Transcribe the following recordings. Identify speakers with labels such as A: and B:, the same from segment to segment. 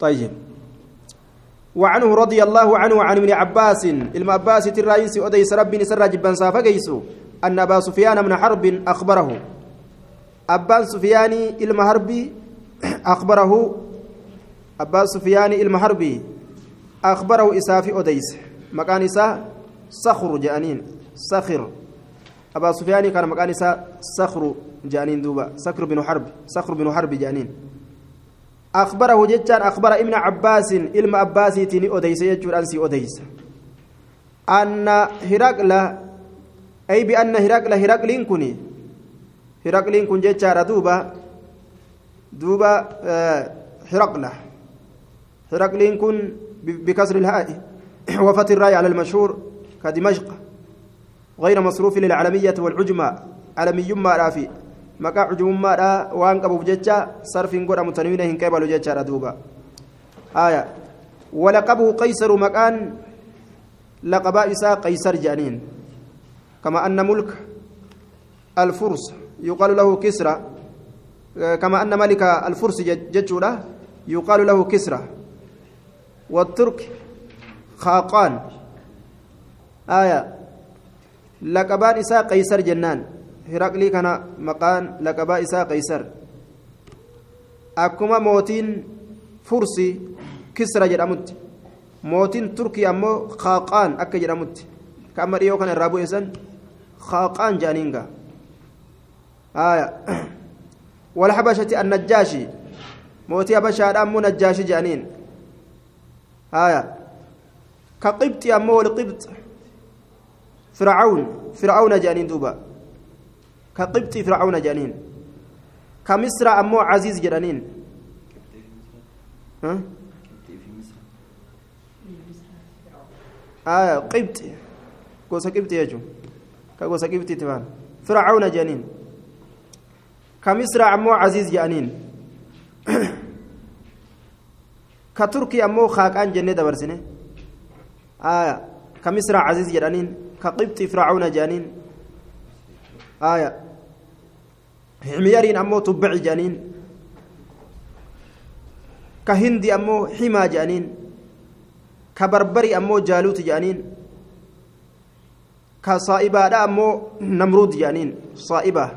A: طيب. وعنه رضي الله عنه وعن ابن عباس الم عباس الرئيس أديس ربي سر جبا سافقيسو أن أبا سفيان من حرب أخبره. أبان سفياني harbii أخبره. أبان سفياني harbii أخبره إسافي أديس. مكان إسا صخر جانين صخر. أبا سفياني كان مكان إسا صخر جانين دوبا صخر بن حرب صخر بن حرب جانين. أخبره جتان أخبر ابن عباس إلما عباسي تني أديس يجور أنسي أديس. أن هرقل أي بأن هرقل هرقل كني هرقل كن جتار دوبا دوبا هرقل. هرقل كن بكسر الهاء وفتح الراي على المشهور كدمشق. غير مصروف للعلمية والعجمة علمي ما رافي. Maqaa cujummaadha waan qabuuf jecha sarfiin godhamu tanwiina hin qabalu jechaadha duuba aya walaqabuhu qaysaru maqaan laqabaa isaa qaysar jedhaniin kama anna mulka alfurs yuqaalu lahu kisra kama anna malika alfurs jechuudha yuqaalu lahu kisra والترك خاقان آية لقبان إساء قيصر جنان hiraqlii kana maqaan laqabaa isaa qaysar akkuma mootiin fursi kisra jedhamutti mootiin turkii ammoo qaaqaan akka jedhamutti ka amma dhiyoo kana irraa bu'eessan qaaqaan jedhaniinga walhabashati annajjaashi mootii habashaadha ammoo najjaashi jedhaniin ka qibxi ammoo walqibx fircawn fircawna jedhaniin duuba كقبط فرعون جانين كمصر أمو عزيز جرانين ها؟ آه قبط قوس قبط يجو كقوس قبط تبان. فرعون جانين كمصر أمو عزيز جانين كتركي أمو خاقان جنة دبرسنة آه كمصر عزيز جرانين كقبط فرعون جانين آية حميرين أمو تبع جانين كهندي أمو حما جانين كبربري أمو جالوت جانين كصائبة أمو نمرود جانين صائبة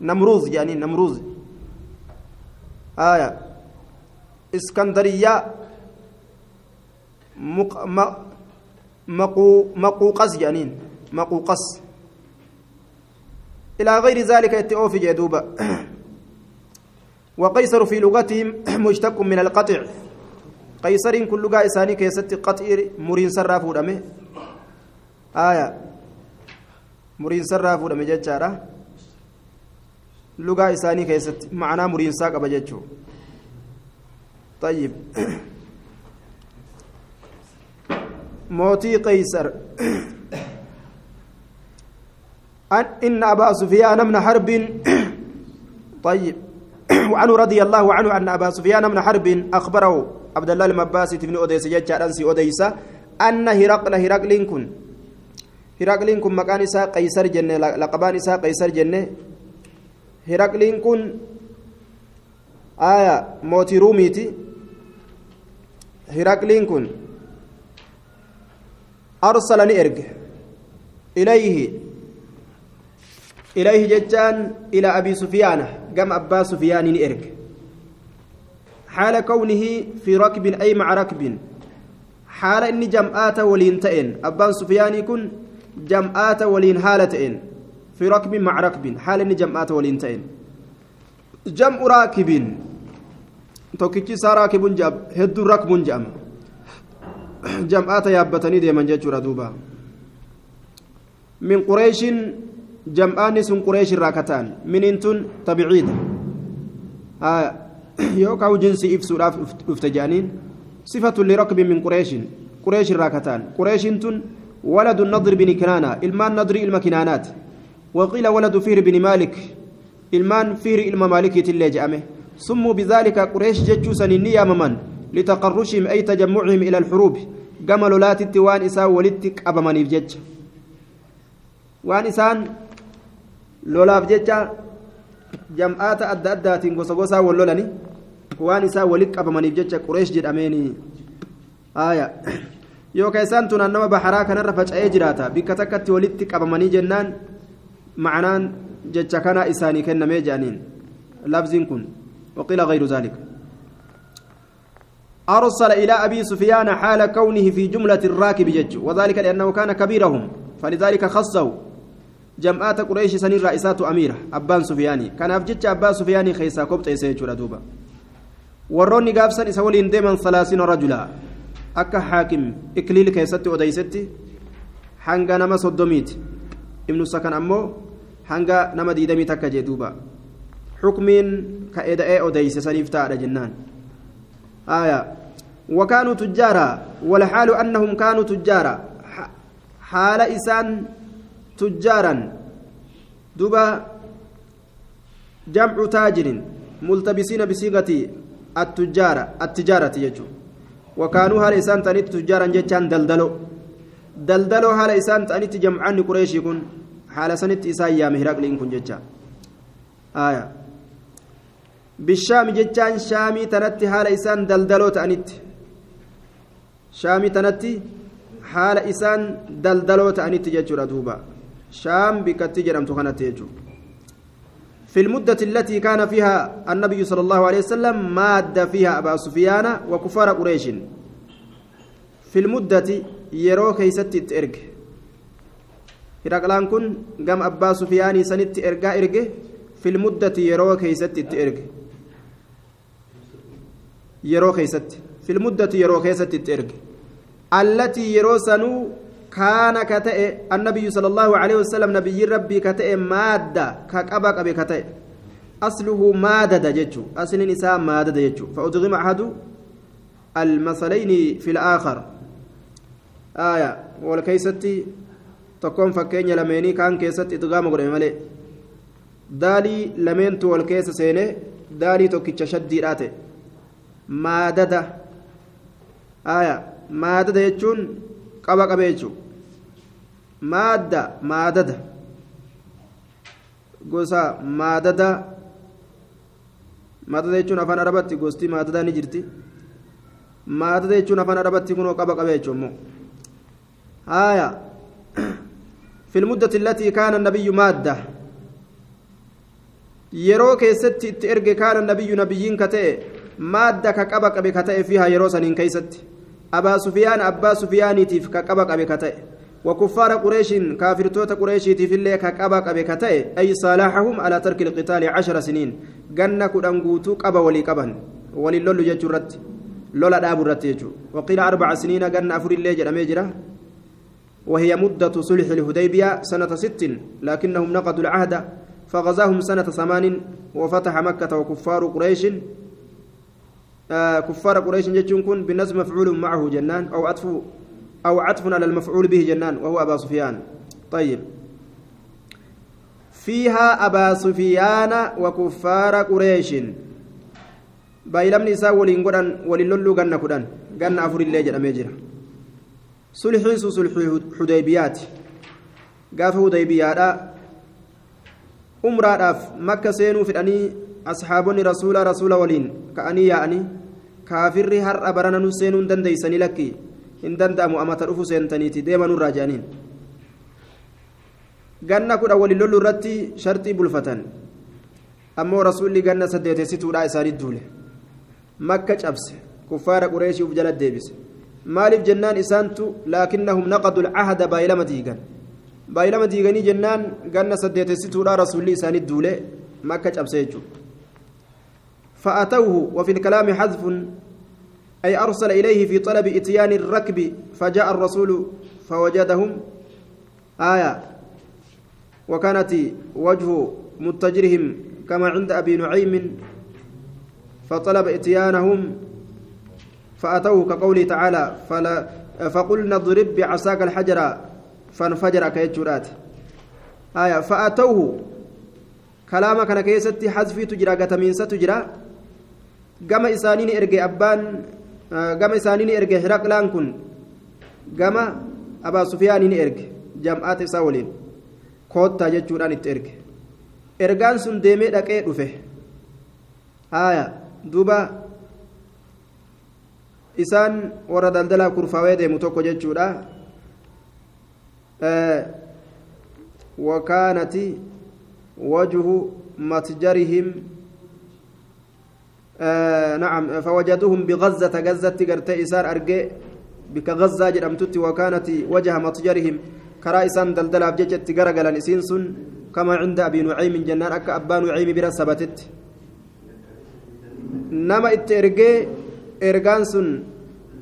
A: نمروز جانين نمروز آية اسكندرية مق... مقو... مقوقس جانين مقوقس إلى غير ذلك يتأوفي جدوبا وقيصر في لغتهم مشتق من القطع. قيصر كل لغة إساني كيست قطع مرين سرافو دمه آية. مرين سرافو دمه جتشارة لغة إساني كيست معنى مرين ساق بجتشو طيب. موتي قيصر. إن أبا سفيان من حرب طيب. وعنه رضي الله عنه أن أبا سفيان من حرب أخبره عبد الله المباسي بن أديس جاء أنسي أديس أن هرقل هرقل كن. هرقل كن مكان إساء قيصر جنة لقبان إساء قيصر جنة. هرقل كن آية موتي روميتي هرقل كن. أرسلني إرج إليه. إليه جتان إلى أبي سفيان قام أبا سفيان إرك. حال كونه في ركب أي مع ركب. حال إني جمعات ولين تئن. أبان سفيان يكون جمعات ولين هالتئن في ركب مع ركب. حال إني جمعات ولين تئن. جمع راكب. توكيتشي ساراكب جاب. هدو ركب جام. جمعات يابتني ديما جاتشورا دوبا. من قريش jam'aanni sun qureesh irraa kataan. Miniin tun tabiciidha yookaan jinsi ibsuudhaaf dhufte jedhaniin sifatu lirakbi min qureeshin qureesh irraa kataan. ولد النضر بن كنانة إلمان نضر إلما كنانات وقيل ولد فير بن مالك إلمان فير إلما مالك تلي سموا بذلك قريش ججوسا النية ممن لتقرشهم أي تجمعهم إلى الحروب قملوا لا تتوان إساء ولدتك أبا منيف إسان lolaaf jecha jam'aata adda addaatiin gosa gosaa wal lolani waan isaa walitti qabamaniif jecha qureesh jedhameeni aya yookaan isaan tunaan nama baharaa kanarra faca'ee jiraata bikka takkatti walitti qabamanii jennaan معنان جتش كان إساني كن ميجانين لفظ كن وقيل غير ذلك أرسل إلى أبي سفيان حال كونه في جملة الراكب جج وذلك لأنه كان كبيرهم فلذلك خصه جمعات قريش سنين رئيسات أميرة أبان سفياني كان أفجج أبان سفياني خيسا كبت إسيجور دوبا warroonni gaafsan isa waliin deeman salaasiina rajula akka haakim ikliil keessatti odeysetti hanga nama soddomiiti ibnu sakan ammoo hanga nama diidamii takka jee duuba xukmiin ka eda'ee odeyse saniif taadha jennaan aya وكانوا تجارا والحال أنهم كانوا تجارا حال إسان تجارا. دبا جمع تاجر ملتبسين بصيغة التجارة التجارة يجو. وكانوا هال إسان تانيت تجارا جتان دلدلو. دلدلو هال إسان تانيت جمعان قريش يكون حال سنت إسان يا مهراق لإنكم جتان آية. بالشام جتان شامي تنتي هال إسان دلدلو تانيت. شامي تنتي حال إسان دلدلو تانيت جتشو دوبا شام بكتي جرمتو كانت يجو في المدة التي كان فيها النبي صلى الله عليه وسلم ماد فيها أبا سفيان وكفار قريش. في المدة يرو كيست إرق هرقلان كن قام أبا سفيان سنت إرقا إرق في المدة يرو كيست إرق يرو كيست. في المدة يرو كيست إرق التي يرو سنو كان كتئ. النبي صلى الله عليه وسلم نبي ربي كتئ مادة كقبق أبي كتئ. أصله مادة جتشو أصل نساء مادة جتشو فأدغم أحد المثلين في الآخر. آية. والكيستي تكون فكين لميني. كان كيست إدغام قرأ ملي دالي لمين تول كيس سيني. دالي توكيتش شدي راتي مادة. آية. مادة جتشون qaba qabe jechuun maadda maadada gosa maadada maadada jechuun afaan arabatti gosti maadadaa ni jirti maadada jechuun afaan arabatti kunoo qaba qabe jechuun immoo haaya في المدة التي كان النبي مادة yeroo keessatti itti erge kaana nabiyyu nabiyyiin ka ta'e maadda ka qaba qabe ka ta'e fiihaa yeroo saniin keeysatti أبا سفيان أبا سفيانيتيف كقبا قبي كتئ وكفار قريش كافرتوت قريشيتي في الليل كقبا قبي كتئ أي صالحهم على ترك القتال عشر سنين. جنة كدنغوتو قبا ولي قبن. ولي لولو جتشرت لولا دابو رتيجو وقيل أربع سنين جنة أفر الليل جرى وهي مدة صلح الهديبية سنة ست لكنهم نقضوا العهد فغزاهم سنة ثمان وفتح مكة وكفار قريش. آه كفار قريش جتشون كن بالنسب مفعول معه جنان أو عطف أو عطف على المفعول به جنان وهو أبا سفيان. طيب. فيها أبا سفيان وكفار قريش. بايلمني إساء ولين قدن وللولو غنى قدن غنى أفر الله جل ميجرا صلحي صلح حديبيات. قاف حديبيات. umraadhaaf makka seenuu fidhanii asxaabonni rasuula rasuula waliin ka'anii yaa'anii kaafirri har'a barana nu seenuu hin dandeeysanii lakki hin danda'amu amata dhufu seentaniiti deemanurraa jedhaniin ganna kudha waliin lollu irratti sharxii bulfatan ammoo rasuulli ganna saddeetessituudhaa isaanii duule makka cabse kuffaara qureeshii uf jala deebise maaliif jennaan isaantu laakinnahum naqadu lcahda baay'ilama diigan baay'ilama diiganii jennaan ganna saddeetessituudha rasuulli isaanii duule makka cabse jechuudha فأتوه وفي الكلام حذف أي أرسل إليه في طلب إتيان الركب فجاء الرسول فوجدهم. آية. وكانت وجه متجرهم كما عند أبي نعيم. فطلب إتيانهم فأتوه كقوله تعالى فلا فقلنا اضرب بعصاك الحجر فانفجر كيجرات. آية. فأتوه. كلام كان كيستي حذفي تجرى قتمينسة تجرى. قام إسانين إرجع أبان قام إسانين إرجع هرقلان كن قام أبا سفيان إرجع جمعات ساولين كوتا جتشوران إرجع إرجان سن ديمي دقيق رفه آية دوبا isaan warra daldalaa kurfaawee deemu tokko jechuudha. وكانت وجه متجرهم آه نعم. فوجدوهم بغزة غزة قرت إسار أرجع بك غزة جرمتت وكانت وجه متجرهم. كرا إسان دلدل أبجت تجرجلا إسين سن كما عند أبي نعيم جنان أك أبا نعيم بلا سبتت. نما إترجع إرجان سن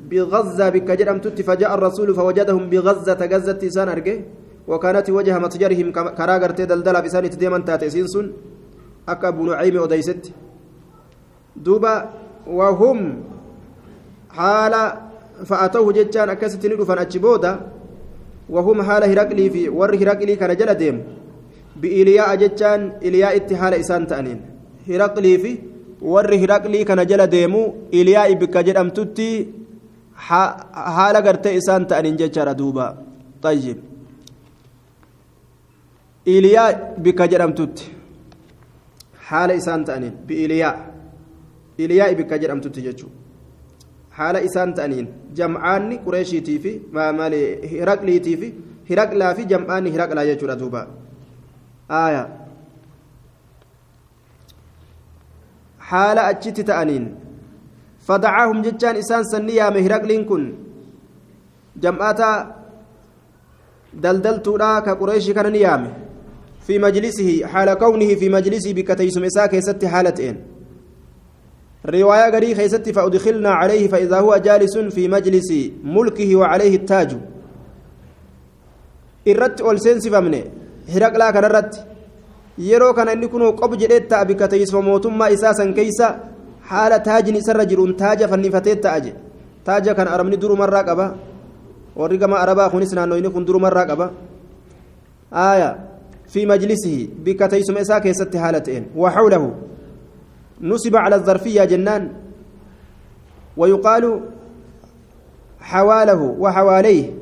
A: بغزة بك جرمتت فجاء الرسول فوجدهم بغزة غزة إسان أرجع وكانت وجه متجرهم كرا قرت دلدل بسان تديمن تات إسين سن أك أبو نعيم أديست دوبا وهم حال فأتوه جتان أكستني دفن أتشبودا وهم حال هرقلي في ور هرقلي كان جل ديم بإلياء جتان إلياء اتحال إسان تأنين هرقلي في ور هرقلي كان جل ديمو إلياء بك جدام تتي حال قرت إسان تأنين جتان دوبا طيب إلياء بك جدام تتي حال إسان تأنين بإلياء إلياء بك جدام تتي جتشو haala isaan ta'aniin jam'aanni qureeshiitii fi maali hiraqliitii fi hiraqlaa fi jam'aanni hiraqlaa jechuudha duuba aaya haala achitti ta'aniin fadacaahum jechaan isaan sanni yaame hiraqliin kun jam'aataa daldaltuudhaa ka qureeshii kana ni yaame fi majlisihi haala kawnihi fi majlisii bikka teeysuma isaa keessatti haala ta'een رواية غري خيستي فأدخلنا عليه فإذا هو جالس في مجلس ملكه وعليه التاج irratti ol seensifamne hiraqlaa kanarratti yeroo kana inni kun qob jedhee ta'a bikka teessuma mootummaa isaa san keeysa haala taajni isarra jiruun taaja fannifatee ta'a je taaja kan arabni durumarraa qaba warri gama arabaa kunis naannoo inni kun durumarraa qaba aaya fi majlisihi bikka teessuma isaa keessatti haala ta'een waxawlahu نصب على الظرفية جنان ويقال حواله وحواليه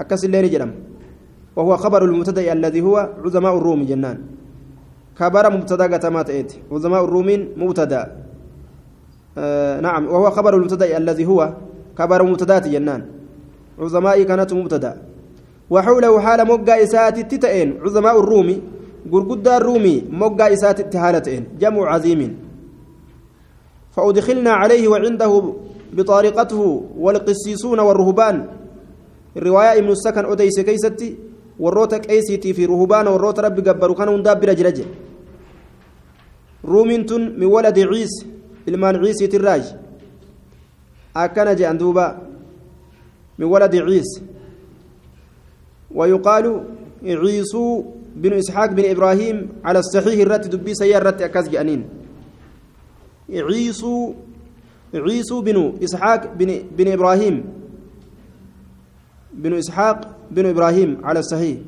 A: أكس الليل جرم وهو خبر المبتدأ الذي هو عظماء الروم جنان. خبر مبتدأ قتمات إيت عظماء الرومين مبتدأ. آه نعم وهو خبر المبتدأ الذي هو خبر مبتدأ جنان. عظماء كانت مبتدأ. وحوله حال مقا إسات التتئين عظماء الروم قرقد الرومي مقا إسات التهالتين جمع عظيم. فأدخلنا عليه وعنده بطارقته والقسيسون والرهبان. الرواية ابن السكن أديس كيستي والروتك أيسيتي في رهبان والروت رب قبروا كانوا دابر جرج. رومنتون من ولد عيس إلمان عيسي تراج. أكن جاء دوبا من ولد عيس. ويقال عيسو بن إسحاق بن إبراهيم على الصحيح الرت دبي سيار رت أكاز جانين. عيسو عيسو بن إسحاق بن بن إبراهيم. بن إسحاق بن إبراهيم على الصحيح.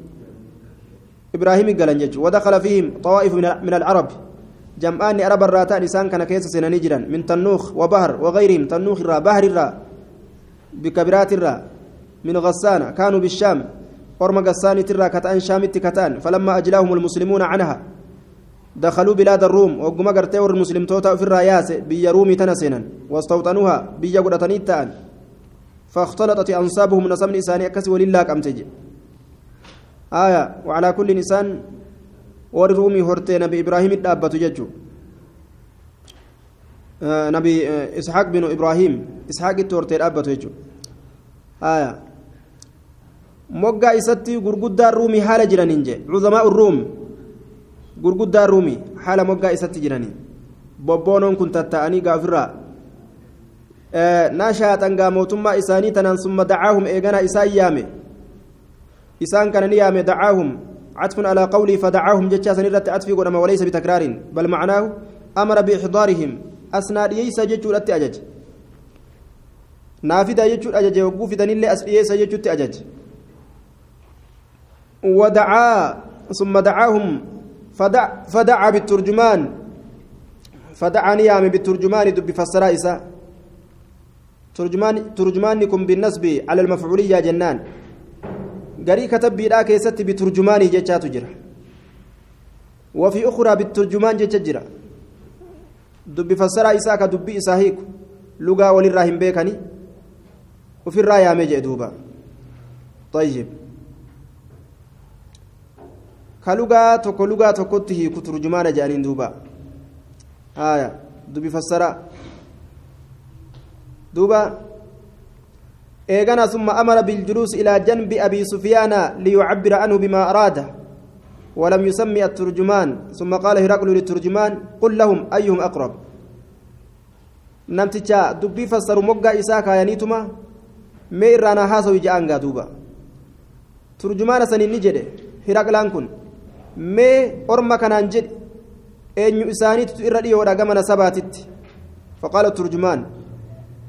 A: إبراهيم قال ودخل فيهم طوائف من العرب. جمعان عرب الراتان إنسان كان كيس سنانيجرا من تنوخ وبهر وغيرهم تنوخ الرا بهر الرا بكبرات الرا. من غسانة كانوا بالشام أرم غسانة الرا كتأن شامت كتان فلما أجلاهم المسلمون عنها. دخلوا بلاد الروم وقم قرتي ور المسلم توتا في الراياس بيا رومي تنسينا واستوطنوها بيا قرتني تان فاختلطت أنصابهم نسمن إساني أكسي ولله كم تجي. آية وعلى كل إنسان ور رومي هرتي نبي إبراهيم الدابة ججو. آه نبي آه إسحاق بن إبراهيم إسحاق التورتي الدابة ججو. آية isatti gurguddaa ruumii haala jiraniin je cuzamaa urruum gurguddaa ruumii haala moggaa isatti jiranii bobboonoon kun tatta'anii gaafirraa naashaaxan gaa mootummaa isaanii tanaan summa dacaahum eeganaa isaan yaame isaan kana ni yaame dacaahum عطف على قولي فدعاهم جتشا سنرت عطفي قدما وليس بتكرار بل معناه أمر بإحضارهم أسناد ييسا جتشو أجج نافذة جتشو أجج وقوف دنيل أسئيسا جتشو أجج ودعا ثم دعاهم فدع فدعا بالترجمان. فدعا نيام بالترجمان دب فسرائسا ترجمان ترجمانكم بالنسب على المفعولية جنان. قري كتب بلا كيست بترجماني جتشات جرا وفي أخرى بالترجمان جتشجرا دب فسرائسا كدب إساهيك لغا وللراهم بيكني. وفي الراية ميجي دوبا طيب كلغة تكو لغة تكوته كترجمان جانين دوبا آية دوبي فسرا دوبا إيغانا ثم أمر بالجلوس إلى جنب أبي سفيان ليعبر عنه بما أراد ولم يسمي الترجمان ثم قال هرقل للترجمان قل لهم أيهم أقرب نمتجا دبي فسر مقا إساكا ينيتما haasawu ja'an gaa duuba. Turjumaana saniin ni jedhe. Hiraqlaan kun. Mee orma kanaan jedhe eenyu isaaniitu irra dhiyoodha gama nasabaatitti faqaala turjumaan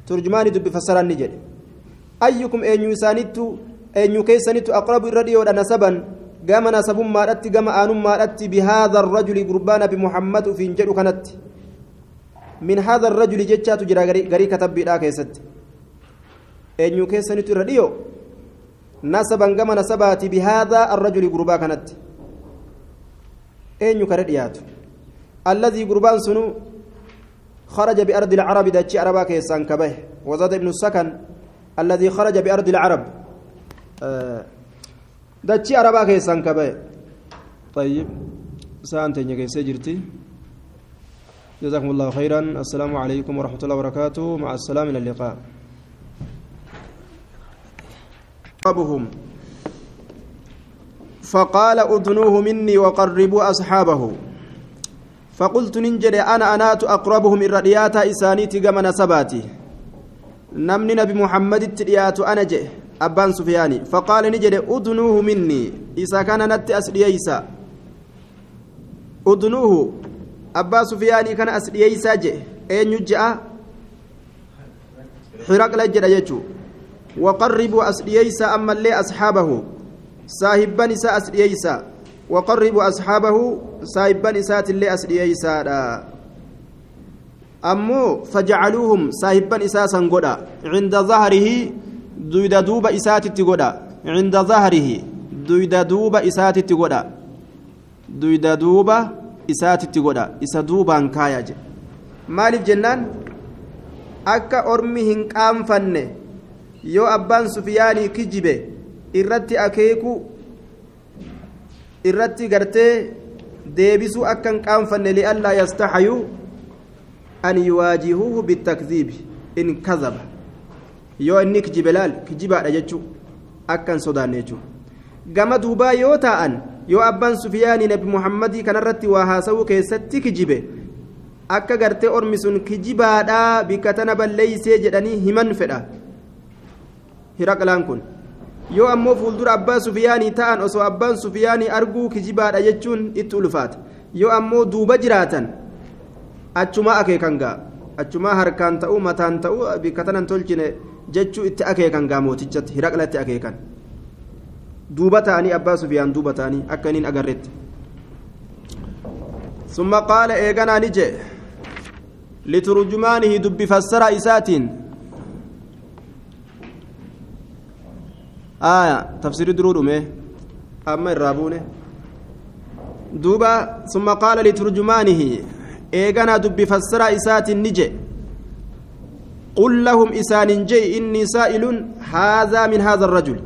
A: turjumaani dubbi fassaraan ni jedhe ayyukum eenyu isaanittu eenyu keessanittu aqrabu irra dhiyoodha nasaban gama nasabummaadhatti gama aanummaadhatti bihaadha arrajuli gurbaa nabi muhammad ufiin jedhu kanatti min haadha arrajuli jechaatu jira garii katabbiidhaa keessatti eenyu keessanitu irra dhiyo nasaban gama nasabaati bihaadha arrajuli gurbaa kanatti eenyu kare dhiyaatu alladii gurbaan sunu خرج بأرض العرب دتشي عربا كيسان كبه وزاد ابن السكن الذي خرج بأرض العرب دتشي عربا كيسان كبه طيب سانتين كيسي جرتي جزاكم الله خيرا السلام عليكم ورحمة الله وبركاته مع السلامة إلى اللقاء أصحابهم فقال أدنوه مني وقربوا أصحابه. فقلت ننجري أنا أنات أقربهم الرديات إسانيتي كما نسباتي نمني نبي محمد التريات أنا جئ أبان سفياني. فقال نجري أدنوه مني. إسا كان أدنوه أبا سفياني كان جئ أين حرق لجر يجو. وقربوا أما اللي أصحابه. صاحبان إسا أسرييسا وقربوا أصحابه صاحبان إسات اللي أسرييسا أمو فجعلوهم صاحبان إساسا قدا عند ظهره دويدا دوبا إسات تقدا عند ظهره دويدا دوبا إسات تقدا دويدا دوبا إسات تقدا إسا دوبا كايا مالف جنان akka ormi hin qaanfanne yoo abbaan sufiyaanii kijibe irratti akeeku irratti gartee deebisuu akka hin qaanfanne li'allaa yastaxayuu an yuwaajihuuhu bitakdiibi in kazaba. Yoo inni kijibe laal kijibaadha jechuu akka hin sodaanne jechuu. Gama duubaa yoo taa'an yoo abbaan sufiyaanii nabi muhammadii kanarratti waa haasawuu keessatti kijibe akka gartee ormi sun kijibaadhaa bikka tana balleeysee jedhanii himan fedha. Hiraqlaan kun yoo ammoo fuuldura abbaa sufiyaanii ta'an osoo abbaan sufiyaanii arguu kijibaadha jechuun itti ulfaata yoo ammoo duuba jiraatan achumaa akeekan gaa achumaa harkaan ta'uu mataan ta'uu bikka tanan tolchine jechuu itti akeekan gaa mootichatti hiraqlatti akeekan duuba ta'anii abbaa sufiyaan duuba ta'anii akka inin agarretti ثم قال إيغانا نجي لترجمانه دب فسر إسات آية تفسير درود أمه أما الرابون دوبا ثم قال لترجمانه إيغانا دب فسر إسات نجي قل لهم إسان جي إني سائل هذا من هذا الرجل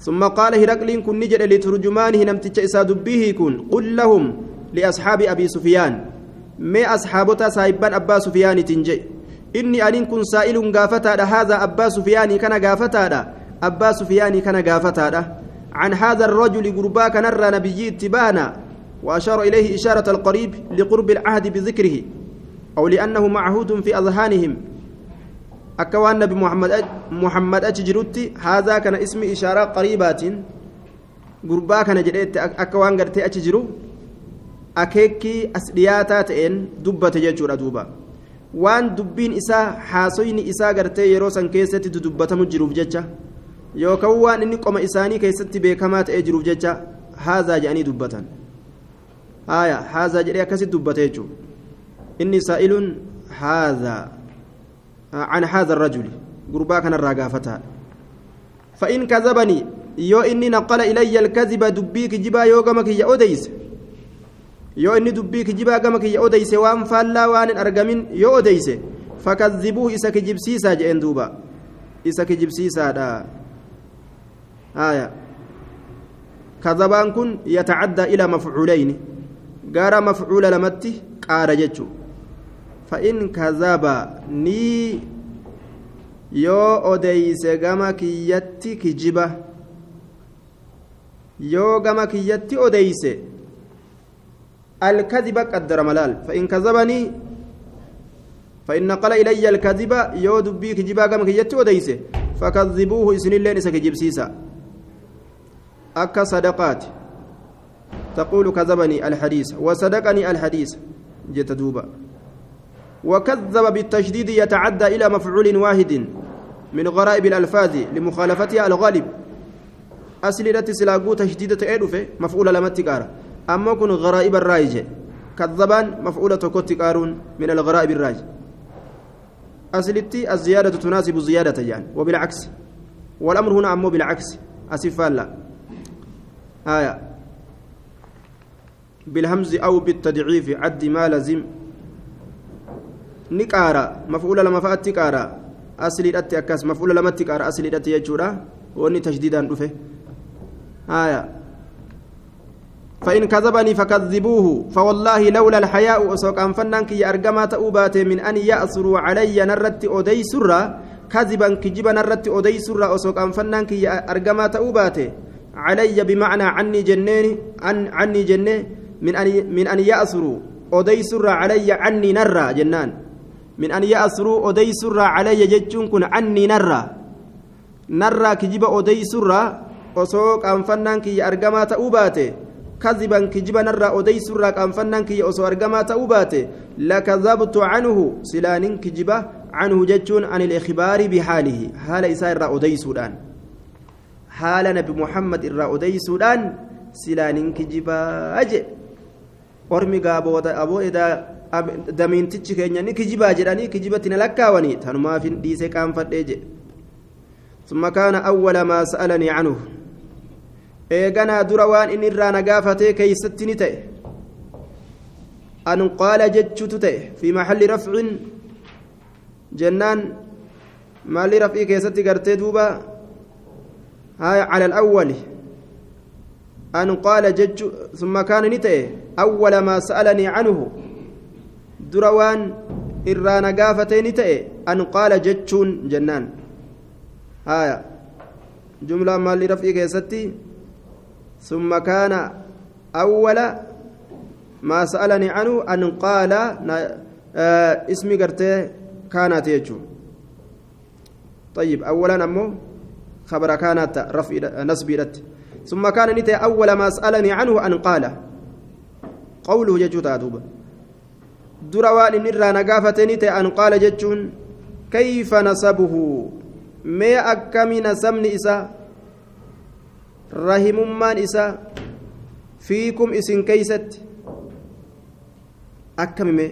A: ثم قال هرقل كن نجد لترجمانه نمتج إسا دبيه كن قل لهم لأصحاب أبي سفيان ما أصحابتا سايبان أبا سفيان تنجي إني أن كن سائل غافتا هذا أبا سفيان كان غافتا أبا سفيان كان غافتا عن هذا الرجل قربا كنر نبي اتبانا وأشار إليه إشارة القريب لقرب العهد بذكره أو لأنه معهود في أذهانهم akka waan nabi muhammad achi jirutti haazaa kana ismi ishaaraa qariibaatiin gurbaa kana jedheetti akka waan gartee achi jiru akeekkii as dhiyaataa waan dubbiin isaa haasoyni isaa gartee yeroo san keessatti dubbatamu jiruuf jecha yookaan waan inni qoma isaanii keessatti beekamaa ta'ee jiruuf jecha haazaa jedhanii dubbatan haaya haazaa jedhee akkasitti dubbate jechuudha inni saa'iluun haazaa. عن هذا الرجل قربا كان الرقافة فإن كذبني يو إني نقل إلي الكذب دبيك جبا يو قمك يا أوديس يو إني دبيك جبا قمك يا أوديس وان فالا وان أرقمين يو أوديس fakadhibuuhu isa kijibsiisaa jedheen duuba isa kijibsiisaadha آية كذبان كن يتعدى إلى مفعولين قال مفعول لمتي قال جتشو فإن كذب ني yoo odeyse gama kiyyatti kijiba yoo gama kiyyatti odeyse alkadiba qaddara malaal fa'in kazabanii فإن نقل إلي الكذب يود بي كجبا كما كيتي وديسه فكذبوه إسن اللين إسا كجب سيسا أكا صدقات. تقول كذبني الحديث. وصدقني الحديث. جت وكذب بالتشديد يتعدى إلى مفعول واحد من غرائب الألفاظ لمخالفتها الغالب. أسلرة سلاقو تشديدة إيدوفي مفعول لما تكار أما كن غرائب الرايج كذبان مفعولة كوت من الغرائب الرايج أسلتي الزيادة تناسب الزيادة يعني وبالعكس. والأمر هنا أمو بالعكس أسفال. لا آية. بالهمز أو بالتضعيف عد ما لزم. نكارا مفعول لما فأت كارا. أتي أكاس مفعول لما تكارا أتي يجورا. وأني تشديدا رفه آية. فإن كذبني فكذبوه فوالله لولا الحياء أسوك أنفنان كي أرقما تأوبات من أن يأسروا علي نرت أدي سرا كذبا كجبا نرت أدي سرا أسوك أنفنان كي أرقما تأوبات. علي بمعنى عني جنين عن عني جنين من أن من أن يأسروا أدي سرا علي عني نرى جنان. من أن يأسروا أدي سرا علي جتشون كن عني نرى. نرى كجبا أدي سرا أسوك أنفنان كي أرقما تأوبات. كذبا كجبا نرى أديس الراك أنفنان كي أسو أرقما تأوباته لكذبت عنه. سلان كجبا عنه جتون عن الإخبار بحاله. حال إساء الرا أديس الآن حال نبي محمد الرا أديس الآن سلان كجبا. أجي. أرمي قابو أبو إذا damiintichi keenya ni kijibaa jedhanii kijibatti na lakkaawanii tanumaafin dhiisee qaanfadhee jedhe ثم كان أول ما سألني عنه. Eeganaa dura waan inni irraa na gaafatee keeysatti ni ta'e an qaala jechuutu ta'e fi maxalli rafcin jennaan maalli raf'ii keessatti gartee duuba cala alawwali an qaala jechu summa kaana ni ta'e awwala maa sa'alanii canhu dura waan irraa na gaafatee ni ta'e an qaala jechuun jennaan haya jumlaa maalli raf'ii keessatti ثم كان أول ما سألني عنه أن قال آه اسمي قرتي كانت يجو. طيب أولا أمو خبر كانت رفع نسبي ثم كان نتي أول ما سألني عنه أن قال. قوله يجو تاتوبا دروان نرى نقافة نتي أن قال جتشون كيف نسبه؟ ما أكمي نسمني إسا؟ Rahimummaan isaa fiikum isin keeysatti akkamime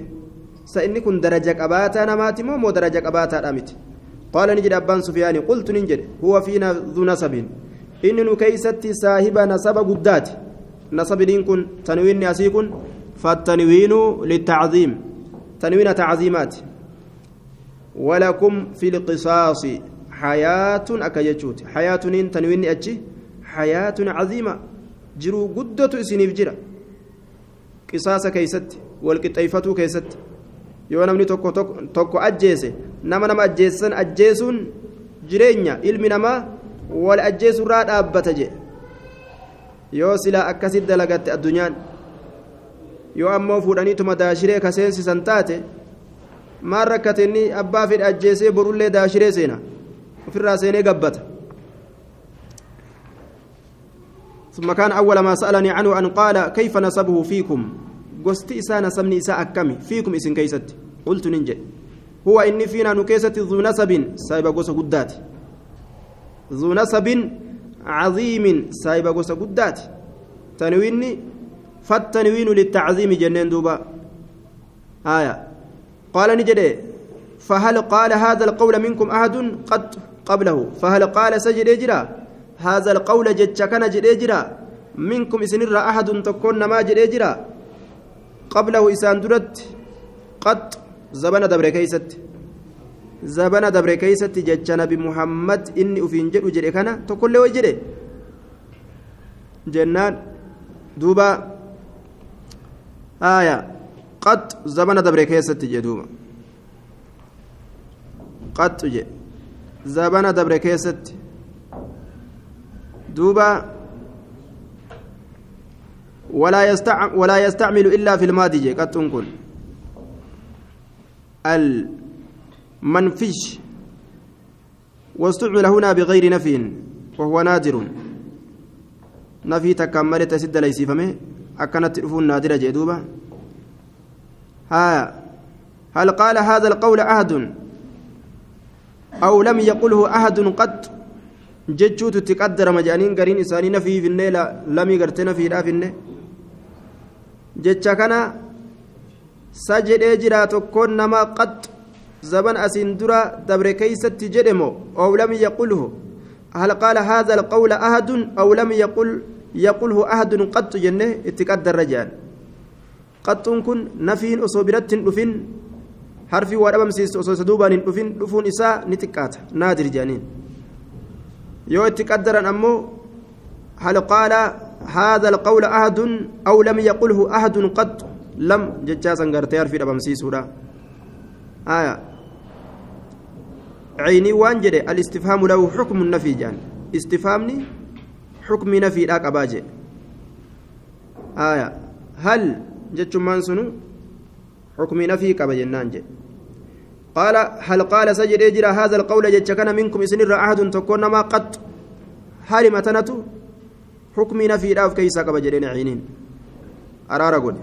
A: sa inni kun daraja qabaataa namaati moo moo daraja qabaataadha miti qaala ni jedhe abbaan sufiyaani qultu nin jedhe huwa fiina dhu nasabin inni nu keeysatti saahiba nasaba guddaati nasabiniin kun tanwiinni asii kun فالتنوين للتعظيم تنوين تعظيمات ولكم في القصاص حياة أكيجوت حياة تنوين أتشي حياة عظيمة جرو قدة إسنيف جرا قصاص كيست والقطيفة كيست yoo namni tokko tokko ajjeese nama nama ajjeessan ajjeesuun jireenya ilmi namaa wal ajjeesurraa dhaabbata jedhe yoo silaa akkasit dalagatte addunyaan yoo ammoo fuudhaniituma daashiree kaseensisan taate maan rakkate inni abbaa fedhe ajjeesee borullee daashiree seena ofirraa seenee gabbata ثم كان أول ما سألني عنه أن قال كيف نسبه فيكم؟ قست إساء نسبني إساء أكمي. فيكم إسن كيست؟ قلت ننجي. هو إني فينا نكيسة ذو نسب. سايب قوس قدات. ذو نسب عظيم. سايب قوس قدات. تنويني؟ فالتنوين للتعظيم جنين دوبا. آية. قال نجد فهل قال هذا القول منكم أحد قد قبله؟ فهل قال سجد إجرا؟ هذا القول جتش كان جريجرا منكم إسنر أحد تكون ما جريجرا قبله إسان درت قد زبن دبر كيست zabana dabre keeysatti jecha nabi muhammad inni ufiin jedhu jedhe kana tokkollee way jedhe jennaan duuba aya qax zabana dabre keessatti jedhuuba qaxu je zabana dabre keessatti duuba ولا يستعمل ولا يستعمل إلا في الماضي. قد كن. المنفش واستعمل هنا بغير نفي وهو نادر. نفي تكمل تسد ليس فمه أكنت تلفون نادرة جدوبة ها هل قال هذا القول أحد؟ أو لم يقله أحد قد مجانين قرين إساني نفي في النيل لم يقرتنا في لا في النيل jecha kana sa jedhee jira tokkoon nama qad zaban asiin dura dabre keeysatti jedhe moo aw lam yaqulhu hal qaala haadha alqawla ahadun aw lam yaqul yaqulhu ahadun qattu jenne itti qaddarra jedhan qaxxuun kun nafiin osoo biratti hin dhufin harfii waa dhabamsiistu osoo isa duubaan hin dhufin dhufuun isaa ni xiqqaata naadir jedhaniin itti qaddaran ammoo hal qaala هذا القول أحد أو لم يقله أحد قط؟ لم ججاسا غرتي في دبمسي سودا آية. عيني وانجد الاستفهام له حكم النفي جان. استفهامني حكم نفي لا قباجي آية. هل جتشمان سنو؟ حكم نفي قباجنان جي. قال هل قال سجد يجرى هذا القول جتشكن منكم سنر أحد تكون ما قط هل متنته حكمي qaba jedheen ciiniin araara godhe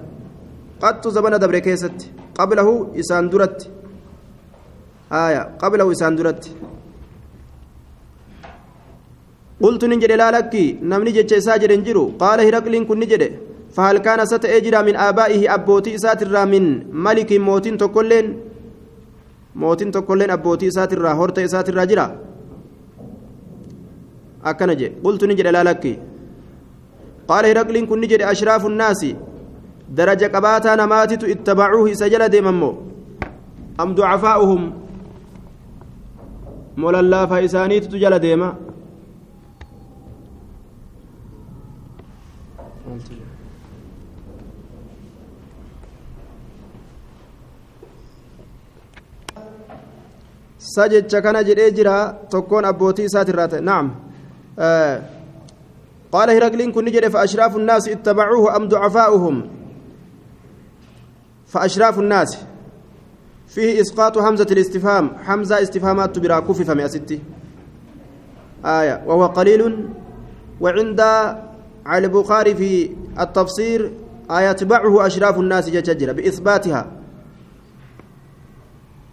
A: qattu zabana dabre keessatti qablahu isaan duratti aya qablahu isaan duratti qultu nin jedhe laalakki namni jecha isaa jedhen jiru qaala hiraqliin kun ni jedhe فهل كان ستأجر من آبائه أبوتي ساترا من ملك موتين تكلين موتين تكلين أبوتي ساترا هورتي ساترا جرا أكنجي قلت نجد لا لكي قال هرقل كن نجد أشراف الناس درجة قباتا نماتت اتبعوه سجل ديممو أم ضعفاؤهم مولا فإسانيت تجل ديما سجد كان جدي جرا تكون أبوتي ساترات نعم آه قال هرقل كن نجد فأشراف الناس اتبعوه أم ضعفاؤهم فأشراف الناس فيه إسقاط همزة الاستفهام حمزة استفهامات برا كفف مئة آية وهو قليل وعند على البخاري في التفسير آية يتبعه أشراف الناس جججرة بإثباتها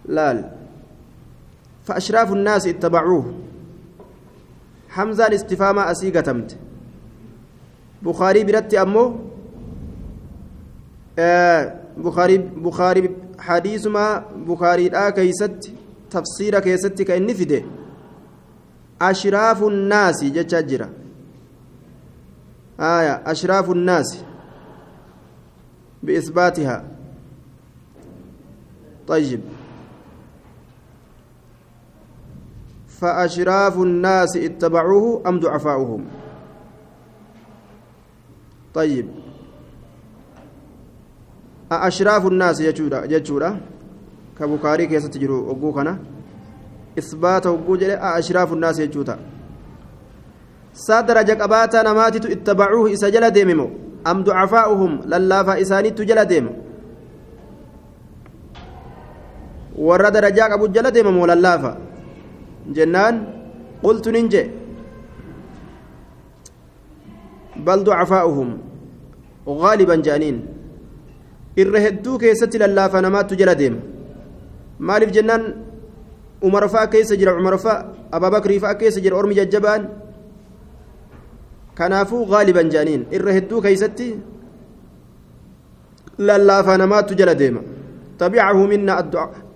A: لا فأشراف الناس اتبعوه. حمزة الاستفهام أسيقتمت بخاري برتي أمو آه بخاري بخاري حديث ما بخاري آه كيست تفسير كيست كأن فده أشراف الناس جتجرة آية أشراف الناس. بإثباتها. طيب. فأشراف الناس اتبعوه أم ضعفاؤهم؟ طيب. أشراف الناس يجورا يجورا كبكاري كيسة تجرو أبوكنا إثبات وجود أشراف الناس يجوتا سادر جقباتا نماتت اتبعوه إسجل ديممو. أم ضعفاؤهم؟ للافا إساني تجل ديمو warra darajaa qabu jala deemamu lallaafa bal ducafaa'uhum gaaliban je'aniin irra hedduu keessatti lallaafa namaattu jala deema maaliif jennaan umar fa'a keessa jira umar fa'a abaabakrii fa'a keessa jira ormi jajjabaan kanaafuu gaaliban je'aniin irra hedduu keessatti lallaafa namaattu jala deema تبعه منا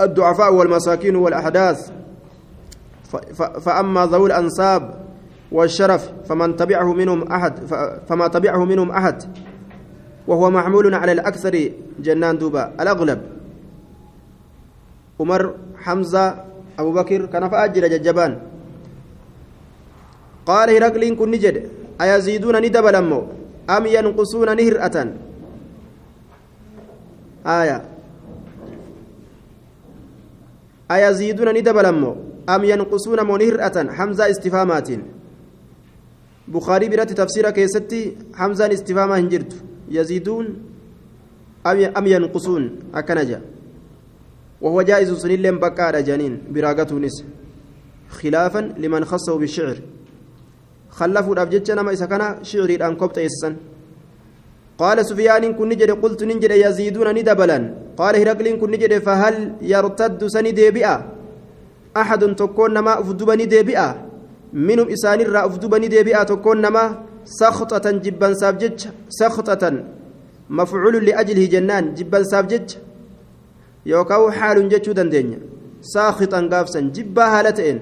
A: الضعفاء والمساكين والأحداث فأما ذوي الأنساب والشرف فمن تبعه منهم أحد فما تبعه منهم أحد وهو محمول على الأكثر جنان دوبا الأغلب. عمر حمزة أبو بكر كان فأجر ججبان. قال هرقل كن نجد أيزيدون ندبل أم ينقصون نهرأة؟ آية. أيزيدون ندبل أم ينقصون منهرأة حمزة استفهامات بخاري برات تفسير كيستي حمزة استفهاما هنجرت. يزيدون أم ينقصون؟ أكنجا. وهو جائز سنين بكار جنين. براقته نس خلافا لمن خصه بالشعر. خلفوا الأبجد نما كان شعري الآن كبت إسسن قال سفيان كن نجد قلت نجد يزيدون ندبلا. قال هرقل كن نجد فهل يرتد سند بئة أحد تكون نما أفدب ندبئة منهم إسان الرا أفدب ندبئة تكون نما سخطة جبا سابجج سخطة مفعول لأجله جنان جبا سابجج يوكاو حال جتشو دندين ساخطا قافسا جبا هالتين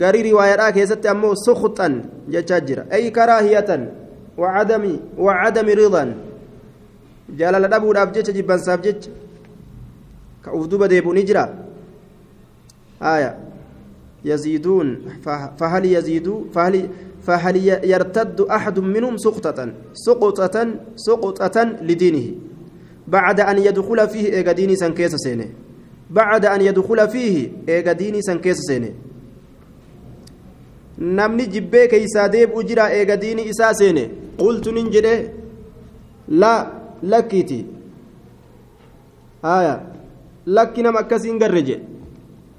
A: garii riwaayaadhaa keessatti ammoo sukhxan jechaa jira ay karaahiyatan wacadami wacadami ridan jaalala dhabuudhaaf jecha jibbansaaf jecha ka uf aya يزيدون فهل يزيدوا فهل فهل يرتد أحد منهم سقطة سقطة سقطة لدينه بعد أن يدخل فيه إيجا ديني سنكيس سينه بعد أن يدخل فيه إيجا ديني سنكيس سينه namni jibbee keeysaa deebi'u jira eega diini isaa seene qultu nin jedhe la lakkiiti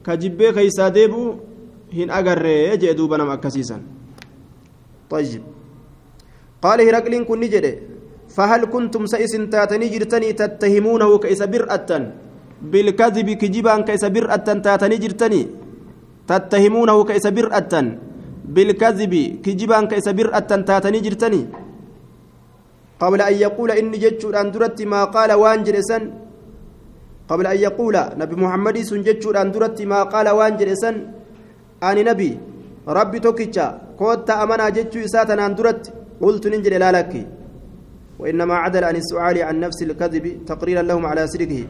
A: ka jibbee keeysaa deebi'u hin agarree jedhe duuba طيب قال هرقل كن نجد فهل كنتم سئس تاتني جرتني تتهمونه كيس برأة بالكذب كجبان كيس برأة تاتني جرتني تتهمونه كيس برأة بالكذب كجبان كيس برأة تاتني جرتني قبل أن يقول إني جتشور أن درت ما قال وانجلسن قبل أن يقول نبي محمد سن جتشور أن ما قال وانجلسن أني نبي ربي توكيتشا. كوت أمنا جتشو إساتنا أن درت. قلت ننجل لا لك. وإنما عدل عن السؤال عن نفس الكذب تقريرا لهم على سرقه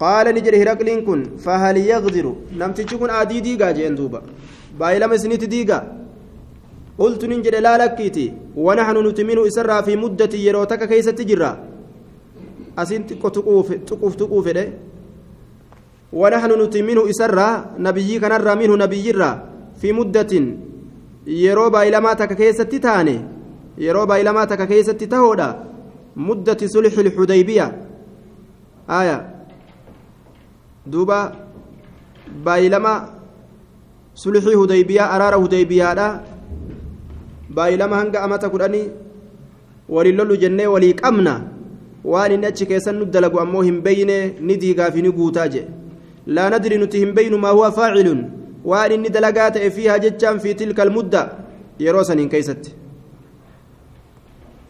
A: قال نجري هرقلين كن فهل يغدر نمتشكون آدي ديغا جين دوبا. بايلما سنيت ديغا قلت ننجد لا لكيتي ونحن نتمن إسرا في مدة يروتك كيس تجرا. أسين تقوف تقوف تقوف ده ونحن نتمن إسرا نبيي كان منه نبي في مدة يرو بايلما تك كيس تتاني يرو بايلما تك كيس تتهودا مدة صلح الحديبية آية دوبا بايلما sulxii hudaybiyaa araara hudaybiyaadha. Baay'ilama hanga amata kudhanii waliin lollu jennee walii qabna. Waan inni achi keessan nu dalagu ammoo hin beyne ni diigaafi ni guutaa je laa nadri nuti hin beynu maa huwa faacilun waan inni dalagaa ta'e fiihaa jechaan fi tilka almudda yeroo saniin keeysatti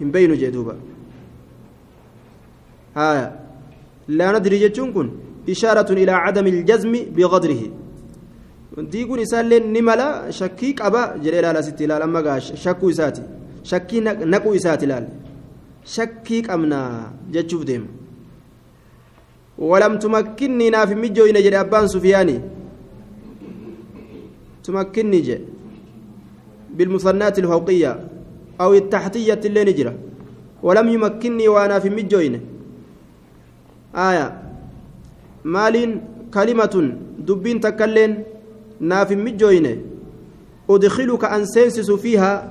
A: hin beynu jee duuba haya laa nadri jechuun kun ishaaratun ilaa cadami iljazmi biqadrihi diiguun isaallee ni mala shakkii qaba jedhee ilaala asitti ilaala amma gaa shakkuu isaati shakkii naquu isaati ilaale shakkii qabna jechuuf deema walam tumakkinnii naaf hin mijjooyne jedhe abbaan sufiyaani tumakkinnii jedhe بالمثنات الفوقية أو التحتية اللي نجرة ولم يمكنني وأنا في مجوين آية مال كلمة دبين تكلين mijjooyne udkiluka an seensisu fiihaa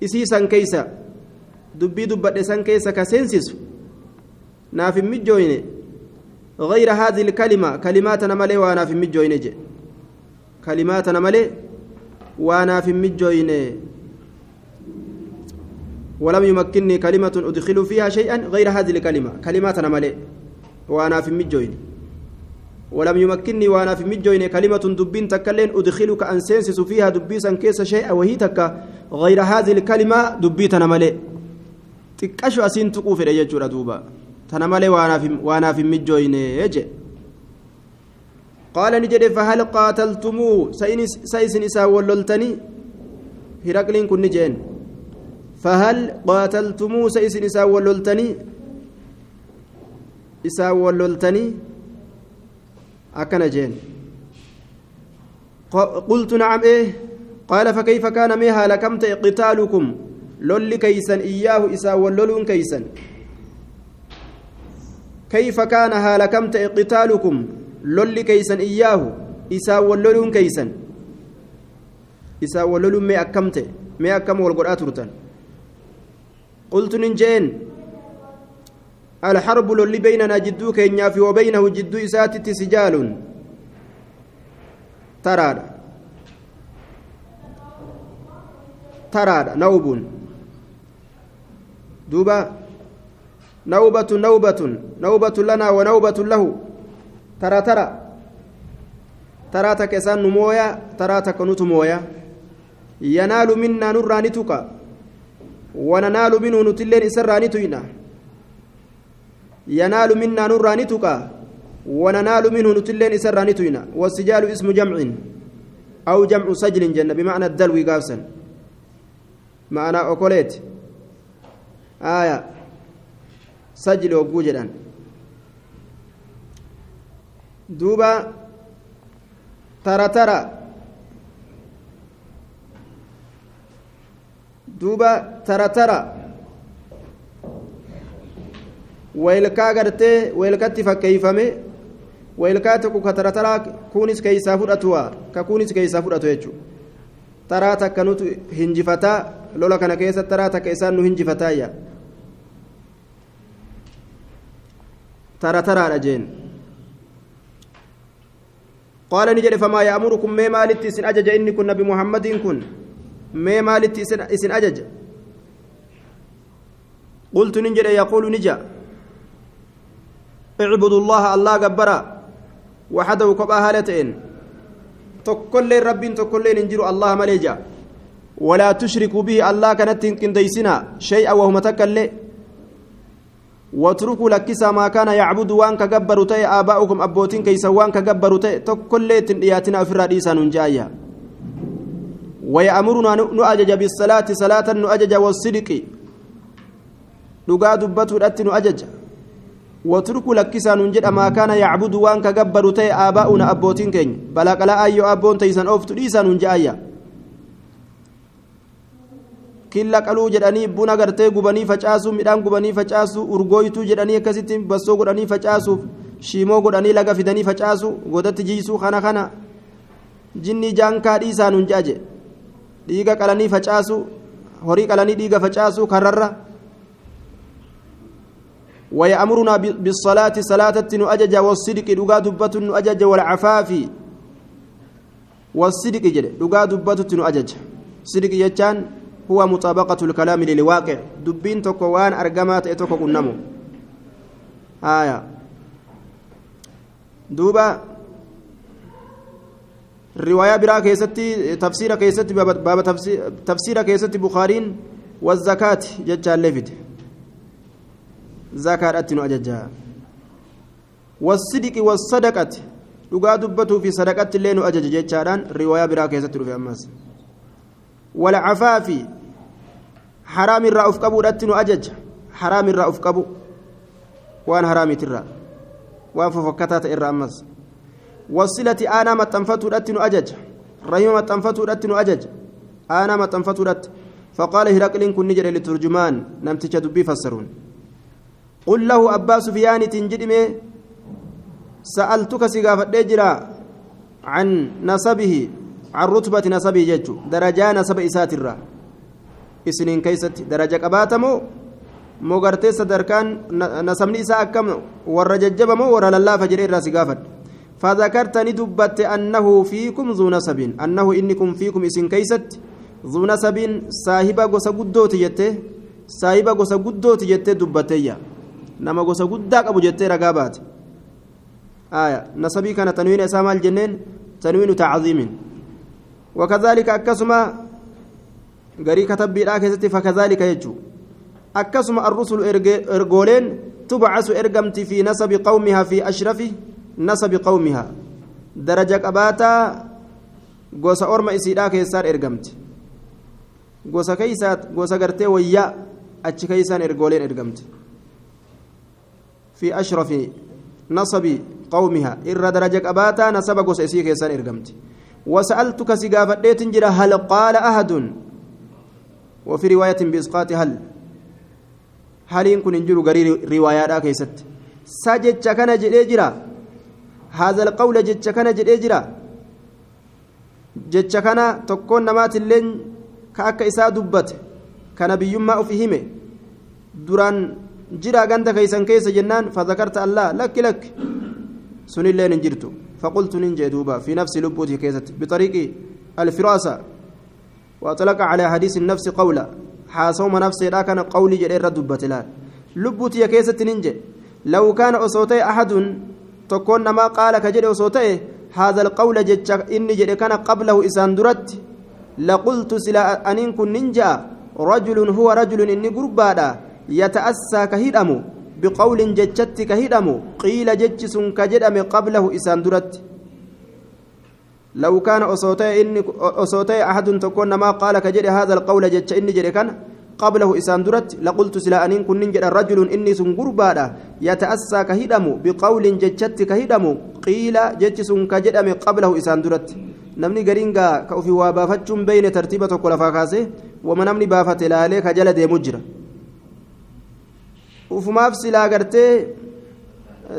A: isii san keeysa dubbii dubbadhe san keessa ka seensisu naaf hin mijjooyne غير هذه الكلمة كلماتنا ملي وأنا في مجوين جي كلماتنا ملي وأنا في مجوين ولم يمكنني كلمة أدخل فيها شيئا غير هذه الكلمة كلماتنا ملي وأنا في مجوين ولم يمكنني وأنا في مجوين كلمة دبين تكلين أدخلك أن سينسس فيها دبيسا كيس شيئا وهي تكا غير هذه الكلمة دبيتنا ملي تكشو أسين تقوف رجل دوبا تنملي وأنا في وأنا في مجوين يجي قال نجد فهل قاتلتموه سيس نساء وللتني هرقلين كن نجين فهل قاتلتموه سيس نساء وللتني إساء وللتني akkana jeen. قلت نعم إيه قال فكيف كان ميها لكمت قتالكم لول كيسا إياه إسا ولول كيسا كيف كان هالكمت قتالكم؟ لول كيسا إياه إسا ولول كيسا إسا ولول مي أكمت مي أكم والقرآن ترتن. قلت ننجين الحرب للي بيننا جدو كينيا في وبينه جدو إساتت سجال تراد تراد نوب دوبا نوبة نوبة نوبة لنا ونوبة له. ترى ترى. ترى تكسان نمويا ترى تكنوت مويا. ينال منا نرانتك وننال منه نتلين إسرانتنا ينال منا نرانتك وننال منه نتلين إسرانتنا والسجال اسم جمع. أو جمع سجل جنة بمعنى الدلو قابسا معنى أوكوليت آية سجل وجوجدا دوبا ترى ترى دوبا ترى ترى weelkaa gartee weelkatti fakkeeyfame weelkaa tokko ka tara taraa kunis keeysaa fudhatuwa ka kunis keeysaa fudhatu jechuudha taraa takka nutu hinjifataa lola kana keessa taraa takka isaan nu hinjifataayya tara taraadha jeen qaala ni jedhe famaa ya'murukum mee maalitti isin ajaja inni kun nabi muhammadiin kun mee maalitti isin ajaja qultu nin jedhe yaquulu ni ja'a اعبدوا الله الله جبرا وحده كبا هالتين تكل رب تكل انجروا الله مليجا ولا تشركوا به الله كانت كنديسنا شيئا وهم تكل واتركوا لكسا ما كان يعبد وان كجبروا تي آباؤكم أبوتين كيسا وان كجبروا تي تكل تندياتنا في الرئيسة نجايا ويأمرنا نؤجج بالصلاة صلاة نؤجج والصدق dhugaa dubbatu dhatti nu ajaja watruku lakkisaan hun jedha maa kaana yacbudu waan ka gabbaru ta'e aabaa'una abbootiin keenya balaqalaa ayyoo abboon taysan ooftu dhiisaan hun je'ayya killa qaluu jedhanii buna gartee gubanii facaasuu midhaan gubanii facaasuu urgooytuu jedhanii akkasitti bassoo godhanii facaasuuf shiimoo godhanii laga fidanii facaasuu godatti jiisuu kana kana jinni jaankaa dhiisaan hun je'aje dhiiga qalanii facaasuu horii qalanii dhiiga facaasuu karrarra ويأمرنا بالصلاة صلاة نؤجج والصدق دقا دبة نؤجج والعفاف والصدق جل دقا دبة نؤجج صدق يجان هو مطابقة الكلام للواقع دبين تكوان أرقمات إتوكو كنمو آية دوبا رواية برا كيستي تفسير كيستي باب تفسير كيستي بخارين والزكاة ججال لفت zakaadhatti nu ajajaa wasidiki wasadaqati dhugaa dubbatuu fi sadaqatti illee nu ajaja jechaadhaan riwaayaa biraa keessatti dhufe ammas haraam irraa uf qabuudhatti nu ajaja haraam irraa uf qabu waan haraamiitirraa waan fofokkataa ta'e irraa ammas wasilati aanaa maxxanfatuudhatti nu ajaja rahima maxxanfatuudhatti nu ajaja aanaa maxxanfatuudhatti faqaala hiraqliin kun ni jedhe liturjumaan namticha dubbii fassaruun قل له أبا سفيان تنجدمي سألتك سقافة جرا عن نسبه عن رتبة نسبه ججو درجة نسب إسات الرا إسنين كيست درجة قباتمو موغرتي صدركان نسبني إساء كم ورججب مو ورى لله فجر إرا سقافة فذكرتني دبت أنه فيكم ذو نسب أنه إنكم فيكم إسن كيست ذو نسب صاحب غوسا قدوتي جته صاحب غوسا قدوتي جته دبتيا nama gosa guddaa qabu jettee ragaa baate nasabii kana tanwiina isaa maal jenneen tanwiinu tacziimin wakadaalika akkasuma garii katabbiidhaa keessatti fakadaalika jechuu akkasuma arrusulu ergooleen tubcasu ergamti fi nasabi qawmihaa fi ashrafi nasabi qawmihaa daraja qabaataa gosa orma isiidhaa keessaan ergamti gosa keeysaat gosa gartee wayyaa achi keeysaan ergooleen ergamti في أشرف نصب qawmiha irra daraja qabaataa nasaba gosa isii keessan ergamti وسألتك سقافة تنجر هل قال أحد وفي رواية بإسقاط هل؟ هل يكون انجر غري روايات كيست سجد كان جريجرا هذا القول جد كان جريجرا جد كان تكون نمات اللين كأك إساء دبت. كان بيما أفهمه duraan jira ganda keeysan keessa jennaan fadakarta allaa lakki lakki sunilleen hin jirtu فقلت ننجي دوبا. في نفس لبوتي كيست. بطريق الفراسة. وأطلق على حديث النفس قولا. حاسوم نفسي لا كان قولي جرير دبت الآن لبوتي كيست ننجي لو كان أصوتي أحد تكون ما قال كجري أصوتي هذا القول جتش إني جري كان قبله إسان درت. لقلت سلا أنين كن ننجا رجل هو رجل إني قربادا. يتأسى كهدمو بقول جتشت كهدمو قيل جتش كجدم قبله إسان درت. لو كان أصوتي إني أصوتي أحد تكون ما قال كجد هذا القول جتش إني جري كان قبله إسان درت لقلت سلا أنين كن ننجد رجل إني سنقربادا يتأسى كهدمو بقول جتشت كهدمو قيل جتش كجدم قبله إسان درت namni gariin gaa ka ofii waa baafachuun beeyne tartiiba tokko lafaa kaasee wama namni baafate laalee ka jala deemu jira ufumaaf silaa gartee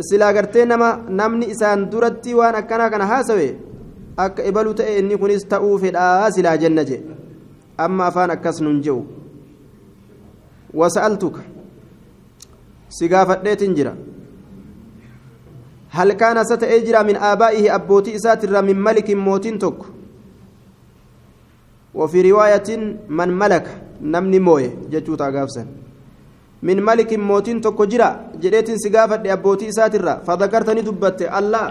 A: silaa gartee nama namni isaan duratti waan akkanaa kana haasawe akka ibalu ta'e inni kunis ta'uu fedhaa silaa jenna jee amma afaan akkas nun je'u wasa'altuka si gaafadheetin jira هل كان ستأجر من آبائه أبوتي إساتر من ملك موتين توك وفي رواية من ملك نمني موي جتوتا غافسن من ملك موتين توك جرا جريت سقافة أبوتي إساتر فذكرتني دبت الله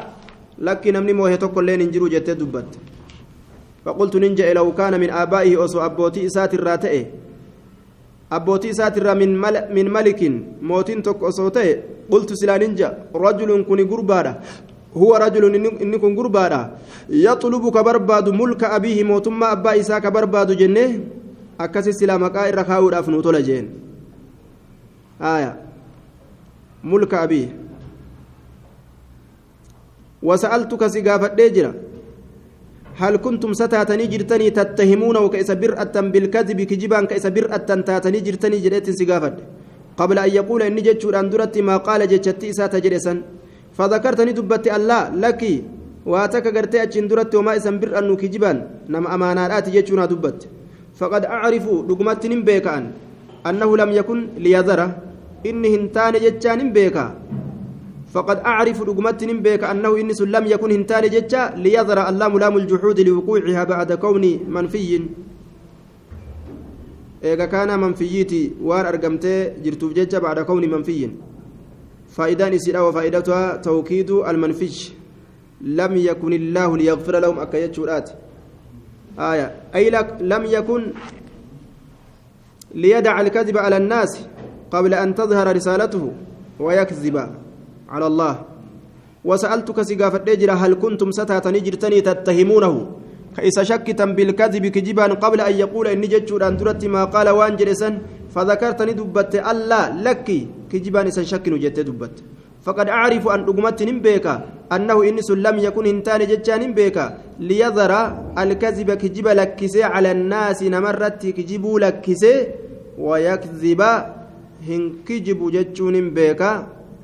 A: لك نمني موي توك لين انجرو جت دبت فقلت ننجا لو كان من آبائه أسو أبوتي إساتر تأي abbootii isaatirraa min malikin mootiin tokko osoo ta'e qultu silaa ninja rajulun kuni gurbaadha huwa rajulun inni kun gurbaadha yaxlubu ka barbaadu mulka abiihi mootummaa abbaa isaa ka barbaadu jennee akkasi silaa maqaa irra kaa'uudhaaf nuu tola jeen mulka abiihi si gaafadhee jira هل كنتم ستاتني جرتني تتهمونه كيس برأة بالكذب كجبان كيس برأة تاتني جرتني جريت سقافد قبل أن يقول إني جتشور أن ما قال جتشتي إسات جرسا فذكرتني دبت الله لك واتك قرتي أجن درت وما إسم برأة كجبان. نم أمانات جتشونا دبت. فقد أعرف لقمت بيك أن. أنه لم يكن ليذره. إني هنتان جتشان بيكا فقد أعرف رقمت بك أنه إنس لم يكن هنتان ججا ليظهر اللام لام الجحود لوقوعها بعد كون منفي. إذا كان منفيتي وان أرقمتي جرتوف ججا بعد كون منفي. فإذا نسيرا وفائدتها توكيد المنفي. لم يكن الله ليغفر لهم أكيت شرات آية. أي لك لم يكن ليدع الكذب على الناس قبل أن تظهر رسالته ويكذب. على الله. وسألتك سقافة دجرة هل كنتم ستاتني جرتني تتهمونه؟ كإذا شكتا بالكذب كجبا قبل أن يقول إني جتشور أن درت ما قال وأن فذكرتني دبت ألا لك كجبا إذا شك جت دبت. فقد أعرف أن أقمت بك أنه إنس لم يكن هنتان جتشان بك ليظهر الكذب كجب لكسي على الناس نمرت كجبو لكسي ويكذب هنكجب جتشون بك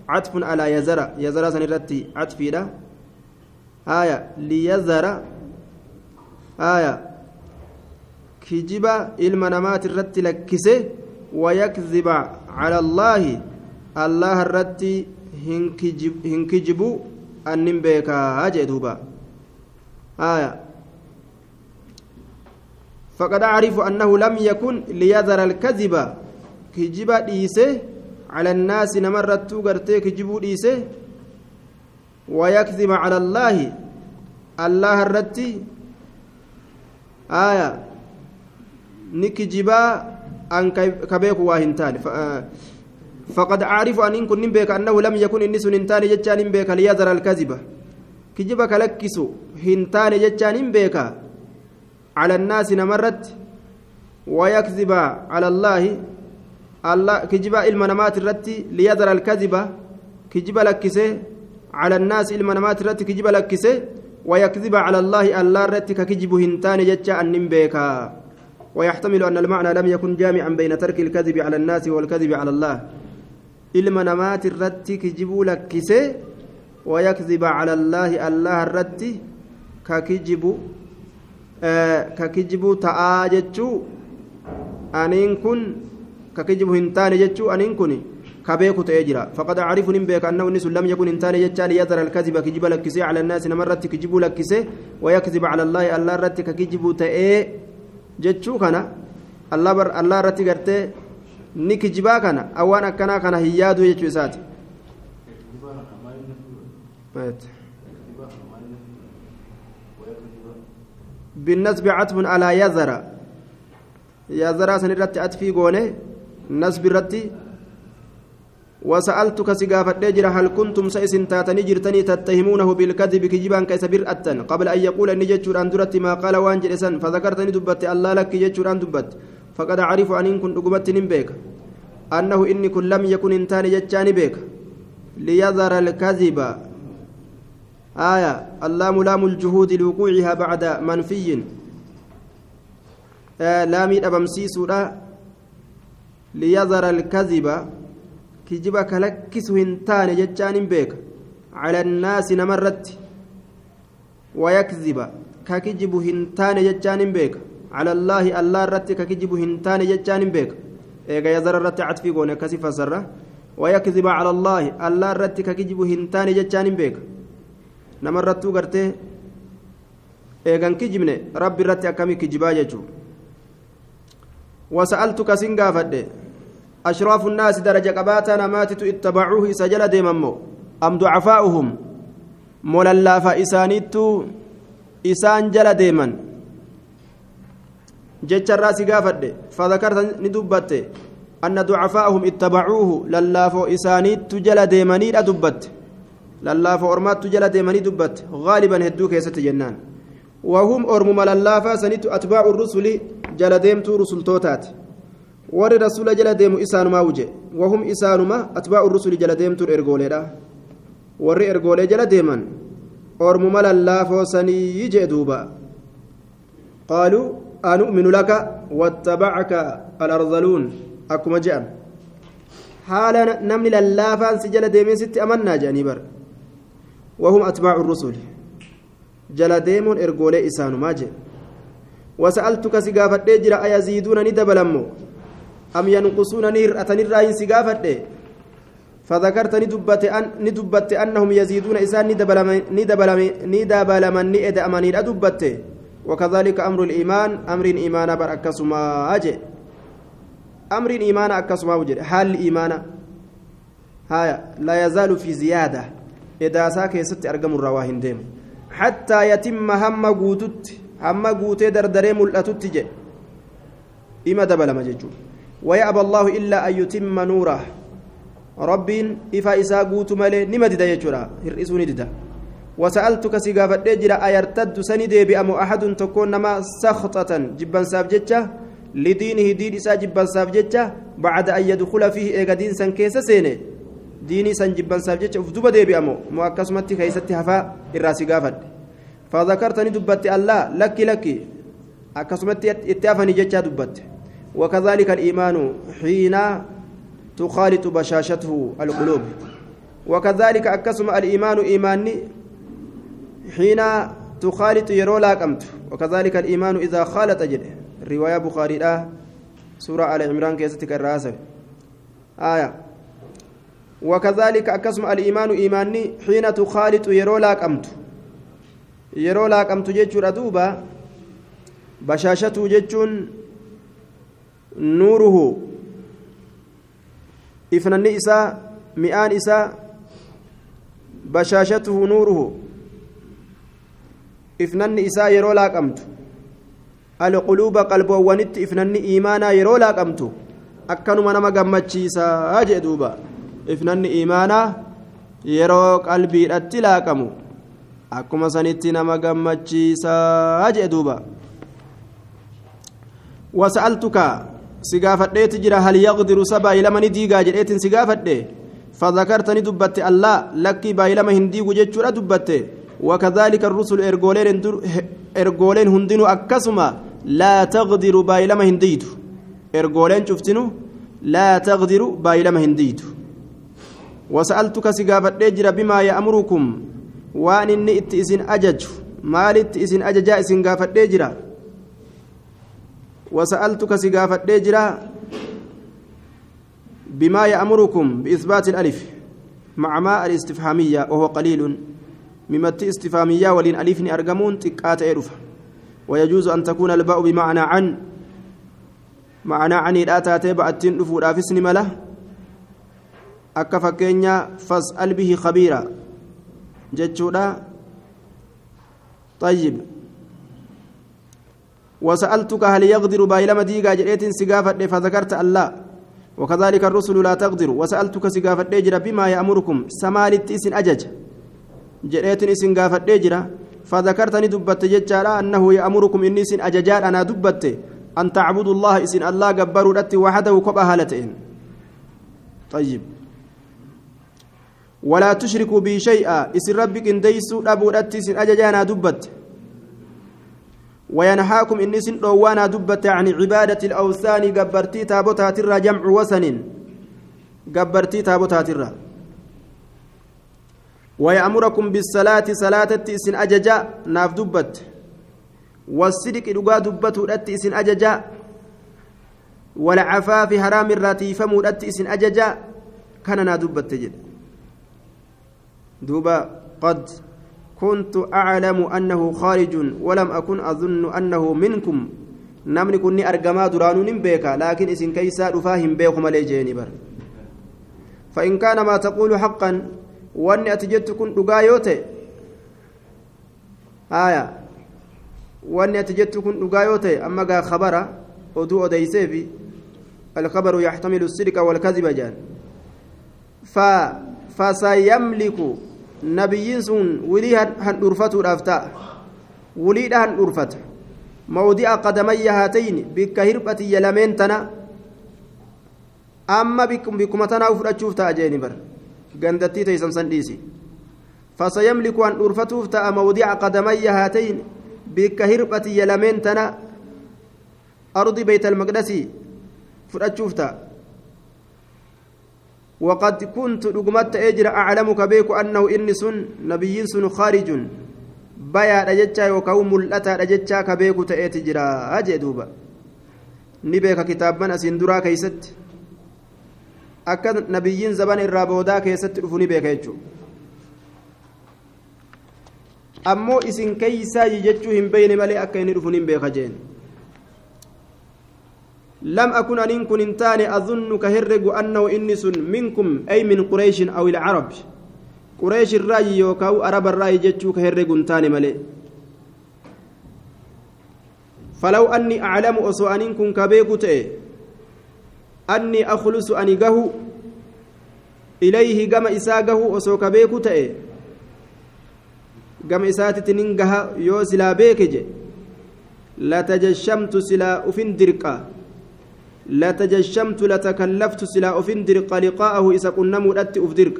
A: عطف على يزرى يزرى سنرتي عطفي لا. آية ليزرى آية كجبا المنامات الرتي لكسه ويكذب على الله. الله الرتي هنكجب هنكجبو أنم بيكا هاجي دوبا آية فقد أعرف أنه لم يكن ليذر الكذب. كجبا ديسه على الناس نمرت غرتيك جبو ديسه ويكذب على الله. الله الرتي. آية. نكجبا أن كبيك واهنتان فقد أعرف أن إن كن بك أنه لم يكن النس هنتان جتان بك ليذر الكذب. كجبك لكسو هنتان جتان بك على الناس نمرت. ويكذب على الله. الله كجبا namaati irratti liyadara alkaziba kijiba lakkisee على الناس إلما نمات رتك كجب لكسه ويكذب على الله الله رتك كجب هنتان جتشا أن بيكا ويحتمل أن المعنى لم يكن جامعا بين ترك الكذب على الناس والكذب على الله. إلما نمات الرتك كجب لكسه ويكذب على الله الله الرتك ككجب آه ككجب تآجتشو. أنين كن ككجب هنتان جتشو أنين كني كبيك تأجرا فقد أعرف نبيك أنه الناس لم يكن إنسان يجعل يذر الكذب كجب لكسي على الناس نمرت كجب لكسي ويكذب على الله الله رت كجب تأي جتشو كان الله بر الله رت قرتي نكجبا كان أوان أكنا كان هيادو يجو ساتي بالنسب عطف على يذر يذر سنرت أتفي قونه نسب الرتي وسألتك سقافة جرى هل كنتم سيسن تاتني جرتني تتهمونه بالكذب كجبان كيس برأة قبل أن يقول أني جتشور أن درت ما قال وان جلسان فذكرتني دبت الله لك جتشور أن دبت. فقد أعرف أن إن كنت قبت بيك. أنه إني كن لم يكن إنتاني جتشاني بيك. ليظهر الكذب. آية اللام لام الجهود لوقوعها بعد منفي. آه لامي أبمسيس ليظهر الكذب ka kijibu hin taane jechaan hin beeka cala allaahi allah irratti ka kijibu hin taane jechaan hin beeka eega yazara irratti catfii goone akkasi fasarra wayakziba cala allaahi allah irratti ka kijibu hin taane jechaan hin beeka namarrattuu gartee eegan kijibne rabbi irratti akkami kijibaa jechuu wasa'altuka sin أشراف الناس درجة قباتا نماتت اتبعوه سجل ديممو. أم ضعفاؤهم؟ موللافا إسانيتو إسان جل ديما جتش الراس قافد فذكرت ندبت أن ضعفاؤهم اتبعوه للافو إسانيتو جل ديماني أدبت للافو أرمات جل ديماني دبت. غالبا هدوك يا جنان. وهم أرم مللافا سنيت أتباع الرسل جل ديمتو رسل توتات. Warri rasuula jala deemu isaanumaa wuje wahum isaanuma atbaa'u rusuli jala deemtuun ergooleedha warri ergoolee jala deeman ormuma lallaafoo sanii jee duuba qaaluu anu'minu laka wattabacaka alarzaluun akkuma je'an haala namni lallaafaan si jala deemee sitti amannaa jedhanii bar wahum atbaacu rusuli jala deemuun ergoolee isaanumaa jee wasa'altuka si gaafadhee jira ayaziiduuna ni أم ينقصون نير أتنرى سقافة فذكرت ندبت أن ندبت أنهم يزيدون إسان ندبلمن ندبلمن ندبلمن نئد أمانير أدبت. وكذلك أمر الإيمان أمر إيمان بر أكسما أجي. أمر إيمان أكسما وجد حال الإيمان؟ هايا. لا يزال في زيادة. إذا ساك يست أرقم الرواهن ديم. حتى يتم هم قوتت. هم قوتي دردري ملأتت جي. إما دبلما جيجو. ويأبى الله إلا أن يتم نوره. ربين إفا إسا قوت مالي نمدد يجرا هرئسوني ددا وسألتك سيقافت جرا أيرتد سندي بأمو أحد تكون نما سخطة. جبا سابجتة لدينه دين إسا جبا سابجتة بعد أن يدخل فيه إيقا دين سن سيني. ديني سن جبا سابجتة أفدوب دي بأمو. مؤكسمتي كيستي هفا. إراسي قافت فذكرتني دبت الله. لك لك أكسمتي اتفني جتة دبت. وكذلك الإيمان حين تخالط بشاشته القلوب. وكذلك أكسم الإيمان إيماني حين تخالط يرو لاقمت وكذلك الإيمان إذا خالط جد. رواية بخاري لا سورة على عمران كيستك الراسة آية. وكذلك أكسم الإيمان إيماني حين تخالط يرو لاقمت يرو لاقمت جيتشور أدوبا بشاشته جيتشون nuuruhu ifnanni isaa mi'aan isaa bashaashatuhu nuuruhu ifnanni isaa yeroo laaqamtu alquluuba qalboowwanitti ifnanni iimaanaa yeroo laaqamtu akkanuma nama gammachiisaa jee duuba ifnanni iimaanaa yeroo qalbiidhatti laaqamu akkuma sanitti nama gammachiisaa jee duuba wasa'altuka si gaafadheeti jira hal yaqdiru sa diigaa jedheetiin si gaafadhe? Fadakartani dubbatte allah lakkii baay'ee hin diigu jechuudha dubbatte. Wakadaalika rusul ergooleen hundinuu akkasuma laa taqdiru baay'ee hin diidu ergooleen cuftinu laa taqdiru baay'ee hin diidu wasa'altuka si gaafadhee jira bimaa ya'murukum? Waan inni itti isin ajaju maalitti isin ajajaa isin gaafadhee jira? وسألتك سقافة جرى بما يأمركم بإثبات الألف مع ما الاستفهامية وهو قليل. ممتي استفهامية ولين ألفني أرجمون تكات إرفع ويجوز أن تكون الباء بمعنى عن. معنى عن لا تاتي بأتين رفور أفسني مله akka fakkeenya fas'al bihi khabiira jechuudha طيب. وسألتك هل يقدر بايلما ديغا جريت سقافة فذكرت الله وكذلك الرسل لا تقدر. وسألتك سقافة جرى بما يأمركم. سمالت إسن أجج. جريت إسن قافة جرى. فذكرتني دبت ججارا أنه يأمركم إني إسن أججار. أنا دبت. أن تعبدوا الله إسن الله قبروا وحده كبها هالتين طيب. ولا تشركوا بي شيئا. اسم ربك إن ديسو دبودت اسم اججانا دبت. وينهاكم ان اسم دوانا دبت عن عبادة الأوثان قبرتي تابوتات الرا جمع وسن قبرتي تابوتات الرا. ويأمركم بالصلاة صلاة اسم أججا ناف دبت. والصدق دقا دبت اسم أججا. والعفاف حرام الراتي فمودت اسم أججا. كان نا دبت تجد. دوبا قد كنت أعلم أنه خارج ولم أكن أظن أنه منكم. nin beeka laakiin isin keeysaa dhufaa hin beeku malee jeeni bar فإن كان ما تقول حقا وأني أتجدت كن دقايوتي آية. وأني أتجدت كن دقايوتي أما قا خبر أدو أديسيفي الخبر يحتمل الصدق والكذب جان. ف فسيملك nabiyyiin sun wilii handhurfatuudhaaf ta'a wuliidha handhurfata mawdi'a qadamayya haatayni bikka hirphatiyya lameen tana amma bikkuma tanaa fudhachuuf ta'a jeeni bar gandattii teeysan san dhiisi فسيملك أن أرفته تأ موضع قدمي هاتين بك هربتي يلمين تنا أرض بيت المقدس فرأتشوفتا وقد كنت رقمت أجر أعلمك بيك أنه إني سن نبي سن خارج. بيا رجتشا وكو ملأتا رجتشا كبيك تأتي جرا. أجي دوبا. نبيك كتاب من أسندرا كيست. أكد نبيين زبان الرابودا كيست رفوني بيك يجو. ammoo isin keeysaa jechuu hin beeyne malee akka inni dhufuun hin beeka jeen لم أكن أن كن إنتاني أظن كهرج أنه إنس منكم أي من قريش أو العرب. قريش الرأي يوكاو أرب الرأي جتشو كهرج إنتاني ملي. فلو أني أعلم أسو أن كن كبيكت أني أخلص أني قهو إليه قم إساقه أسو كبيكت قم إساتت ننقها يو سلا بيكج لا تجشمت سلا أفن درقا. لتجشمت لتكلفت سلا أفندرق لقاءه إذا كنا مؤدت أفدرق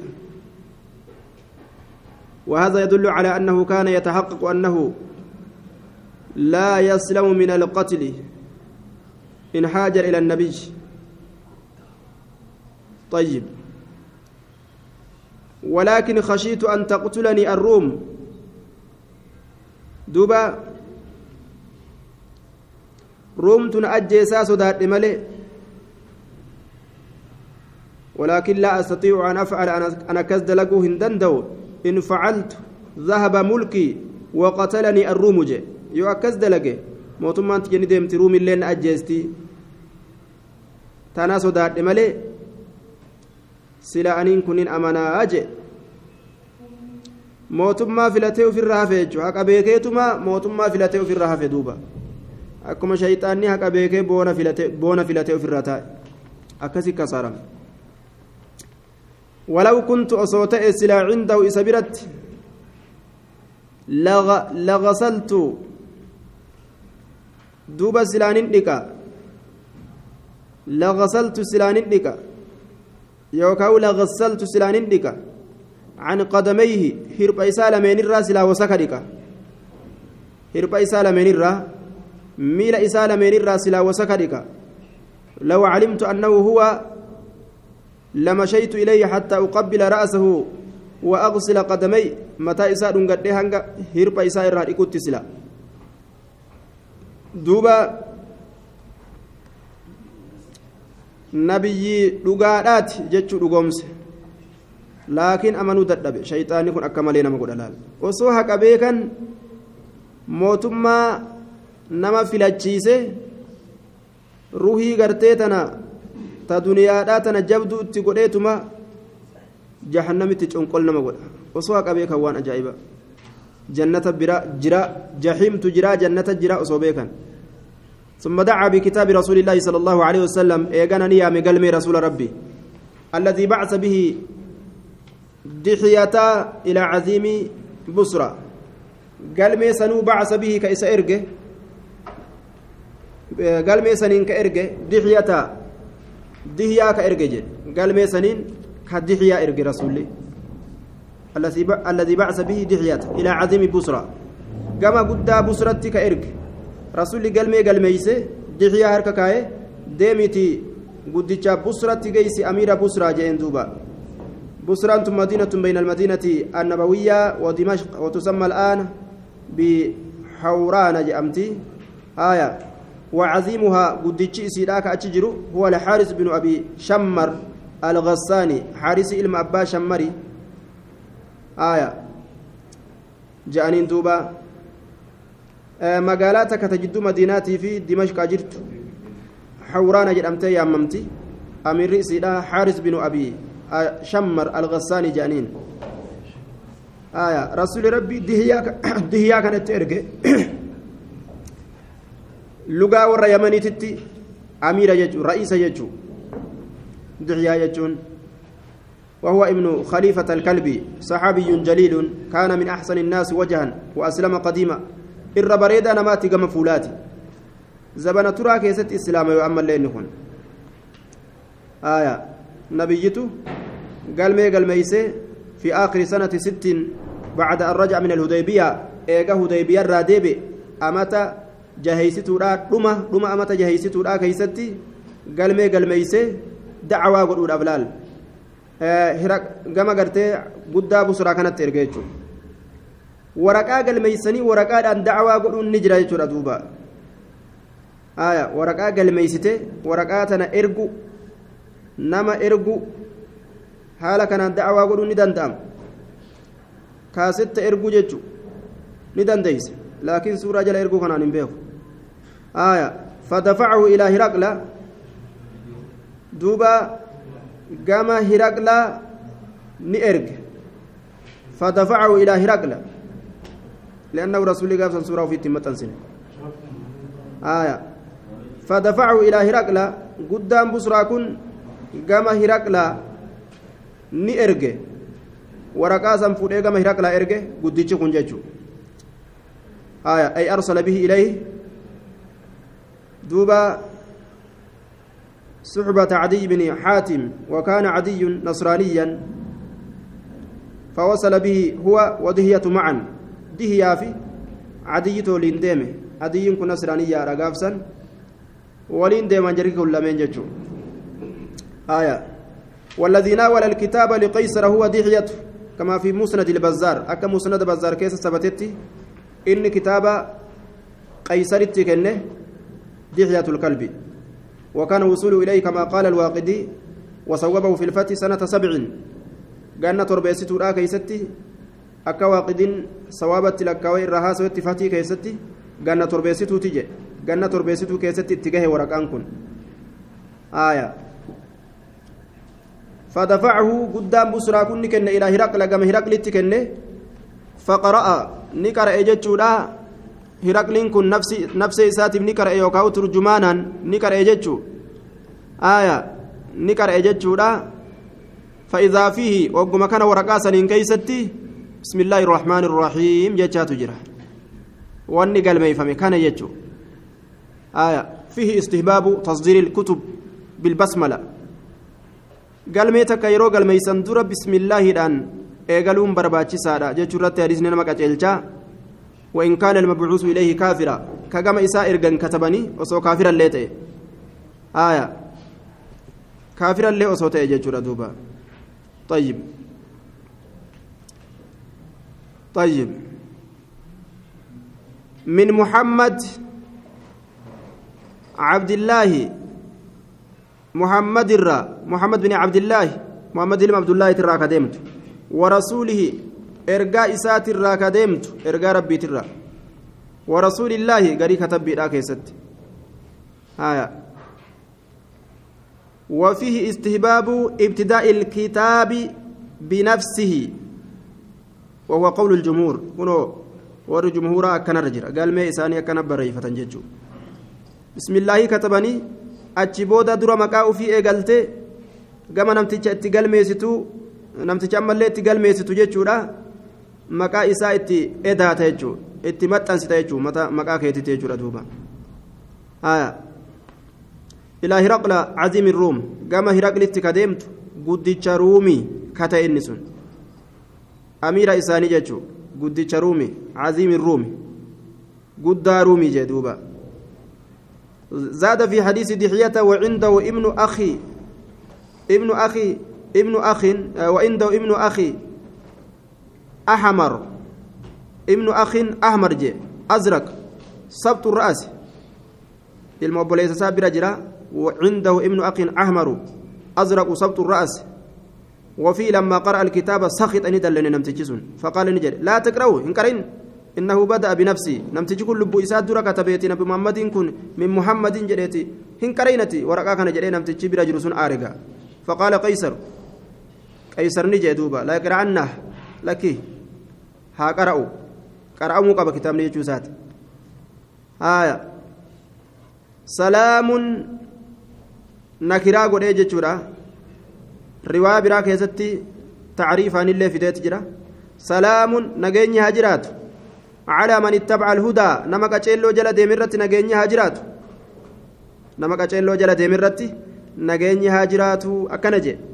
A: وهذا يدل على أنه كان يتحقق أنه لا يسلم من القتل إن حاجر إلى النبي. طيب. ولكن خشيت أن تقتلني الروم. دوبا. رومتن أجيسا صدات ملئ ولكن لا أستطيع أن أفعل أنا كزد لقو هندندو إن فعلت ذهب ملكي وقتلني الرومج يو أكزد لقي mootummaan tijjani deemti ruumillee na ajjeesti tanaa sodaadhe malee sila aniin kunin amanaa jee mootummaa filatee ofirra hafe jechuudha haqa beekeetuma mootummaa filatee ofirra hafe duuba akkuma shayxaanni haqa beekee boona filatee ofirra taa'e akkasi kasaarame ولو كنت أصوت سلا عنده إسبرت لغ لغسلت دوب سلان ديكا لغسلت سلان ديكا يوكاو لغسلت سلان ديكا عن قدميه هرب إسالة من الراس لا وسكدك هرب إسالة من الرا ميل إسالة من الراس لا وسكدك لو علمت أنه هو لمشيت إليه حتى أقبل رأسه وأغسل قدمي متى إساء قد هنگا هرب إساء الرا إكوت سلا دوبا dhugoomse laakiin amanuu dadhabe shayxaanni kun akka malee nama godha laal osoo haqa beekan mootummaa nama filachiise ruhii gartee ta duniyaadhaa tana jabduu itti godheetuma jahannamitti conqol nama godha osoo haqa beekan waan ajaa'iba jannata bira jira jahiimtu jira jannata jira osoo beekan ثم دعا بكتاب رسول الله صلى الله عليه وسلم ايغانا نيامي قلمي رسول ربي الذي بعث به دحية إلى عزيم بصرى قلمي سنو بعث به كيس إرجه قلمي سنين كإرجه دحية دحية كإرجه قلمي سنين كدحية إرجه رسولي. الذي بعث به دحية إلى عزيم بصرى كما قد بصرتك كإرجه rasuulli galmee galmeeyse dixiyaa harka kaa'e deemiti guddicha busratti geeysi amiira busraa jeen duuba بصرى مدينة بين المدينة النبوية ودمشق وتسمى الآن بحوران جأمتي آية. وعظيمها قدتش سيداك أتجر هو الحارس بن أبي شمر الغساني حارس إلم أبا شمري آية جانين دوبا magaalaa takka ta jidduu madiinaatii fi dimashqaa jirtu xawraana jedhamtee yaammamti amirri isiidha xaaris binu abii shammar alghassaani jedhaniin rasuli rabbi dihiyaa kanatti erge lugaa warra yamaniititti amiira jechuu ra'iisa jechuu dihiyaa jechuun وهو ابن خليفة الكلبي صحابي جليل كان من أحسن الناس وجها وأسلم قديما irra bareedaa namaatti gama fuulaati zabana turaa keessatti islaama yoo ammallee inni kun aya nabiyyitu galmee galmeeysee fi aakhiri sanati sittiin bacda an rajaca min alhudaybiya eega hudaybiya irraa deebe amata jaheysituudha dhuma dhuma amata jaheysituudha keeysatti galmee galmeeysee dacwaa godhuudhaaf laal gama gartee guddaa busraa kanatti erge jechuudha waraqaa galmeeysanii waraqaadhaan dacwaa godhuun ni jira jechuudha duuba waraqaa galmeeysite waraqaa tana ergu nama ergu haala kanaan dacwaa godhuun ni danda'ama kaasetta erguu jechu ni dandeeyse laakiin suuraa jala erguu kanaan hin beeku fadafacahu ilaa hiraqla duuba gama hiraqla ni erge fadafacahu ilaa hiraqla لأنه رسول الله صلى الله عليه وسلم آية فدفعه إلى هرقل قدام بصرى كن قام هرقل erge waraqaa san fuudhee gama hiraqlaa erge guddichi kun jechu aya ay arsala bihi duuba صحبة عدي بن حاتم وكان عدي نصرانيا فوصل به هو ودهية معا. دهيا في عدي تولين ديمه عدي كن نصرانيا رقافسا. ولين ديما جريك كل من ججو آية. والذي ناول الكتاب لقيصر هو دحية كما في مسند البزار. أكا مسند البزار كيس ثبتت إن كتاب قيصر كنه دحية الكلب. وكان وصول إليه كما قال الواقدي وصوبه في الفتح سنة سبع. قالنا تربيستو را كيستي أكا واقد صوابت لكاوي الرهاس واتفاتي كيستي. قالنا تربيستو تيجي. قالنا تربيستو كيستي اتجاه ورقان كن آية. فدفعه قدام بسرى كن إلى هرقل كما هرقل كن فقرأ نكر إجتشودا كن نفسي نفسي ساتب نكر يوكاو ترجمانا نكر إجتشو آية نكر إجتشودا فإذا فيه وقم كان ورقا سنين كيستي بسم الله الرحمن الرحيم جتشات جرا واني قال ما يفهم كان يجتشو آية فيه استهباب تصدير الكتب بالبسملة galmee takka yeroo galmeeysan dura bismillaahiidhaan eegaluun barbaachisaadha jechuu irratti hadiisni nama qaceelchaa. وإن كان المبعوث إليه كافرا. كجمع إساء إرجن كتبني وصو كافرا ليته آية. كافرا لي وصو تأجج دوبا طيب. طيب. من محمد عبد الله محمد الرا محمد بن عبد الله محمد بن عبد الله ترى كدمت ورسوله كدمت ارجاء ربي ترى ورسول الله غري كتب بيدا كيست آية وفيه استهباب ابتداء الكتاب بنفسه وهو قول الجمهور كنو ور جمهورا أكن رجل قال ما إساني أكن بريفة ججو بسم الله كتبني booda dura maqaa ufii eegalte gama namticha itti galmeessitu namticha ammallee itti galmeessitu jechuudha. Maqaa isaa itti edaata jechuudha itti maxxansita jechuudha maqaa keetitti jechuudha duuba ilaa hiraqla caziimi ruum gama hiraqlitti ka deemtu guddicha ruumii ka ta'e inni sun amiira isaanii jechuudha guddicha ruumii caziimi ruumi guddaa ruumii jee duuba زاد في حديث دحية وعنده ابن أخي ابن أخي ابن أخ وعنده ابن أخي أحمر. ابن أخ أحمر جي. أزرق. سبط الرأس. الموبوليس سابر جرا. وعنده ابن أخ أحمر. أزرق سبط الرأس. وفي لما قرأ الكتاب سخط أن يدلني نمتجسون فقال نجري لا تقرأوا إن قرئن إنه بدأ بنفسي. نمتج كل لبو إساد درك تبيتي. نبي محمد كن من محمد جريتي. هن كرينتي ورقا كان جري نمتج برجل سن آرقا فقال قيصر. قيصر نجي دوبا. لا يقرأنه. لكي haa qara'u. Qara'amuu qaba kitaabni jechuu isaati. Haaya. Salaamuun nakiraa godhee jechuudha. Riwaa biraa keessatti tacriifaanillee fideeti jira. Salaamuun nageenyi haa jiraatu. Calaa man ittabaca alhudaa nama qaceelloo jala deeme irratti nageenyi haa jiraatu. Nama qaceelloo jala deeme nageenyi haa jiraatu akkana jedhe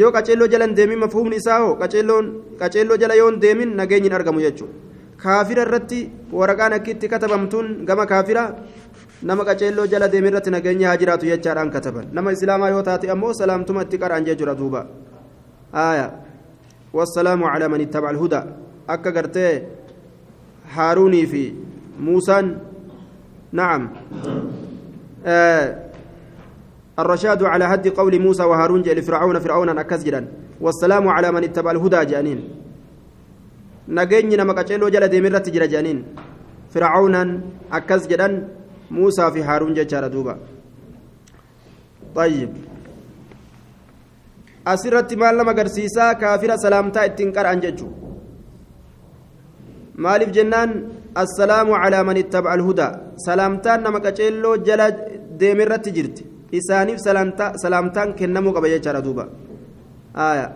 A: yoo qaceelloo jalan deemin mafhuumni isaa hoo qaceelloo jala yoon deemin nageenyi hin argamu jechuudha kaafira irratti waraqaan akka itti katabamtuun gama kaafira nama qaceelloo jala deemin irratti nageenyi haa jiraatu jechaadhaan kataban nama islaamaa yoo taate ammoo salaamtuma itti qara'an jechuudha duuba aaya wassalaamu calaa man ittabaca alhudaa akka gartee في موسى نعم آه الرشاد على هد قول موسى وهارون جاء لفرعون فرعون أكزجرا والسلام على من اتبع الهدى جانين. نجيني نما قتلوا جل ديمرة جرا جانين. فرعون أكزجرا موسى في هارون جاء دوبا. طيب. أسرت مال لما قرسيسا كافر سلامتا اتنكر أنججو maaliif jennaan assalaamu calaa man ittabaca alhudaa salaamtaan nama qaceelloo jala deemerratti jirti isaaniif salaamtaan kennamuu qaba jechaadha duuba aya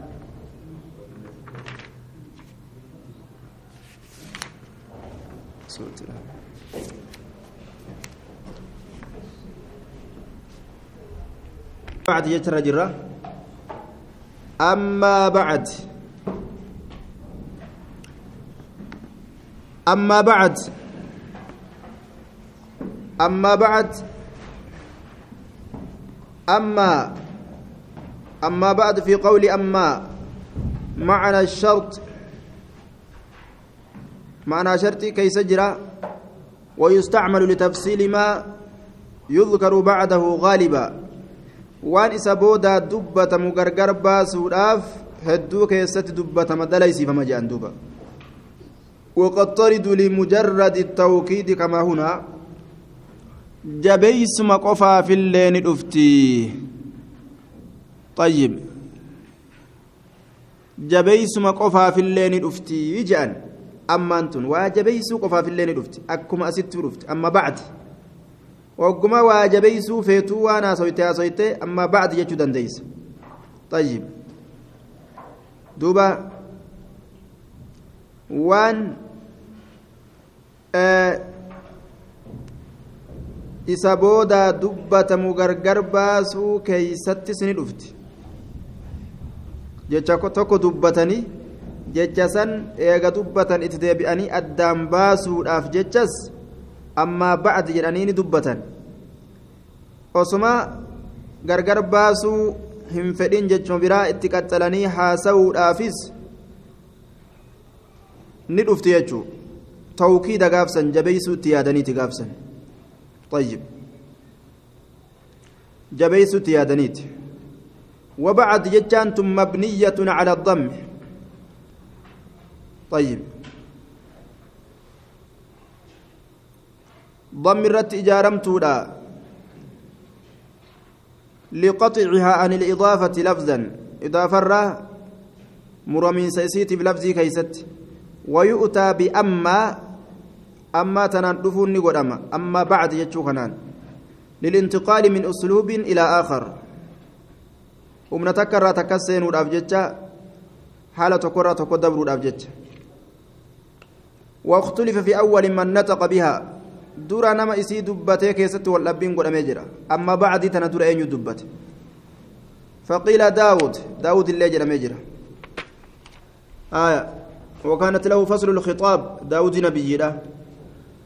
A: بعد يجرى جرة أما بعد أما بعد أما بعد أما أما بعد في قول أما معنى الشرط معنى شرط كي سجرة ويستعمل لتفصيل ما يذكر بعده غالبا. وان إسابودا دبة مقرقر باسوداف هدو كيست دبة مدليسي فما جان دوبا. وقد ترد لمجرد التوكيد كما هنا. جبيس مقفا في اللين أفتي طيب جبيس مقفا في اللين أفتي جان أما أنتم وجبيس قفا في اللين أفتي أكما أست أفتي أما بعد وقما وجبيس فيتو وأنا سويتها سويتي أما بعد يجو دنديس طيب دوبا وان isa boodaa dubbatamu gargar baasuu keeysattis ni dhufti. Jecha tokko dubbatanii jecha san eega dubbatan itti deebi'anii addaan baasuudhaaf jechas ammaa ba'ad jedhanii ni dubbatan. Osuma gargar baasuu hin fedhin jechuma biraa itti qaxxalanii haasa'uudhaafis ni dhufti jechuu. Tawkiida gaafsan jabeeysuu itti yaadaniiti gaafsan طيب. جبيست يادنيت وبعد جتانتم مبنية على الضم. طيب. ضم الرت إجارمتودا. لقطعها عن الإضافة لفظا. إضافة را مرمين سيسيتي بلفظي كيست. ويؤتى بأما أما تنان نقول أما. أما بعد يجو كنان. للانتقال من أسلوب إلى آخر. ومن تكرر تكسين ودابجتشا حالة تكرر تقدر ودابجتشا واختلف في أول من نطق بها. درا نما إسي دبته كيست والأبين قد أمجرا أما بعد تندر أين دبته. فقيل داود. داود اللي جرى مجرى آية. وكانت له فصل الخطاب. داود نبي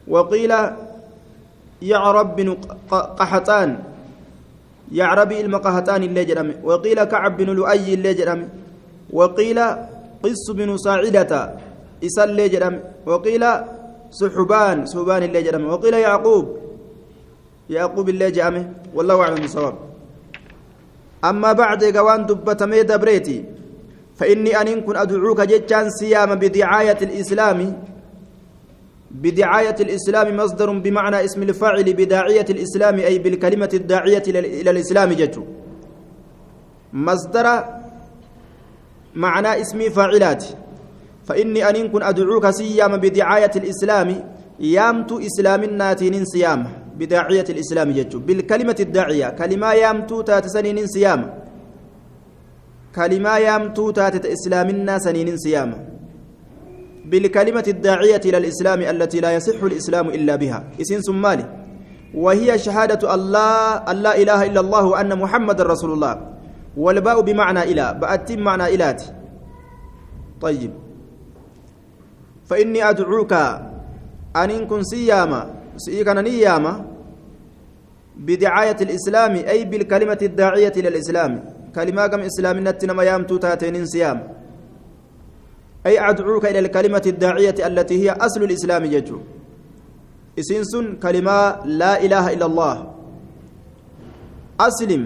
A: وقيل يعرب بن قحطان يعربي المقهتان اللي جرم. وقيل كعب بن لؤي اللي جرم. وقيل قس بن ساعدة إسال اللي جرم. وقيل سحبان سحبان اللي جرم. وقيل يعقوب يعقوب اللي والله أعلم الصواب أما بعد قوان دبة ميدا بريتي فإني أن كن أدعوك جتان سيام بدعاية الإسلام. بدعاية الإسلام مصدر بمعنى اسم الفاعل بداعية الإسلام أي بالكلمة الداعية إلى الإسلام جتو. مصدر معنى اسم فاعلات. فإني أن كن أدعوك سيام بدعاية الإسلام يامت إسلام ناتين صيام بداعية الإسلام جتو. بالكلمة الداعية كلمة يامت تاتسنين صيام كلمة يامت تاتت إسلام سنين صيام بالكلمة الداعية إلى الإسلام التي لا يصح الإسلام إلا بها. إسن سمالي وهي شهادة الله أن لا إله إلا الله وأن محمد رسول الله. والباء بمعنى إله بأتم معنى إلات. طيب. فإني أدعوك أن إن كن سياما سيكن نياما بدعاية الإسلام أي بالكلمة الداعية إلى الإسلام. كلمة كم إسلام نتنما يامتو تاتين سيام. أي أدعوك إلى الكلمة الداعية التي هي أصل الإسلام يجو. إسنسن كلمة لا إله إلا الله. أسلم.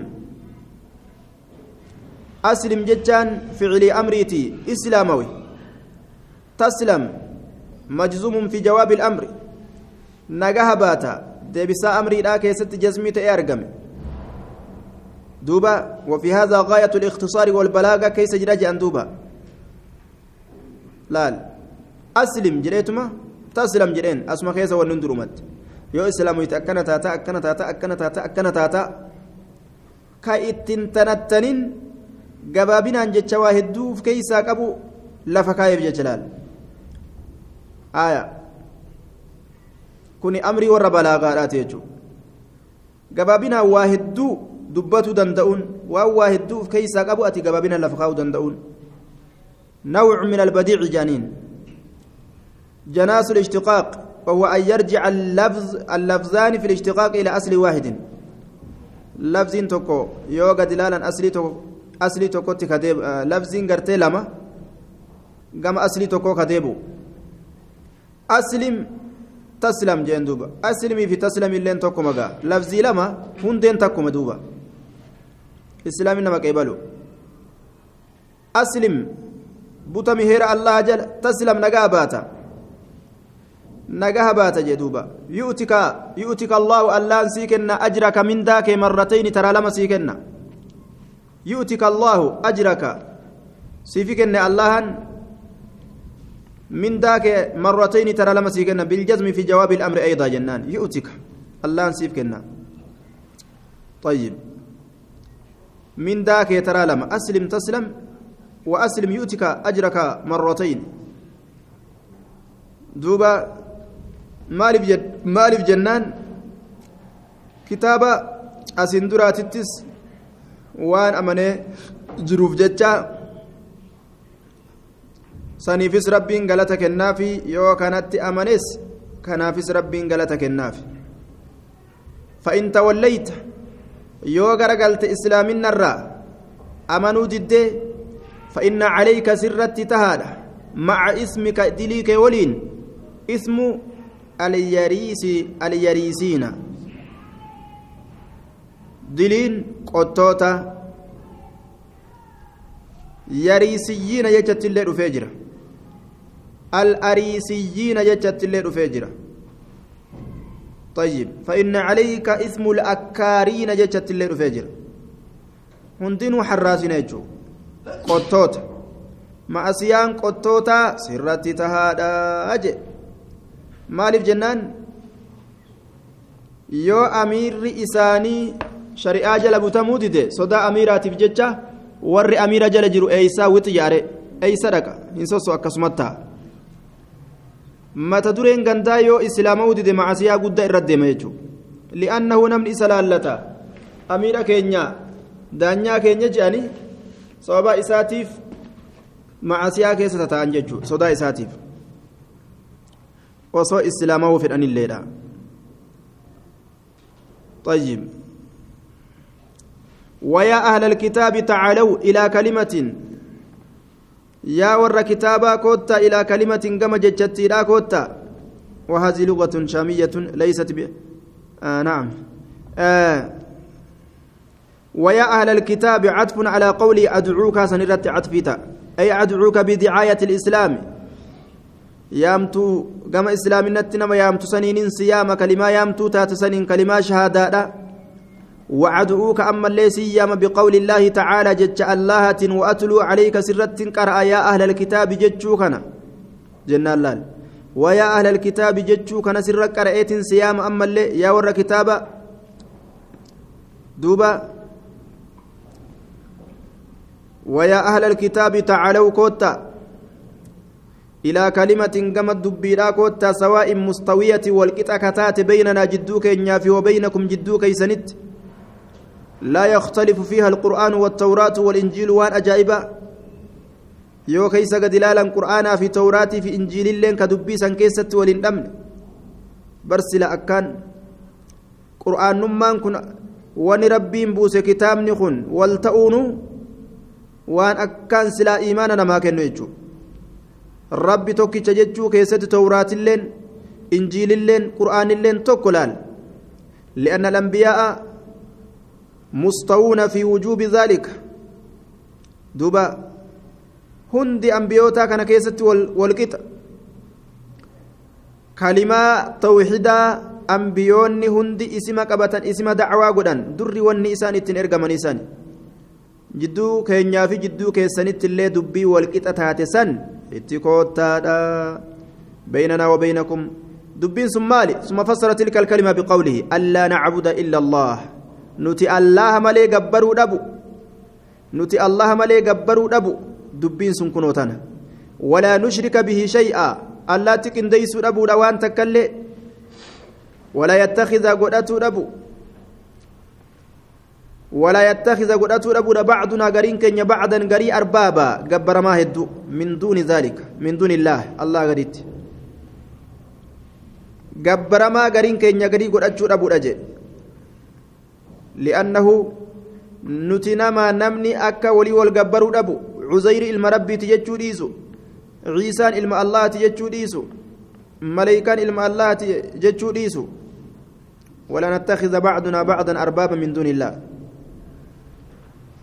A: أسلم جتان فعل أمريتي إسلاموي. تسلم. مجزوم في جواب الأمر. نجاها باتا. ديبسا أمري لا كيست جزمي تأرقم دوبا. وفي هذا غاية الاختصار والبلاغة كيس أن دوبا. Laal aslim jedheetuma taslam jedheen asuma keessa wanni hundurumatti yoo islaamoyte akkana taata akkana taata akkana taata akkana taata ka ittiin tanattanin gabaabinaan jecha waa hedduu of keeysaa qabu lafa kaayeef jecha laal aya kuni amrii warra balaagaadhaati jechuudha gabaabinaan waa hedduu dubbatuu danda'uun waan waa hedduu of keeysaa qabu ati gabaabinaan lafa kaa'uu danda'uun نوع من البديع جانين جناس الاشتقاق وهو أن يرجع اللفظ اللفظان في الاشتقاق إلى أصل واحد. لفظ تكو يوغا دلالا أصلي تكو أصلي تكو تكذب لفظ غرتي لما قام أصلي تكو كذبو أسلم تسلم جين دوبا. أسلمي في تسلم اللين تكو مغا. لفظي لما هندين تكو مدوبا. إسلام إنما قيبلو أسلم buta miheera allah jala taslam nagaa baata nagaha baata jee duuba yu'tika yu'tika allahu allaan sii kenna ajraka mindaa kee marratayni taraa lama sii kenna yu'tika allahu ajraka siifi kenne allahan mindaa kee marratayni taraa lama sii kenna biljazmi fi jawaabi الأمر أيضا جنان يؤتك الله سيف كنا طيب من ذاك ترى لما أسلم تسلم وأسلم يؤتك أجرك مرتين دوبا مالف جد مالف جنان كتابة أسندراتتس waan amanee jiruuf jecha saniifis rabbiin galata kennaafi yoo kanatti amanes kanaafis rabbiin galata kennaafi fa'in tawallayta yoo garagalte islaaminarraa amanuu diddee فإن عليك سرت تهادا مع اسمك دليك ولين اسم اليريس اليريسين. دلين قطوتا يريسيين يجت اللي رفيجرة الأريسيين يجت اللي رفيجرة طيب فإن عليك اسم الأكارين يجت اللي رفيجرة هندين حراسين يجو. Qottoota. Ma'asiyaan qottoota sirratti tahaadha je maaliif jennaan? Yoo amiirri isaanii shari'aa jala butamuu dide sodaa amiiraatiif jecha warri amiira jala jiru eeysaa wixi eeysa dhaqa? Hin sosso akkasumatti mata dureen gandaa yoo islaama'uu dide macasiyaa guddaa irra deema jechuudha li'annahu namni isa laallata. Amiira keenya daanyaa keenya je'anii sababa isaatiif macasiyaa keessa tata'an jechuudha. Sodaa isaatiif. Osoo islaama'uu fedhanilleedha طيب ويا أهل الكتاب تعالوا إلى كلمة يا ور كتابا كوتا إلى كلمة كما جتت لا كوتا وهذه لغة شامية ليست ب... آه نعم آه ويا أهل الكتاب عطف على قولي أدعوك سنرت عطفيتا. أي أدعوك بدعاية الإسلام. يامتو كما إسلام نتنما يامتو سنين صيام كلمة يامتو تات سنين كلمة شهادة. وعدعوك أما اللي سيام بقول الله تعالى جج الله وأتلو عليك سرة قرأ يا أهل الكتاب ججوكنا جنة الله ويا أهل الكتاب ججوكنا سر قرأت صيام أما يا ور كتاب دوبا ويا أهل الكتاب تعالوا كوتا إلى كلمة قمت دبيرا كوتا سواء مستوية والقطع كتات بيننا جدوك إنيافي وبينكم جدوك يسنت لا يختلف فيها القرآن والتوراة والإنجيل keeysa gad ilaalan qur'aanaa fi tawraatii fi injiililleen ka dubbiisan keessatti waliin dhabne barsila akkaan qur'aannummaan kun wani rabbiin buuse kitaabni kun wal ta'uunu waan akkaan silaa imaana namaa kennu jechuudha rabbi tokkicha jechuu keessatti tawraatilleen injiililleen qur'aanilleen tokko laal li'anna alambiyaa'a mustawuuna fi wujuubi dhaalika duuba hundi ambiyootaa kana keessatti walqixa kalimaa tawxidaa ambiyoonni hundi isima qabatan isima dacwaa godhan durri wanni isaan ittiin ergaman isaan jidduu keenyaa fi jidduu keessanitti illee dubbii walqixa taate san itti koottaadha. بيننا وبينكم دبين ثم مالي ثم فسر تلك الكلمة بقوله ألا نعبد إلا الله نتي الله ملي جبروا دبو نتي الله ملي جبروا دبو دبين سن كنوتنا ولا نشرك به شيئا ألا تكن ديسو دبو دوان تكلي ولا يتخذ قدتو دبو ولا يتخذ قدتو دبو بعضنا قرين كن بعضا قري أربابا جبر ما هدو من دون ذلك من دون الله الله gariin keenya gadii godhachuu dhabuudha jedhe li'annahu nuti nama namni akka walii wal gabbaruu dhabu cuzayri ilma rabbiiti jechuu dhiisu ciisaan ilma allaati jechuu dhiisu maleykaan ilma allaati jechuu dhiisu ولا نتخذ بعضنا بعضا أربابا من دون الله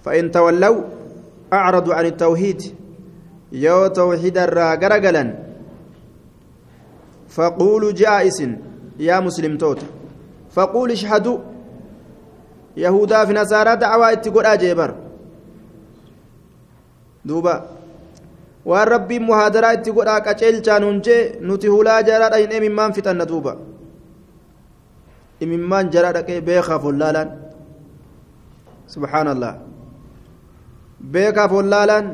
A: فإن تولوا أعرضوا عن التوحيد يو توحيد الراجرجلا فقولوا جائز يا مسلم توت فقول اشهدوا يهودا في نصارى دعوة اتقول أجيبر دوبا rabbiin muhaadaraa itti godhaa qaceelchaan hunjee nuti hulaa jaraa dhayinee imimmaan fixanna duuba imimmaan jaraa dhaqee beekaaf wallaalaan subhaanallah beekaaf wallaalaan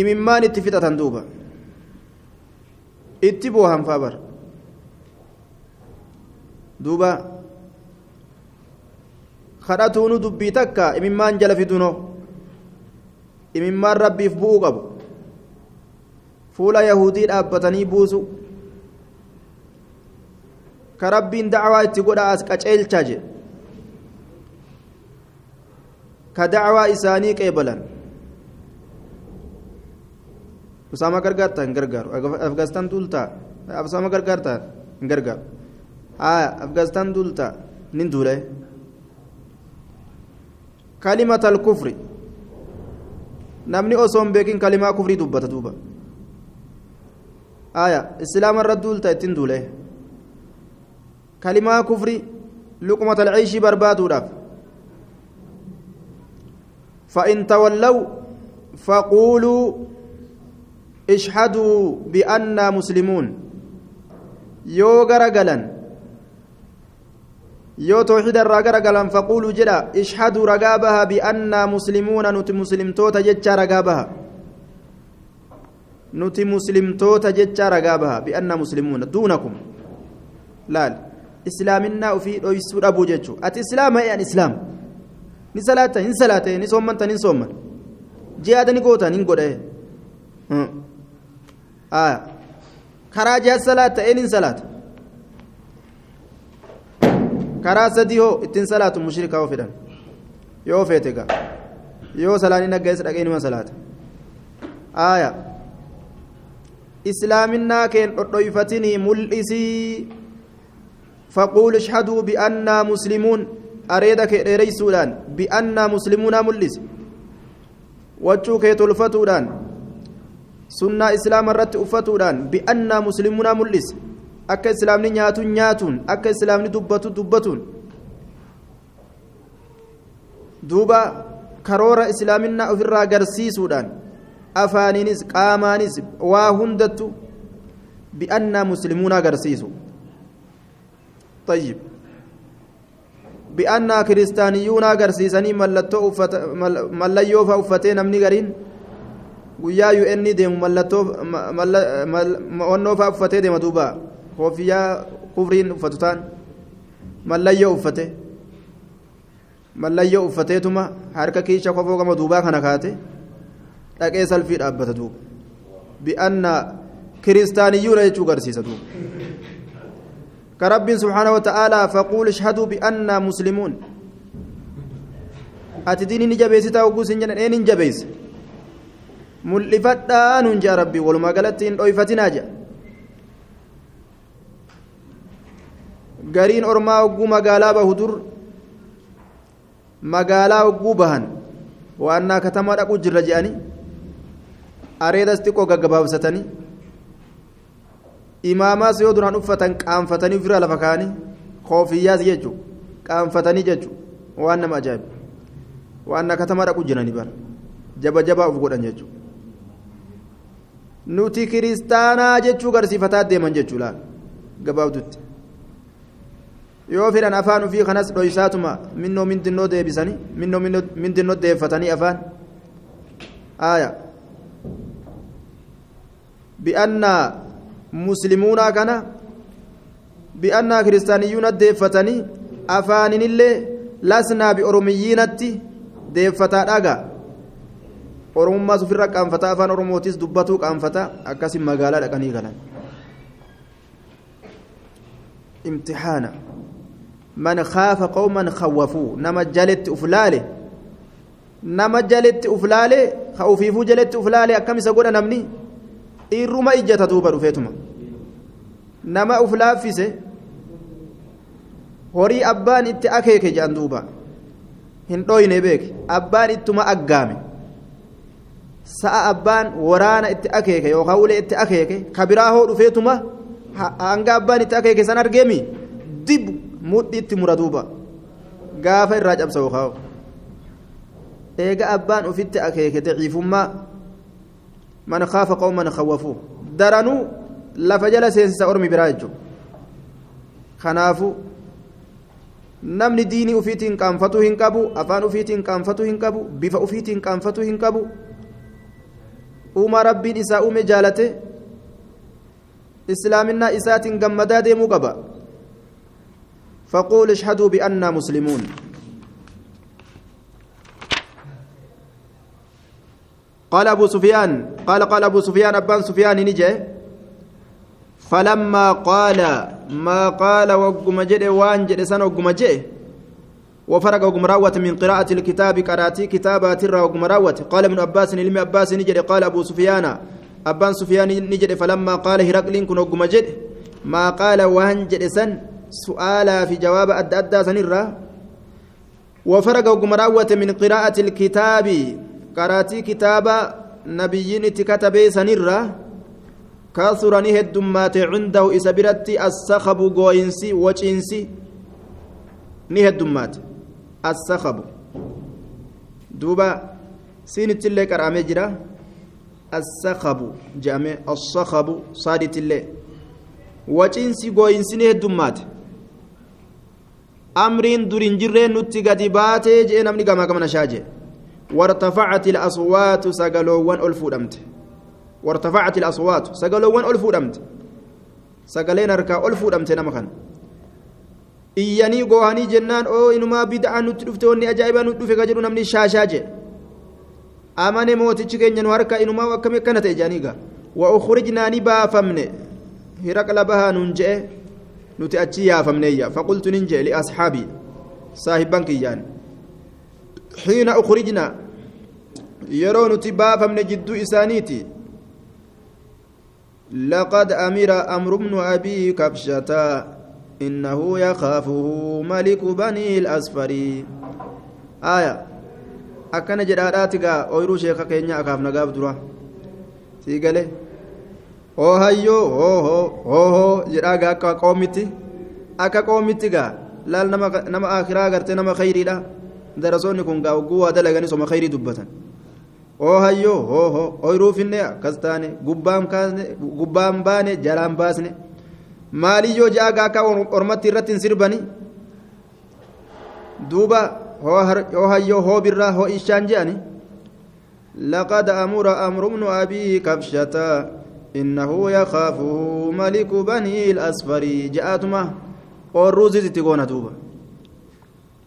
A: imimmaan itti fixatan duuba itti boohan faa duuba kadhatuunu dubbii takka imimmaan jala fidunoo imimmaan rabbiif bu'uu qabu fuula yahudii dhaabbatanii buusu ka rabbiin dacwaa itti godha as qaceelchaa jedhe usaama gargaartaa hin gargaaru afgaastaan duultaa usaama gargaartaa hin gargaaru haa afgaastaan duultaa nin duule kalimata alkufri namni osoo hin beekin kalimaa kufrii dubbata duuba aya islaama irra duulta ittiin duule kalimaa kufri luqmata alciishii barbaaduudhaaf فإن تولوا فقولوا اشهدوا بأننا مسلمون. يو غرغلا يو توحيد الرغرغلا فقولوا جدا اشهدوا رغابها بأننا مسلمون. نت مسلم توتا جتشا رغابها نت مسلم توتا جتشا رغابها بأننا مسلمون. دونكم. لا إسلامنا وفي رئيس أبو جتشو. أت إسلام يعني إسلام. Ni salaata hin salaate ni soommanta ni soomman jihaada ni goota ni godhe karaa jihaad salaata een hin salaata karaa sadii hoo ittiin salaatu mushrikaa oo fedhan yoo feete gaa yoo salaanii naggeessa dhaqee nima salaata aaya islaaminaa keen dhodhoyfatinii mul'isii faquul ishhaduu biannaa muslimuun areeda kee dheereysuudhaan bi'annaa muslimuunaa mul'ise wachuu kee tolfatuudhaan sunnaa islaama irratti uffatuudhaan bi'annaa muslimuunaa mul'ise akka islaamni nyaatuun nyaatuun akka islaamni dubbatu dubbatuun duuba karoora islaaminaa ofirraa agarsiisuudhaan afaaniinis qaamaanis waa hundattu bi'annaa muslimuunaa agarsiisu طيب bi'annaa kiristaaniyyuuna agarsiisanii mallattoo mallayyoo fa'a uffatee namni gariin guyyaa un deemu mallattoo onnoo fa'a uffatee deema duuba koofiyyaa kufriin uffatu taan mallayyoo uffate mallayyoo uffateetuma harka kiisha kofoo gama duubaa kana kaate dhaqee salfii dhaabbata duuba bi'annaa kiristaaniyyuuna jechuu agarsiisa duuba كرب سبحانه وتعالى فقول اشهدوا بأننا مسلمون. أتديني نجبيس تاوكوس إنجان إيه نجبيس ملفتان نجا ربي ولما قالت إن أويفتنا جا قرين أرما وقو مقالا بهدر. مقالا وقو بهن. وأنا كتما أقو جرجاني. أريد أستيقو قبابستني imaamaas yoo duraan uffatan qaanfatanii ofirraa lafa kaanii koofiyyaas jechuun qaanfatanii jechuun waan nama ajaa'ibu waan katamaa dhaqu jiranii bara jaba jabaa of godhan jechuudha nuti kiristaanaa jechuu garsiifataa deeman jechuudha gabaabdutti. Yoo fedhan afaan ofii kanas dhoysaatuma minnoo mindinnoo deebisanii minnoo mindinnoo deeffatanii afaan? Aaya. Bi'annaa muslimuunaa kana bi'annaa kiristaaniyyuuna deeffatanii afaaninillee lasnaa bioromiyyiinatti deeffataa dhaga oromummaas ofirra qaanfataa afaan oromootis dubbatuu qaanfataa akkasin magaalaa dhaqanii galan imtixaana man khaafa qawman khawwafuu nama jaletti uflaale nama jaletti uflaale ka ufiifuu jaletti uflaale akkam isa godha namni irruma ijjata duuba dhufeetuma. Nama uf laaffise horii abbaan itti akeeke jedhan duuba. Hin dhoyne beeke. Abbaan ittuma aggaame. Sa'a abbaan waraana itti akeeke yookaan ulee itti akeeke kabiraa hoo dhufeetuma hanga abbaan itti akeeke san argeemi? Dib mudhi itti mura duuba. Gaafa irraa cabsa yookaan eega abbaan ofitti akeeke daciifummaa qawman khawwafuu daranuu lafa jala seensisa ormi biraa jechuudha kanaafu namni diinii ufiitiin qaanfatuu hin qabu afaan ufiitiin qaanfatuu hin qabu bifa ufiitiin qaanfatuu hin qabu uumaa rabbiin isaa uume jaalate islaaminaa isaatiin gammadaa deemuu qaba فقول اشهدوا بأننا مسلمون قال أبو سفيان قال قال أبو سفيان أبان سفيان نجي. فلما قال ما قال وقم جد وان جد سن وقم وفرق وقم راوة من قراءة الكتاب قرأتي كتابات الرا وقم راوة قال ابن عباس علم عباس نجد قال أبو سفيان أبان سفيان نجد فلما قال هرقل كن وقم جد. ما قال وان جد سن سؤالا في جواب أدى أدى سن وفرق وقم راوة من قراءة الكتاب قراتي كتاب نبيين اتكتبي سن الرا كثر نهد مات عنده إسبرتي السخب غوينسي وجينسي نهد مات السخب دوبا سين تلي كرامي جرا السخب جامع الصخب صادت اللي وجينسي غوينسي نهد مات أمرين دورين جرين نتي قد باتي جئ نمني كما كما نشاجي وارتفعت الأصوات سقلوان ألفو وارتفعت الأصوات سقلوان ألفو دمت سقلين أركا ألفو دمت نمخن iyyanii goohanii jennaan oo inumaa bid'aa nutti dhufte wanni ajaa'ibaa nutti dhufe jedhu namni shaashaa je amane mootichi keenya nu harka inumaa akkami akkana ta'e jedhanii gaa wa ukhrijnaa ni baafamne hiraqla bahaa nuun je'e nuti achi yaafamneeyya faqultu nin je'e liasxaabii saahibban kiyyaan xiina ukhrijnaa yeroo nuti baafamne jidduu isaaniiti لقد أمر أمر بن أبي كبشة إنه يخافه ملك بني الأسفر آية akkana jedhaadhaati gaa ooyiruu sheeka keenya akaaf nagaaf dura sii gale hoo hayyoo hoo hoo hoo hoo jedhaa gaa akka qoomitti akka qoomitti gaa laal nama akiraa gartee nama khayriidha darasoonni kun gaa ogguu waa dalaganii soma khayrii dubbatan oo hayyoo hoo hoo ooyiruu finne akkas taane gubbaan baane jalaan baasne maaliyyoo ja'a gaa akka ormatti irratti hin sirbani duuba hoo hayyoo hoo birraa hoo ishaan je'ani لقد أمر أمر ابن أبي كبشة إنه يخافه ملك بني الأسفر جاءتما والروزي تقون دوبا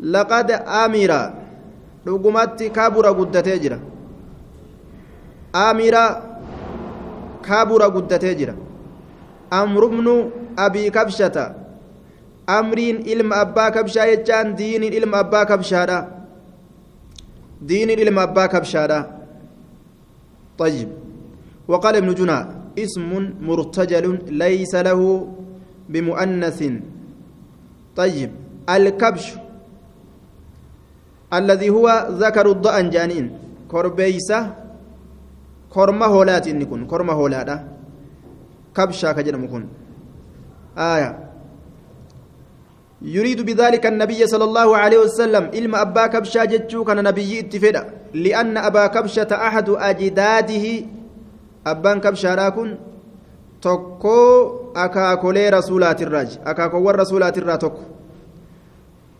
A: لقد أمر dhugumatti kaabura guddatee jira amira kaabura guddatee jira amrubnu abii kabshata amriin ilma abbaa kabshaa jechaan diiniin ilma abbaa kabshaadha diiniin ilma abbaa kabshaadha طيب وقال ابن جنى اسم مرتجل ليس له بمؤنث طيب الكبش الذي هو ذكر الضأن جانين كربيسة كرمة هولات إنكن. كرمة كن آية. يريد بذلك النبي صلى الله عليه وسلم. إلما أبا كبشا جتشو كان نبي اتفدا لأن أبا كبشة أحد أجداده. أبان كبشا راكن. tokko akaakolee rasuulaatirraaji akaakoowwan rasuulaatirraa tokko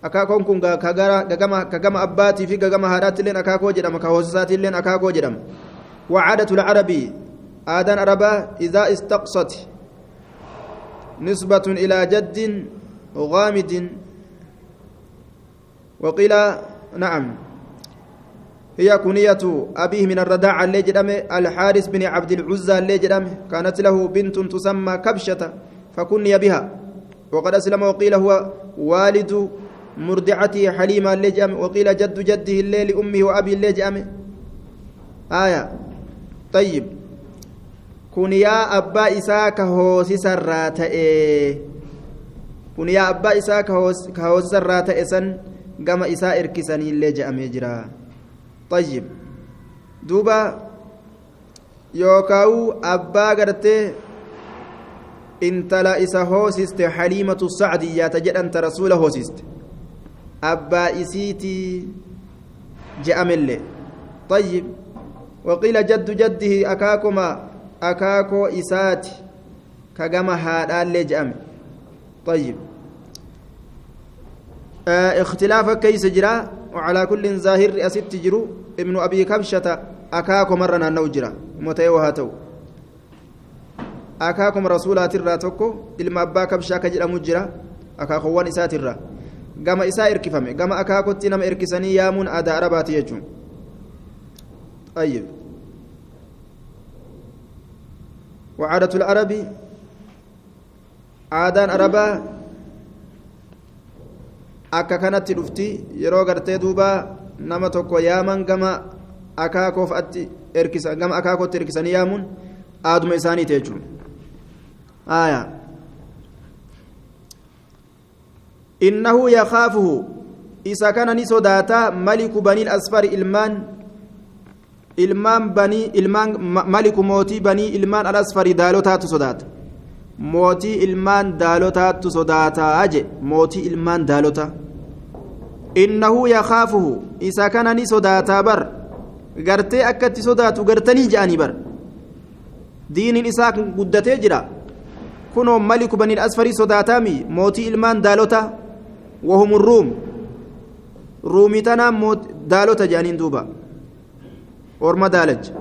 A: akaakoon kun ka gama abbaatii fi gama haadhaattilleen akaakoo jedhama ka hoosisaatiilleen akaakoo jedhama. وعادة العرب آدان عربا إذا استقصت نسبة إلى جد غامد وقيل نعم هي كنية أبيه من الرداع اللي جدامه الحارس بن عبد العزى اللي جدامه كانت له بنت تسمى كبشة فكني بها وقد أسلم وقيل هو والد مرضعته حليمة اللي وقيل جد جده اللي لأمه وأبي اللي آية. طيب. كنيا أبا إساك هو سرات كنيا أبا إساك هو سرات إسن إساء إركسني جرا طيب. دوبا. يوكاو أبا قرتي intala isa hoosiste haliimatu sacdiyyaata jedhanta rasuula hoosiste abbaa isiitii je'amellee طيب وقيل جد جده أكاكما أكاكو إساتي كجمع هذا اللي جأم طيب آه اختلاف كيس جرا وعلى كل ظاهر أست جرو ابن أبي كبشة أكاكو مرنا نوجرا متى وهاتو akaakum rasuulaatirraa tokko ilma abbaa kabshaa ka jedhamu jira akaakuwwan isaatirraa. Gama isaa irkifame gama akaakotti nama irkisanii yaamuun aadaa arabaati jechuun ayyib وعادة العرب عادان عربا akka kanatti dhufti yeroo gartee duuba nama tokko yaaman gama akaakoof atti erkisa gama akaakootti erkisanii yaamuun aaduma isaaniiti jechuudha aayaa innahu yakaafuhu isa kana ni sodaata maliku banii asfari ilmaan ilmaan banii ilmaan maliku mootii banii ilmaan alasfari daalotaatu sodaata mootii ilmaan daalotaatu sodaataa je mootii ilmaan daalota innahu yakaafuhu isa kana ni sodaataa bar gartee akkatti sodaatu gartanii je'anii bar diiniin isaa guddatee jira kunoo maliku banii asfarii sodaataami mootii ilmaan daalota wahum ruum ruumii tanaan daalota je'aniin duuba orma daalacha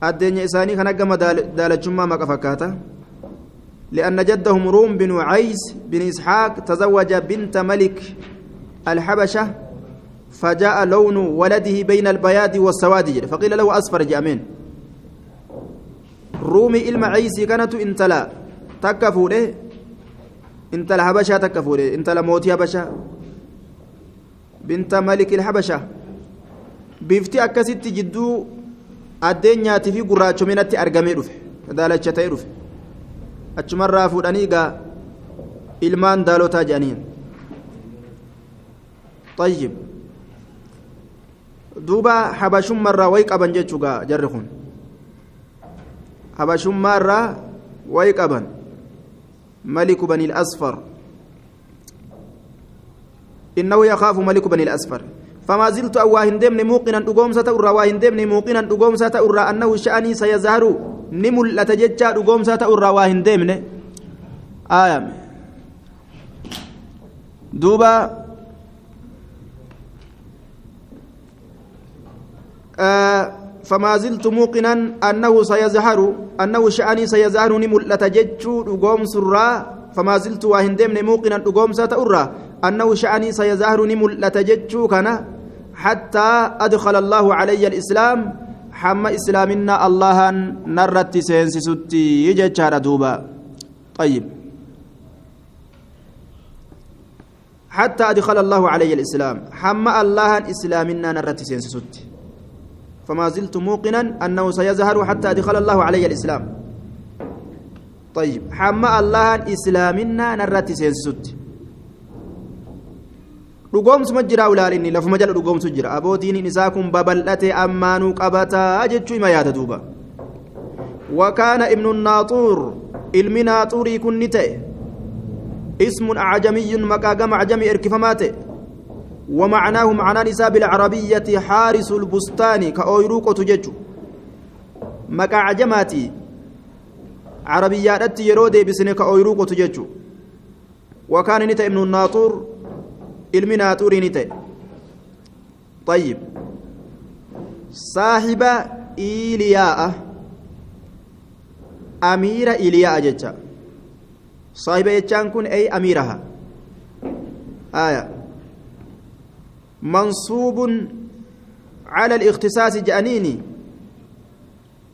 A: addeenya isaanii kan akkama daalachummaa maqa fakkaata لأن جدهم روم بن عيس بن إسحاق تزوج بنت ملك الحبشة فجاء لون ولده بين البياض والسواد. فقيل له أصفر جامين رومي إلما عيسي كانت انتلا. تكفوله انتلا حبشة تكفوله انتلا موتي حبشة بنت ملك الحبشة bifti akkasitti jidduu addeenyaatii fi gurraachominatti argamee dhufe daalacha ta'ee dhufe achumarraa fuudhanii gaa ilmaan daalotaa jedhaniin طيب دوبا حبشمرا way qaban jechuu gaa jarri kun habashummaarraa maliku bani الأصفر. إنه يخاف ملك بني الأصفر. فما زلت أواهن دمني موقنا دقومسة أرى واهن دمني موقنا دقومسة أرى أنه شأني سيظهر. نمل لتججى دقومسة أرى واهن دمني. آية. دوبا. آه. فما زلت موقنا أنه سيظهر أنه شأني سيظهر نمل لتججى دقومس الرا فما زلت واهن دمني موقنا دقومسة أرى أنه شأني سيظهر نمل لتججى كان حتى أدخل الله علي الإسلام حما إسلامنا الله نرت سينسي ستي يجتشار دوبا. طيب. حتى أدخل الله علي الإسلام حما الله إسلامنا نرت سينسي ستي. فما زلت موقنا أنه سيظهر حتى أدخل الله علي الإسلام طيب حما الله إسلامنا lafuma jala dhugoomsu jira abootiin isaa kun babal'ate ammaanuu qabataa jechuu ima yaada duuba wakaana ibnu naaxuur ilmi naaxuurii kun ni ta'e ismun acjamiyyun maqaa gama acjamii erkifamaa ta'e ومعناه معنى نساء بالعربية حارس البستان كأويروكو تججو مكا عجماتي. عربيات يرودي بسنة كأويروكو تججو وكان نتا ابن الناطور ilmi naaxurii ni ta'e طيب. صاحب إيلياء. أمير إيلياء جتا صاحب يجان كن أي أميرها. آية. منصوب على الاختصاص جانيني.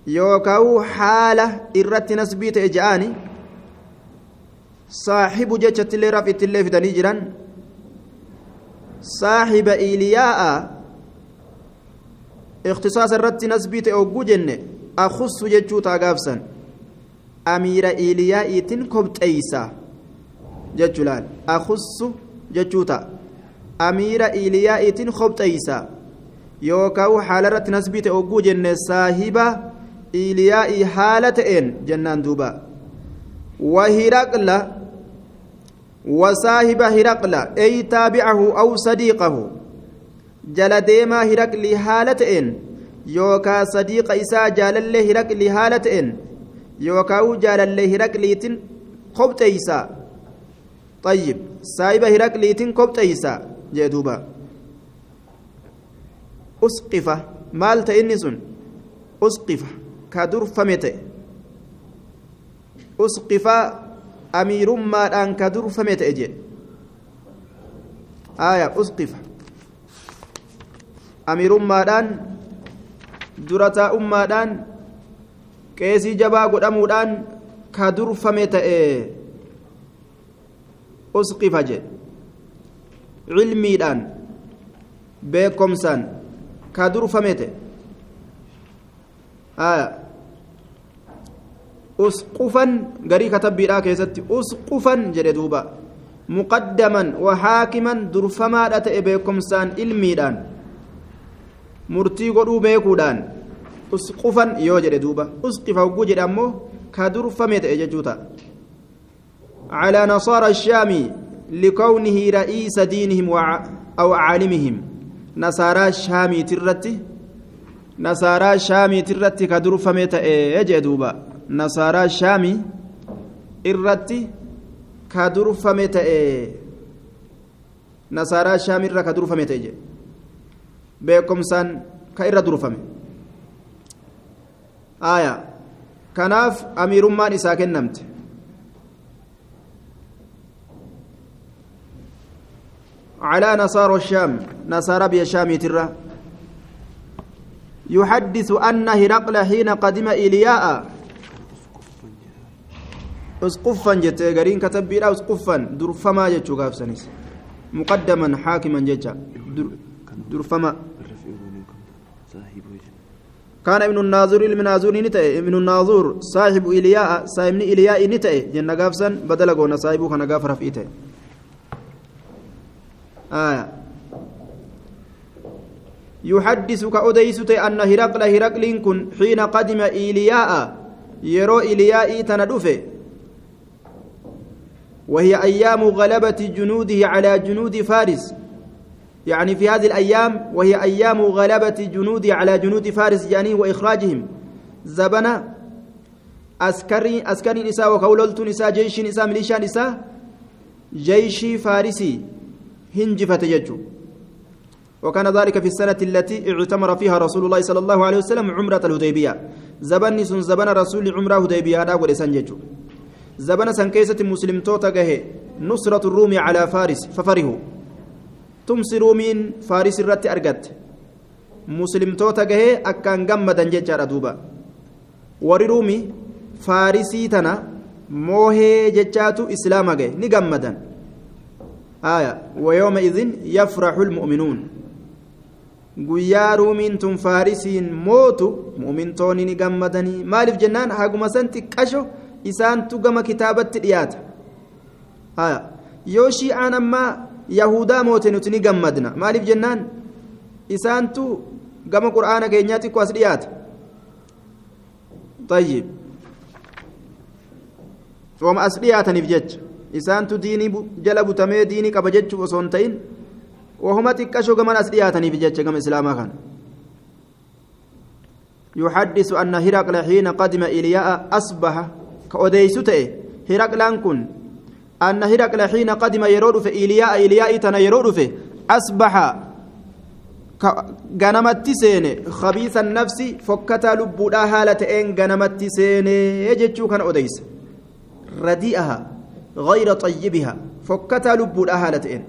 A: يوكاو حالة إرت نسبيت إجاني. صاحب جتة اللي رفت اللي في دنيجران. صاحب إيلياء. اختصاص الرت نسبيت أوجو جنة أخص جتشو تاقافسا أمير إيلياء تنكبت أيسا. جتشلال أخص جتشو إيلياء تنكبت أيسا يوكاو حالرت نسبيت أوجو جنة صاحب إيلياء حالة إن جنان دوبا. وهرقل وصاحب هرقل أي تابعه أو صديقه. جل ديما هرقل حالة إن. يوكا صديق إسا جال الله هرقل حالة إن. يوكا جال الله هرقل قبط إسا طيب صاحب هرقل قبط إسا جدوبا أسقفة مال تئنسن أسقفة كدر فمته أسقفة amiirummaadhaan ka durfame ta'e jee aya usqifa amiirummaadhaan dura taa'ummaadhaan qeesii jabaa godhamuudhaan ka durfame ta'e usqifa jedhe cilmiidhaan beekomsaan ka durfame ta'e usqufan garii katabbiidhaa keessatti usqufan jedhe duuba muqaddaman wahaakiman durfamaadha ta'e beekomsaan ilmiidhaan murtii godhuu beekuudhaan usqufan yoo jedhe duuba usqifa hogguu jedhe ammoo ka durfame ta'e jechuu ta'a على نصارى الشام لكونه رئيس دينهم أو عالمهم نصارى الشام ترتي نصارى الشام ترتي كدر فميت يجدوبا نصارى الشام irratti ka durfame ta'e nasaaraa shaamirra ka durfame ta'e jedhe beekumsaan ka irra durfame aya kanaaf amiirummaan isaa kennamte على نصارى الشام نصارى بيشام ترى. يحدث أن هرقل حين قدم إلياء. اسقفا جت غرين كتب بلا اسقفا درفما جتشو غافسنيس مقدما حاكما جتشا درفما. كان ابن الناظور المناظور نتأ ابن الناظور صاحب إلياء صاحب إلياء نتأ جنة بدل قونا صاحبه كان غافر في إتأ آية. يحدث كأديسة أن هرقل هرقل كن حين قدم إيلياء. يرو إيلياء تندفه وهي أيام غلبة جنوده على جنود فارس. يعني في هذه الأيام وهي أيام غلبة جنوده على جنود فارس يعني وإخراجهم. زبنا أسكري أسكري نساء وكولولت نساء جيش نساء ميليشيا نساء جيش فارسي. هنجفت يجو وكان ذلك في السنة التي اعتمر فيها رسول الله صلى الله عليه وسلم عمرة الهديبية زبن سن زبن رسول عمرة هديبية هذا ولسان يجو زبن سن كيسة مسلم توتا نصرة الروم على فارس ففرهوا تمسي رومين فارس الرت أرقت مسلم توتا أكان قمدا ججار دوبا فارسي تنا موهي ججاتو إسلاما جه نقمدا آية ويومئذ يفرح المؤمنون guyyaa ruumiin tun faarisiin mootu mu'mintoonni ni gammadanii maaliif jennaan haguma san xiqqasho isaantu gama kitaabatti dhiyaata yoo shi'aan ammaa yahudaa moote nuti ni gammadna maaliif jennaan isaantu gama qur'aana keenyaa xiqqoo as dhiyaata طيب وما as dhiyaataniif jecha Isaantu diinii jala butamee diinii qaba jechuuf osoo hin ta'in wahuma xiqqashoo gaman as dhiyaataniif jecha gama islaamaa kana. يحدث أن هرقل حين قدم إلياء أصبح كأوديسو تأي هرقلان كن أن هرقل حين قدم يرود في إلياء إلياء تنا يرود في أصبح غنمت سين خبيث النفس فكتا لبودا هالة إن غنمت سين يجتشو كان أوديس رديئها غير طيبها فكتا لبودا هالة إن.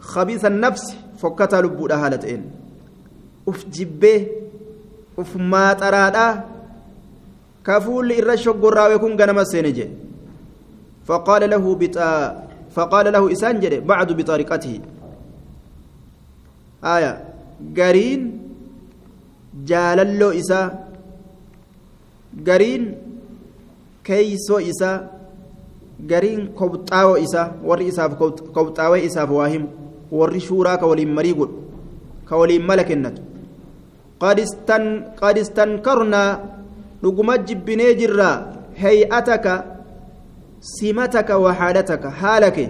A: خبيث النفس فكتا لبودا هالة إن. أف جبه أف ما ترادا كفول الرشق قراوي كن غنم سينجي فقال له بتا فقال له إسانجري بعد بطريقته آية قرين جاللو إسا قرين كيسو إسا قرين كوبطاو إسا وري إساف كوبطاوي إساف واهم وري شورا كولين مريقل كولين ملكنت قد استن قد استنكرنا dhuguma jibbinee jirra hay'ataka simataka waxaalataka haala kee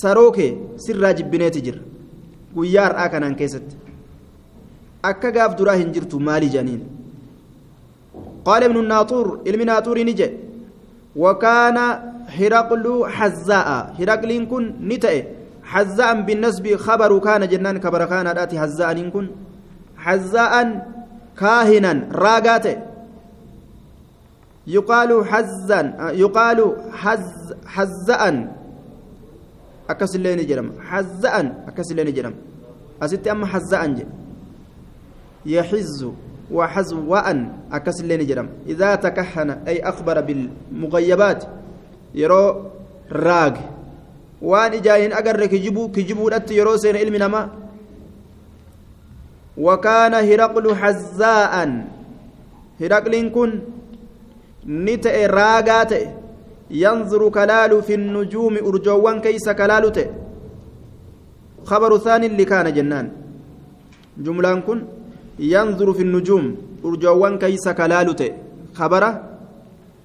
A: saroo kee sirraa jibbineeti jirra guyyaa har'aa kanaan keessatti akka gaaf duraa hin jirtu maali janiin qaala ibnu naaxuur ilmi naaxuurii ni jedhe وكان هرقل حزاء. هرقل كن نتأ. حزاء بالنسب خبر كان جنان كبر كان آتي حزاء كن. حزاء كاهنا راقاته يقال حزن يقال حز حزأ أكس اللين جرم. حزأ أكس اللين جرم. أستي أما حزأ يحز. وحزواء أكس اللي نجرم. إذا تكهن أي أخبر بالمغيبات يرو راق. وان إجاهن أقر كجبو كجبو لت يرو سين علم وكان هرقل حزاء. هرقل كن نتئ راقات. ينظر كلال في النجوم أرجوان كيس كلال خبر ثاني اللي كان جنان. جملان كن ينظر في النجوم أرجوان كيس كلال خبر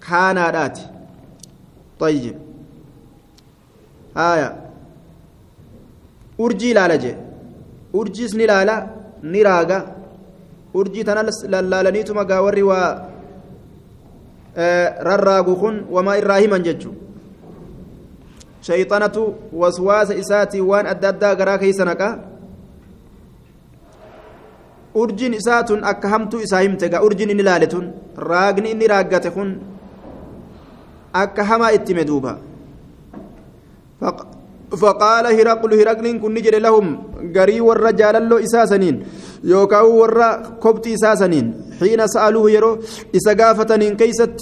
A: كان آت طيب آية ni ilaala ni raaga urjii tana lallaalaniituma gaa warri waa rarraagu kun wamaa irraa himan jechu shayxanatu waswaasa isaatii waan adda urjiin isaa tun akka hamtuu isaa himte gaa urjiin inni ilaale tun raagni inni raaggate kun akka hamaa itti hime duuba. فقال هرقل هرقل كن نجد لهم غري ور جاللو اساسنين يوكاو ور كبت اساسنين حين سالوه يرو اسغافتنين كيست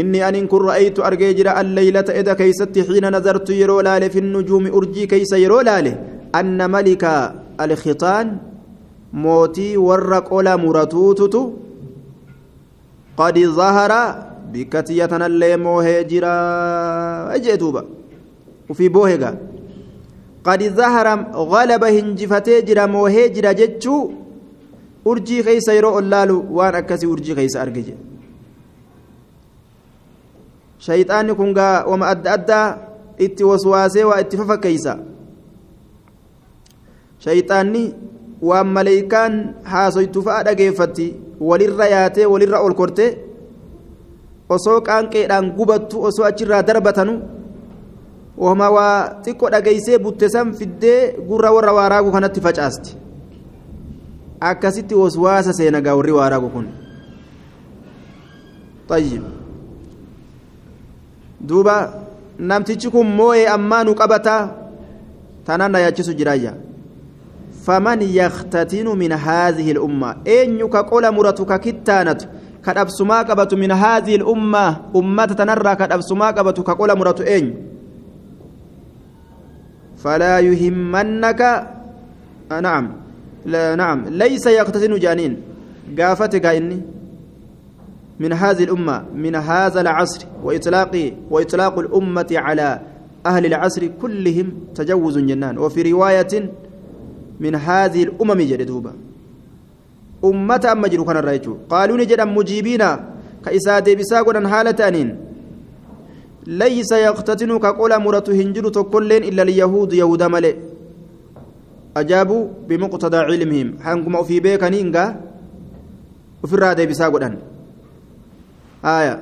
A: إني أن كن رأيت أرجيجر الليلة إذا كيست حين نظرت يرو لالي في النجوم أرجي كيس يرو لالي أن ملك الخطان موتي ورق أولا مرتوتتو قد ظهر بكتيتنا اللي موهجرا أجيتوبا وفي بوهجا قد ظهر غلب هنجفتي جرا موهجرا جتشو أرجي كيس يرو اللالو وان أكسي أرجي كيس أرجي shayxaanni kun gaa wama adda addaa itti waswaasee waa itti fafakkeeysa shayxaanni waan maleeykaan haasoytu fa'a dhageeffatti walirra yaatee walirra ol kortee osoo qaanqeedhaan gubattu osoo achirraa darbatanu wahuma waa xiqqo dhageessee butte san fiddee gurra warra waaraagu kanatti facaasti. Akkasitti waswaasa seena gaa warri waaraagu kun. Tayyib. Duuba namtichi kun moo'ee ammaa nu qabataa? Tanaan na yaachisu jiraayyaa eenyu ka qola muratu ka kittaanatu ka dhabsumaa qabatu min haadhihi lumma ummata tanarraa ka dhabsumaa qabatu ka qola muratu eenyu falaa yuhimmannaka nacam nacam laysa yaktatinu jaaniin gaafate gaa inni من هذه الأمة من هذا العصر وإطلاق وإطلاق الأمة على أهل العصر كلهم تجوز جنان وفي رواية من هذه الأمم جدوبا أمة أما جرو كان الرأيجو قالوا نجد مجيبين كإسادة بساقنا حالة أنين ليس يقتتن كقول مرة هنجر كلين إلا اليهود يهود ملئ. أجابوا بمقتضى علمهم. حنكم في بيكنينغا وفي الرادة بساقنا آية.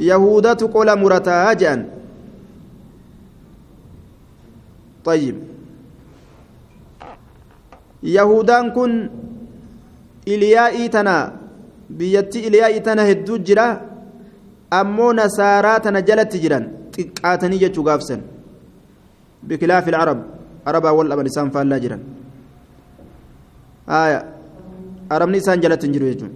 A: يهودة قول مرتا جان طيب. يهودان كن إليائي تنا بيتي إليائي تنا هدو جرا أمو نسارا تنا جلت جران تقاتني جتشو غافسن. بخلاف العرب عرب أول أبا لسان فالا جران. آية. عرب نسان جلت جرو يجون.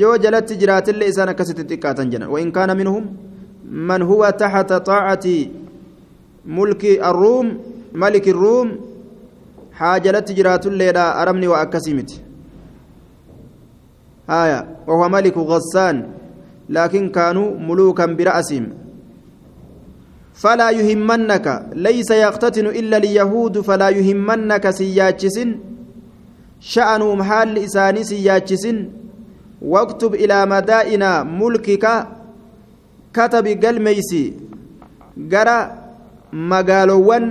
A: yoo jalatti jiraatillee isaan akkasitti xiqqaatan jedhan wain minhum taxta xaacati mulki arruum maliki ruum haa jalatti jiraatulleedha arabni waa akkasii miti haya wahuwa maliku gassaan laakin kaanuu muluukan bira'asiim فلا يهمنك ليس يقتتن إلا اليهود فلا يهمنك سياتشس شأنهم حال إساني سياتشس واكتب إلى مدائن ملكك katabi galmeeysi gara magaalowwan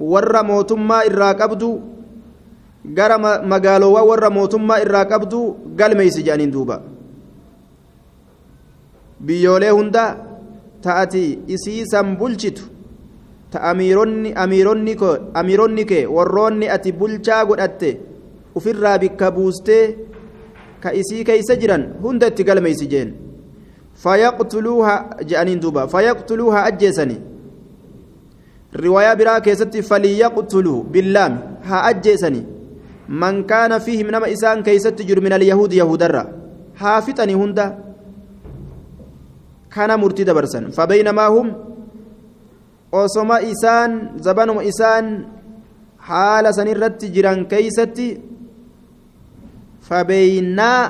A: warra mootummaa irraa qabdu gara magaalowwan warra mootummaa irraa qabdu galmeeysi jedhaniin duuba. Biyyoolee hunda ta'ati isiisan bulchitu ta amiironni amiironni amiironni kee warroonni ati bulchaa godhatte ufirraa bikka buustee ka isii keeysa jiran hunda itti galmeeysi jeen. Fayaqtuluuha je'aniin duuba fayaqtuluuha ajjeesani riwaayaa biraa keessatti faliyaqtuluu billaami haa ajjeesanii man kaana fiihim nama isaan keeysatti jiru min alyahuudi yahudarra haa fixanii hunda kana murtii dabarsan fabaynamaa hum osoma isaan zabanuma isaan haala san irratti jiran keeysatti fabeeynaa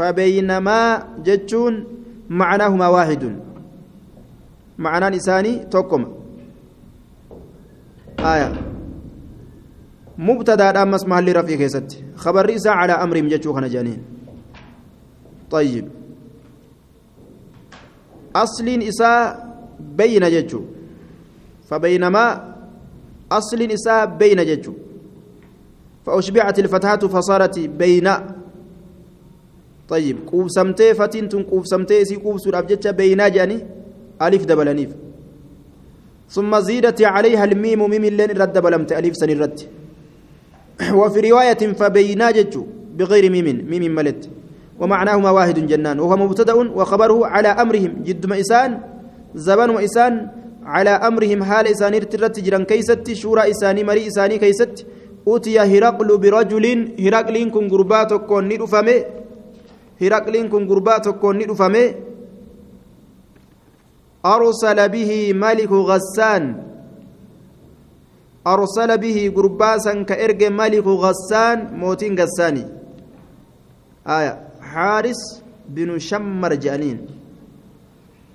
A: fabeynamaa jechuun macnaahumaa waaxidun معنى إساني توكم. آية. مبتدا أمس محل رفيق كيست خبر رئيسا على أمر مجتشو خنا جانين. طيب. أصل إساء بين جتشو. فبينما أصل إساء بين جتشو. فأشبعت الفتحة فصارت بين طيب قوسمتي فتين تن قوسمتي سي قوس الأبجتش بين جاني ألف دبلنيف. ثم زيدت عليها الميم ميم لين رد دبلمت ألف سن الرد وفي رواية فبينا جتشو بغير ميم ميم ملت. ومعناهما واحد جنان وهو مبتدأ وخبره على أمرهم. جد إسان زبان وإسان على أمرهم حال إسان ارترت جران كيست شورى إساني مري إساني كيست. أوتي هرقل برجل هرقل كن قربات كون ندفمه. هرقل كن قربات كون ندفمه أرسل به ملك غسان أرسل به قرباسا كإرج ملك غسان موتين غساني آية حارس بن شمر جانين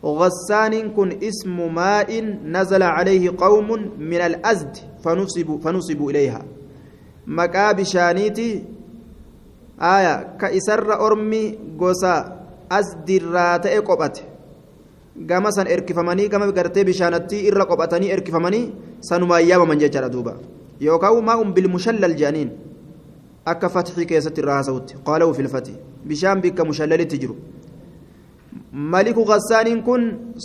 A: غسان كن اسم ماء نزل عليه قوم من الأزد فنصبوا فنصبوا إليها مكاب آية كإسر أرمي قوسا أزد الراتئ قبته gama san erkifamanii gama gartee bishaanatti irra qophatanii erkifamanii sanumaan yaamaman jechaadha duuba yookaan maa'uun bilmushallal jedhaniin akka fatxii keessatti irraa haasawutti qaalawu filfati bishaan bikka mushallalitti jiru ملك غسان كن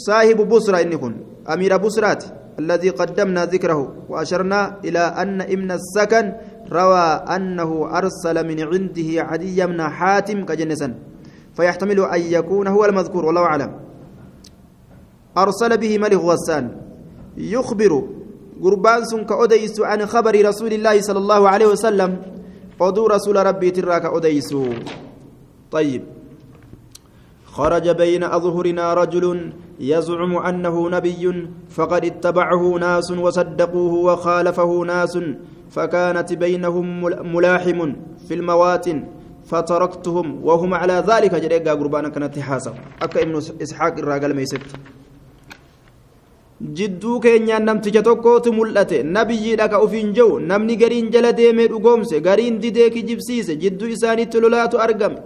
A: صاحب بصرى إن كن أمير بصرات الذي قدمنا ذكره وأشرنا إلى أن ابن السكن روى أنه أرسل من عنده عدي بن حاتم كجنسا فيحتمل أن يكون هو المذكور والله أعلم. أرسل به ملك غسان يخبر قربان سن كأديس عن خبر رسول الله صلى الله عليه وسلم أدو رسول ربي تراك أديس طيب. خرج بين أظهرنا رجل يزعم أنه نبي فقد اتبعه ناس وصدقوه وخالفه ناس فكانت بينهم ملاحم في المواتن فتركتهم وهم على ذلك جريقا قربانا كانت حاسب أكا ابن إسحاق الراجل ميست jidduu keenyaan namticha tokkootu mul'ate nabiyyiidha ka ufiin jiru namni gariin jala deemee dhugoomse gariin didee kijibsiise jidduu isaaniitti lolaatu argame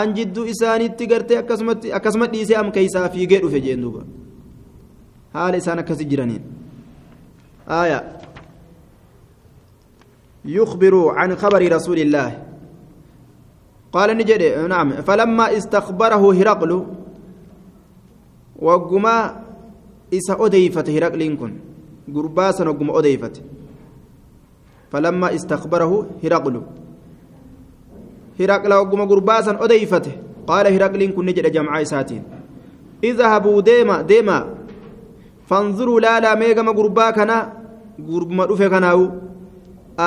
A: an jidduu isaaniitti gartee akkasuma dhiisee am keeysaa fiigee dhufe jeen duuba haala isaan akkasi jiraniin آية يخبر عن خبر رسول الله قال نجد نعم فلما استخبره هرقل وقما kun gurbaa san ogguma odeyfate falammaa istakbarahu hiraqlu hiraqla ogguma gurbaa san odeyfate qaala hiraqliin kun ni jedhe jamcaa isaatiin idhabuu deema deema fanzuruu laalaa meegama gurbaa kana gurbuma dhufe kanaawu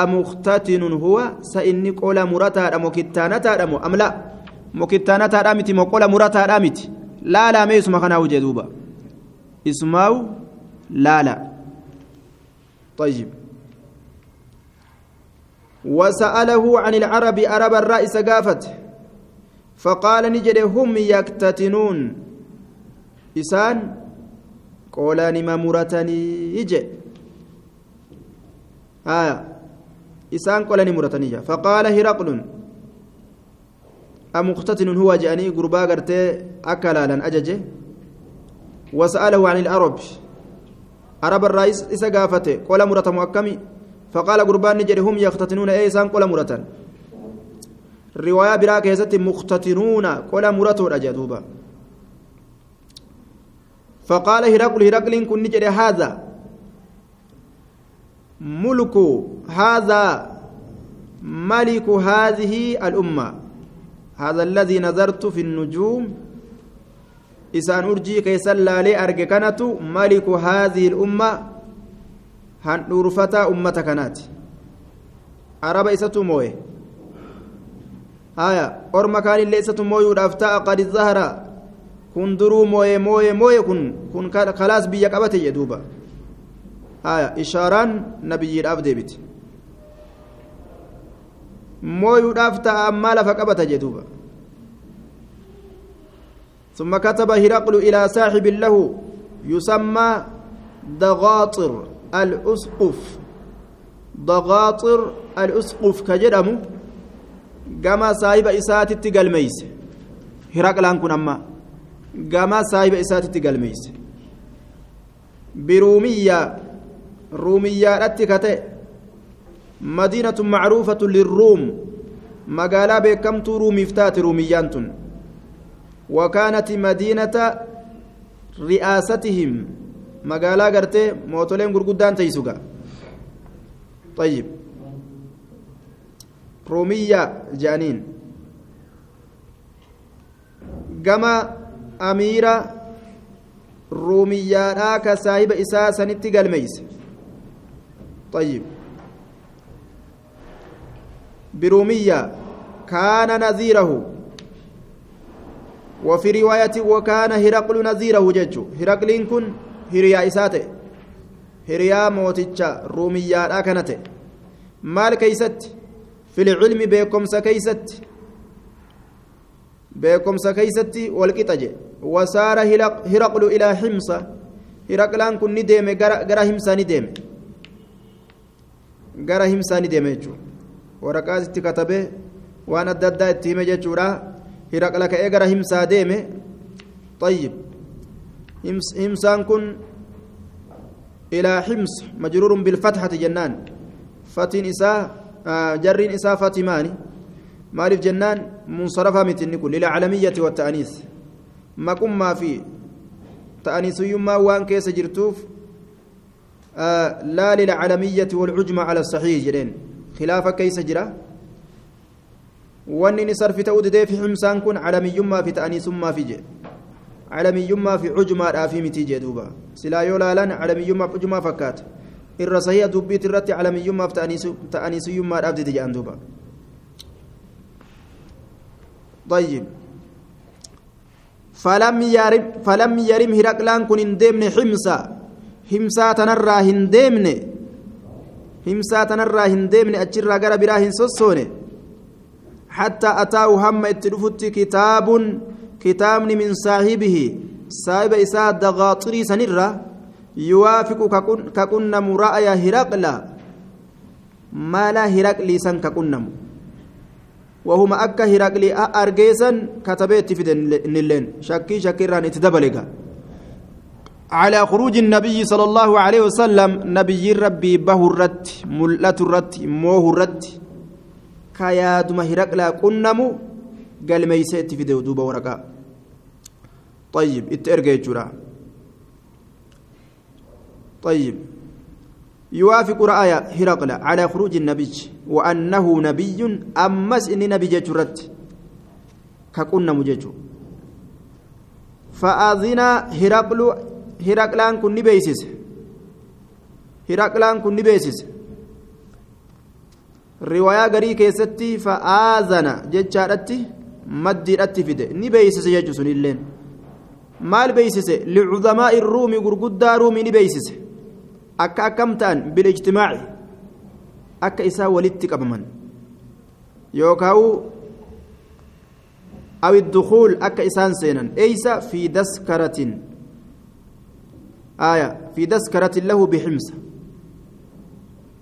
A: amuktatinun huwa sa inni qola murataadha mokittaanataadha mo amla mokittaanataadha miti mo qola murataadha miti laalaa meesuma kanaawu jee duuba اسمه لا لا طيب وسأله عن العرب عرب الرئيس قافت فقال نجد هم يكتتنون إسان قولان ما مرتني يجي آية إسان قولان مرتني فقال هرقل أمختتن هو جاني قربا قرتي أكلالا أججه وسأله عن العرب عرب الرئيس إسا قافته قول مرة مؤكمي. فقال قربان نجري هم يختتنون إيسان قول مرة الرواية براك يزت مختتنون قول مرة الأجدوبة فقال هرقل هرقل كن نجري هذا. ملك هذا ملك هذه الأمة هذا الذي نظرت في النجوم isaan urjii keessan laalee arge kanatu maliku haadhihi ilumma handhuurfataa ummata kanaati araba isatu mooye haya orma kaanillee isatu mooyuudhaaf ta'a qad zahara kun duruu mooye mooye mooye kun kun kalaas biyya qabate jedhuuba haya ishaaraan nabiyyiidhaaf deebite mooyuudhaaf ta'a ammaa lafa qabata jedhuuba ثم كتب هرقل إلى صاحب له يسمى دغاطر الأسقف دغاطر الأسقف كجرم كما صاحب إساتي قلميس هرقل أنكن أما كما صاحب إساتي قلميس برومية أتكتئ مدينة معروفة للروم مقالة بكمت رومي فتات روميانتن وكانت مدينة رئاستهم مقالة قرتي موتولين قرقودان تيسوغا طيب رومية جانين كما أميرة رومية راك سايب إساسا نتقال طيب برومية كان نذيره وفي رواية وكان هرقل نذيره جج هرقلين كن هريا إساته هريا موتيتشا روميا أكنته مال كيست في العلم بكم سكيست بكم سكيست والكتج وسار هرقل إلى حمص هرقلان كن ندم غرا همسا ندم غرا همسا ندم waraqaas itti katabee waan adda addaa itti hime jechuudha. Hiraqla ka'ee gara himsaa deeme. طيب حمص مجرور بالفتحة جنان فتن إساء آه جرين إساء فاتماني مالف جنان منصرفها متن كل للعالمية والتأنيث ما كن ما في تأنيث يما وان كيس جرتوف آه لا للعالمية والعجمة على الصحيح جرين خلاف كيس جرا wanni ni sarfi ta'uu didee fi himsaan kun calamiyyummaa fi ta'aniisummaa fi jedhe calamiyyummaa fi cujmaadhaa fi mitii jee duuba silaa yoo laalan calamiyyummaa fi cujmaa fakkaata irra sahiha dubbiit irratti calamiyyummaa fi ta'aniisuyyummaadhaaf dide jedhan duuba طيب فلم يرم فلم يرم هرقلان كن اندمن حمصا حمصا تنرى هندمن حمصا تنرى هندمن اجرا غرا برا هنسوسونه حتى أتاه هم اتلفت كتاب كتاب من صاحبه صاحب إساء دغاطري سنرة يوافق ككنم رأي هرقل ما لا هرقل سن ككنم وهما أكا هرقل أرجيسا كتبت في النلين شكي شكيران اتدبلغا على خروج النبي صلى الله عليه وسلم نبي ربي به الرت ملة الرت موه الرت ka yaaduma hiraqlaa qunnamu galmeeysee itti fide duuba waraqaa طيب اترجع جرا طيب يوافق رأي هرقل على خروج النبي وأنه نبي أمس إن نبي جرت ككنا مججو فأذن هرقل hiraqlaan kun ni beeksise. Hiraqlaan kun ni beeksise. Riwaayaa garii keessatti fa'aazana jechaadhatti maddiidhatti fide. Ni beeksise jechuun sunilleen maal beeksise? Licudamaa irruumi gurguddaa ruumi ni beeksise. Akka akkam ta'an? Bilijtimaaci akka isaa walitti qabaman. Yookaan awi dukuul akka isaan seenan. Eeysa fi daskaratiin. Aya fi daskaratin lahu biximsa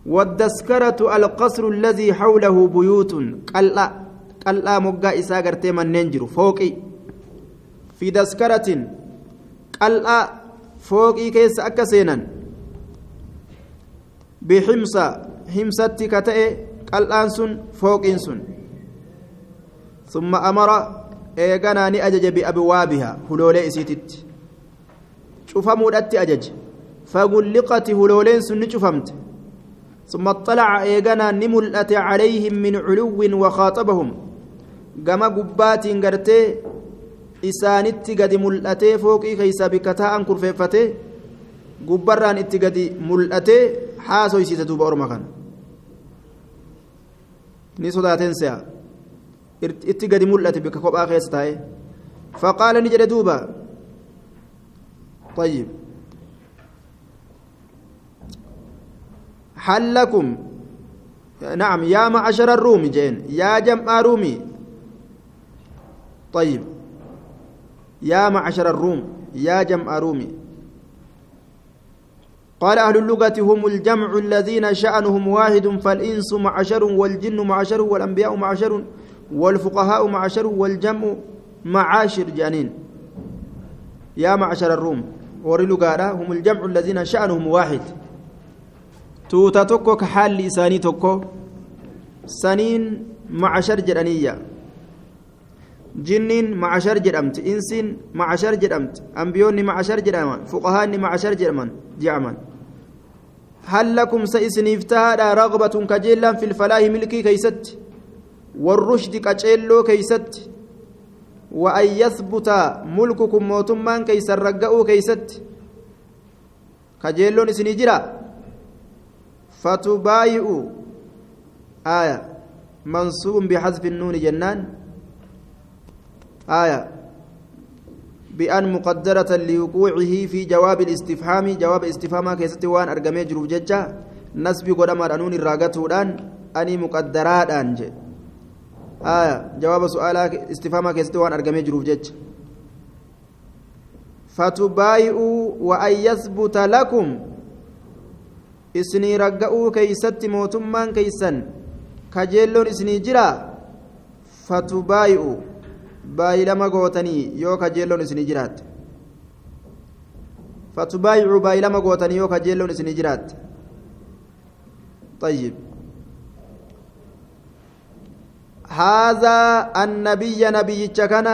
A: والدسكرة القصر الذي حوله بيوت. قلّا قلّا مقا إسا قرتي من ننجر فوقي. في دسكرة. قلّا فوقي كيس أكسينا بحمصة حمصة كتئ. قلّان سن فوقين سن. ثم أمر إيغانا أجج بأبوابها. هلولي إسيتت. شوفمودت أجج فغلقت هلولين سن شوفمت ثم اطلع ايغانا نملأت عليهم من علو وخاطبهم كما قبات غرتي isaanitti gadi mul'atee fooqii keeysaa bikka taa'an kurfeeffatee gubbarraan itti gadi mul'atee haasoysiise duuba orma kana ni sodaateen se'a itti gadi mul'ate bikka kophaa keessa taa'e faqaala ni jedhe duuba طيب. هل لكم نعم يا معشر الروم جين. يا جمع رومي. طيب. يا معشر الروم يا جمع رومي. قال أهل اللغة هم الجمع الذين شأنهم واحد فالإنس معشر والجن معشر والأنبياء معشر والفقهاء معشر والجمع معاشر جانين يا معشر الروم. ورلغارا هم الجمع الذين شأنهم واحد. توتا توكو كحال لساني توكو. سنين معشر جرانية. جنين معشر جرمت إنسين معشر جرمت أنبيون معشر جرمان فقهاء معشر جرمان. جعمان. هل لكم سيسنيف تهادا رغبة كجيلا في الفلاح ملكي كيست؟ والرشد كجيلو كيست؟ وأن يثبت ملككم موتمان كيس الرقاء كيست. كجيلون سنجرا فتبايئوا آية. منصوب بحذف النون جنان. آية. بأن مقدرة لوقوعه في جواب الاستفهام جواب استفهام كيست وان أرقمي جروف ججة. نسبي قدما رانون الراقتودان أني مقدرات أنجي. آية جواب سؤال استفهام كيست وان أرقمي جروف ججة فتبايئوا وأن يثبت لكم isinii ragga'uu keeysatti mootummaan keeysan kajeelloon isinii jira fatubaayi'u baay'ilama gootanii yoo kajeelloon isinii jiraatte fatubaayi'u baay'ilama gootanii yoo kajeelloon isinii jiraatte طيب هذا النبي نبي كان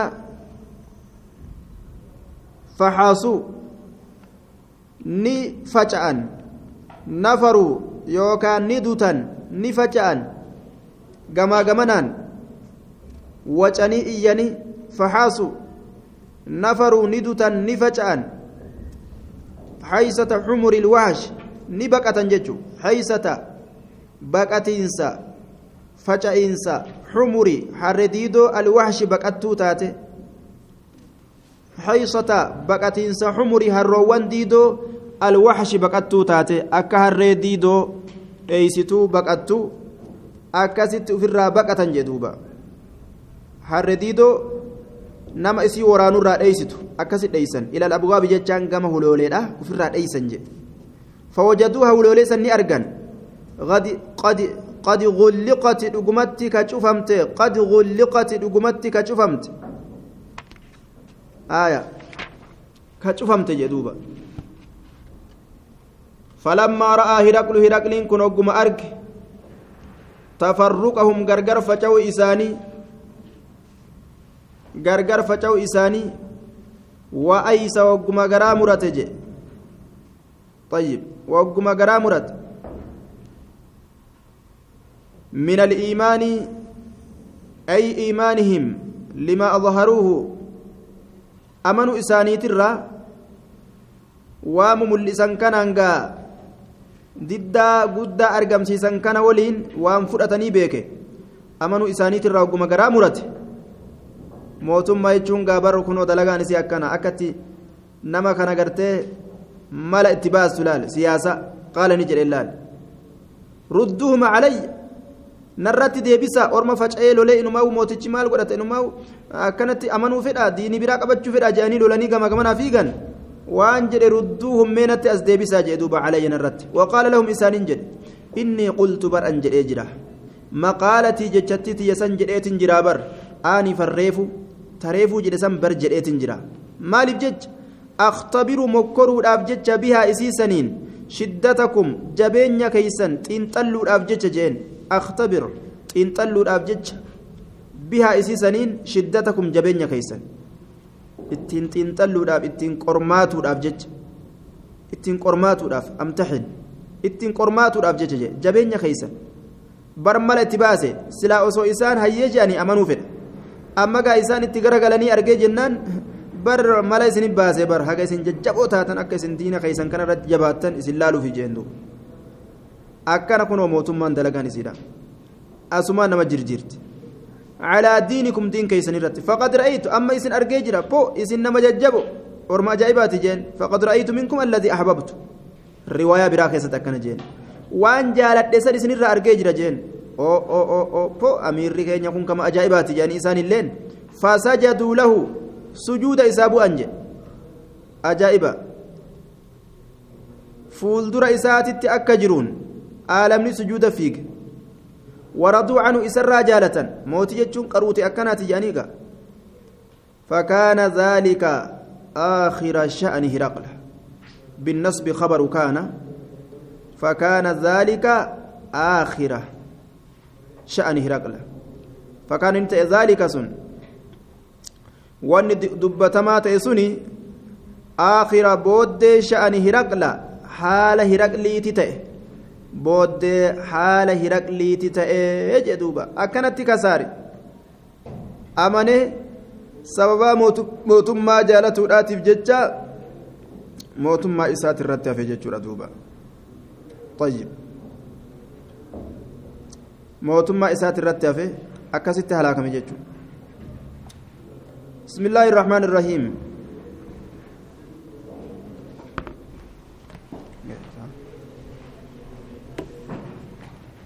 A: yookaan ni dutan ni faca'an gamaa gamanaan wacanii iyyanii faxaasu nafaruu ni dutan ni faca'an haysata xumuri ilwaash ni baqatan jechu haysata baqatiinsa faca'iinsa xumuri harre diidoo alwaashi baqattuu taate haysata baqatiinsa xumuri harroowwan diidoo alwaxshi baqattuu taate akka harree diidoo dheeysituu baqattu akkasitti ufirraa baqatan jedhuuba harre diidoo nama isii waraanurraa dheeysitu akkasi dheeysan ilal abwaabi jechaan gama hulooleedha ufirraa dheeysan jedhe فوجدوها ولوليسا نأرجن قد قد قد غلقت دغمتي كشفمت قد غلقت دغمتي كشفمت آية. كشفمت جدوبا فلما رأى هرقل هرقل كن أقم أرك تفرقهم غرغر فجو إساني غرغر فجو إساني وأيس وقم غرا طيب وقم غرا من الإيمان أي إيمانهم لما أظهروه أمنوا إساني ترى وامملسا كان diddaa guddaa argamsiisan kana waliin waan fudhatanii beeke amanuu isaaniitirraa ogguma garaa murate mootummaa jechuun gaabarru kunoo dalagaan isii akkana akkatti nama kana gartee mala itti baastu laal siyaasa qaala ni jedhe laal rudduhuma calayya narratti deebisa orma faca'ee lolee inumaa'u mootichi maal godhate inumaa'u akkanatti amanuu fedha diini biraa qabachuu fedha jedhanii lolanii gama gamanaa fiigan waan jedhe rudduuhum meenatti as deebisaa jedhe duuba calayyan irratti waqaala lahum isaaniin jedhe innii qultu bar an jedhee jira maqaalatii jechatti tiyyasan jedheetin jiraa bar aani farreefu tareefuu jedhe san bar jedheetin jira maaliif jecha akhtabiru mokkoruudhaaf jecha bihaa isiisaniin shiddatakum jabeenya keeysan xiinxalluudhaaf jecha jeen akhtabir xiinxalluudhaaf jecha bihaa isiisaniin shiddatakum jabeenya keeysan ittiin xiinxalluudhaaf ittiin qormaatuudhaaf jecha ittiin qormaatuudhaaf amtaxin ittiin qormaatuudhaaf jecha jabeenya keeysan bar mala itti baase silaa osoo isaan hayyee jedhanii amanuu fedha amma gaa isaan itti garagalanii argee jennaan bar mala isin baasee bar haga isin jajjaboo taatan akka isin diina keessan kana irratti jabaattan isin laaluuf jeendu akkana kunoo mootummaan dalagaan isiidha asumaan nama jirjirti calaa diinikum diin keessan irratti faqad ra'aytu amma isin argee jira po isin nama jajjabo orma ajaa'ibaati jeen faqad ra'aytu minkum alladii ahbabtu riwaayaa biraa keessatti akkana jeen waan jaaladhe san isinirraa argee jira jeen po amiirri keenya kun kama ajaa'ibaati jeeni isaan illeen fasajaduu lahu sujuuda isaa bu'an jedhe ajaa'iba fuuldura isaatitti akka jiruun aalamni sujuuda fiige waraduu canhu isarraa jaalatan mootii jechuun qaruute akkanaati jedhaniiga فكان ذلك آخر شأن هرقل بالنصب خبر كان فكان ذلك آخر شأن هرقل فكان انت ذلك سن dubbatamaa ta'e suni aakhira booddee sha'ani hiraqla haala hiraqliiti ta'e booddee haala hiraqliiti ta'e jedhuuba akkanatti kasaare amanee sababaa mootummaa jaalatuudhaatiif jecha mootummaa isaati irratti hafe jechuudha duuba طيب mootummaa isaati irratti hafe akkasitti halaakame jechuudha بسم الله الرحمن الرحيم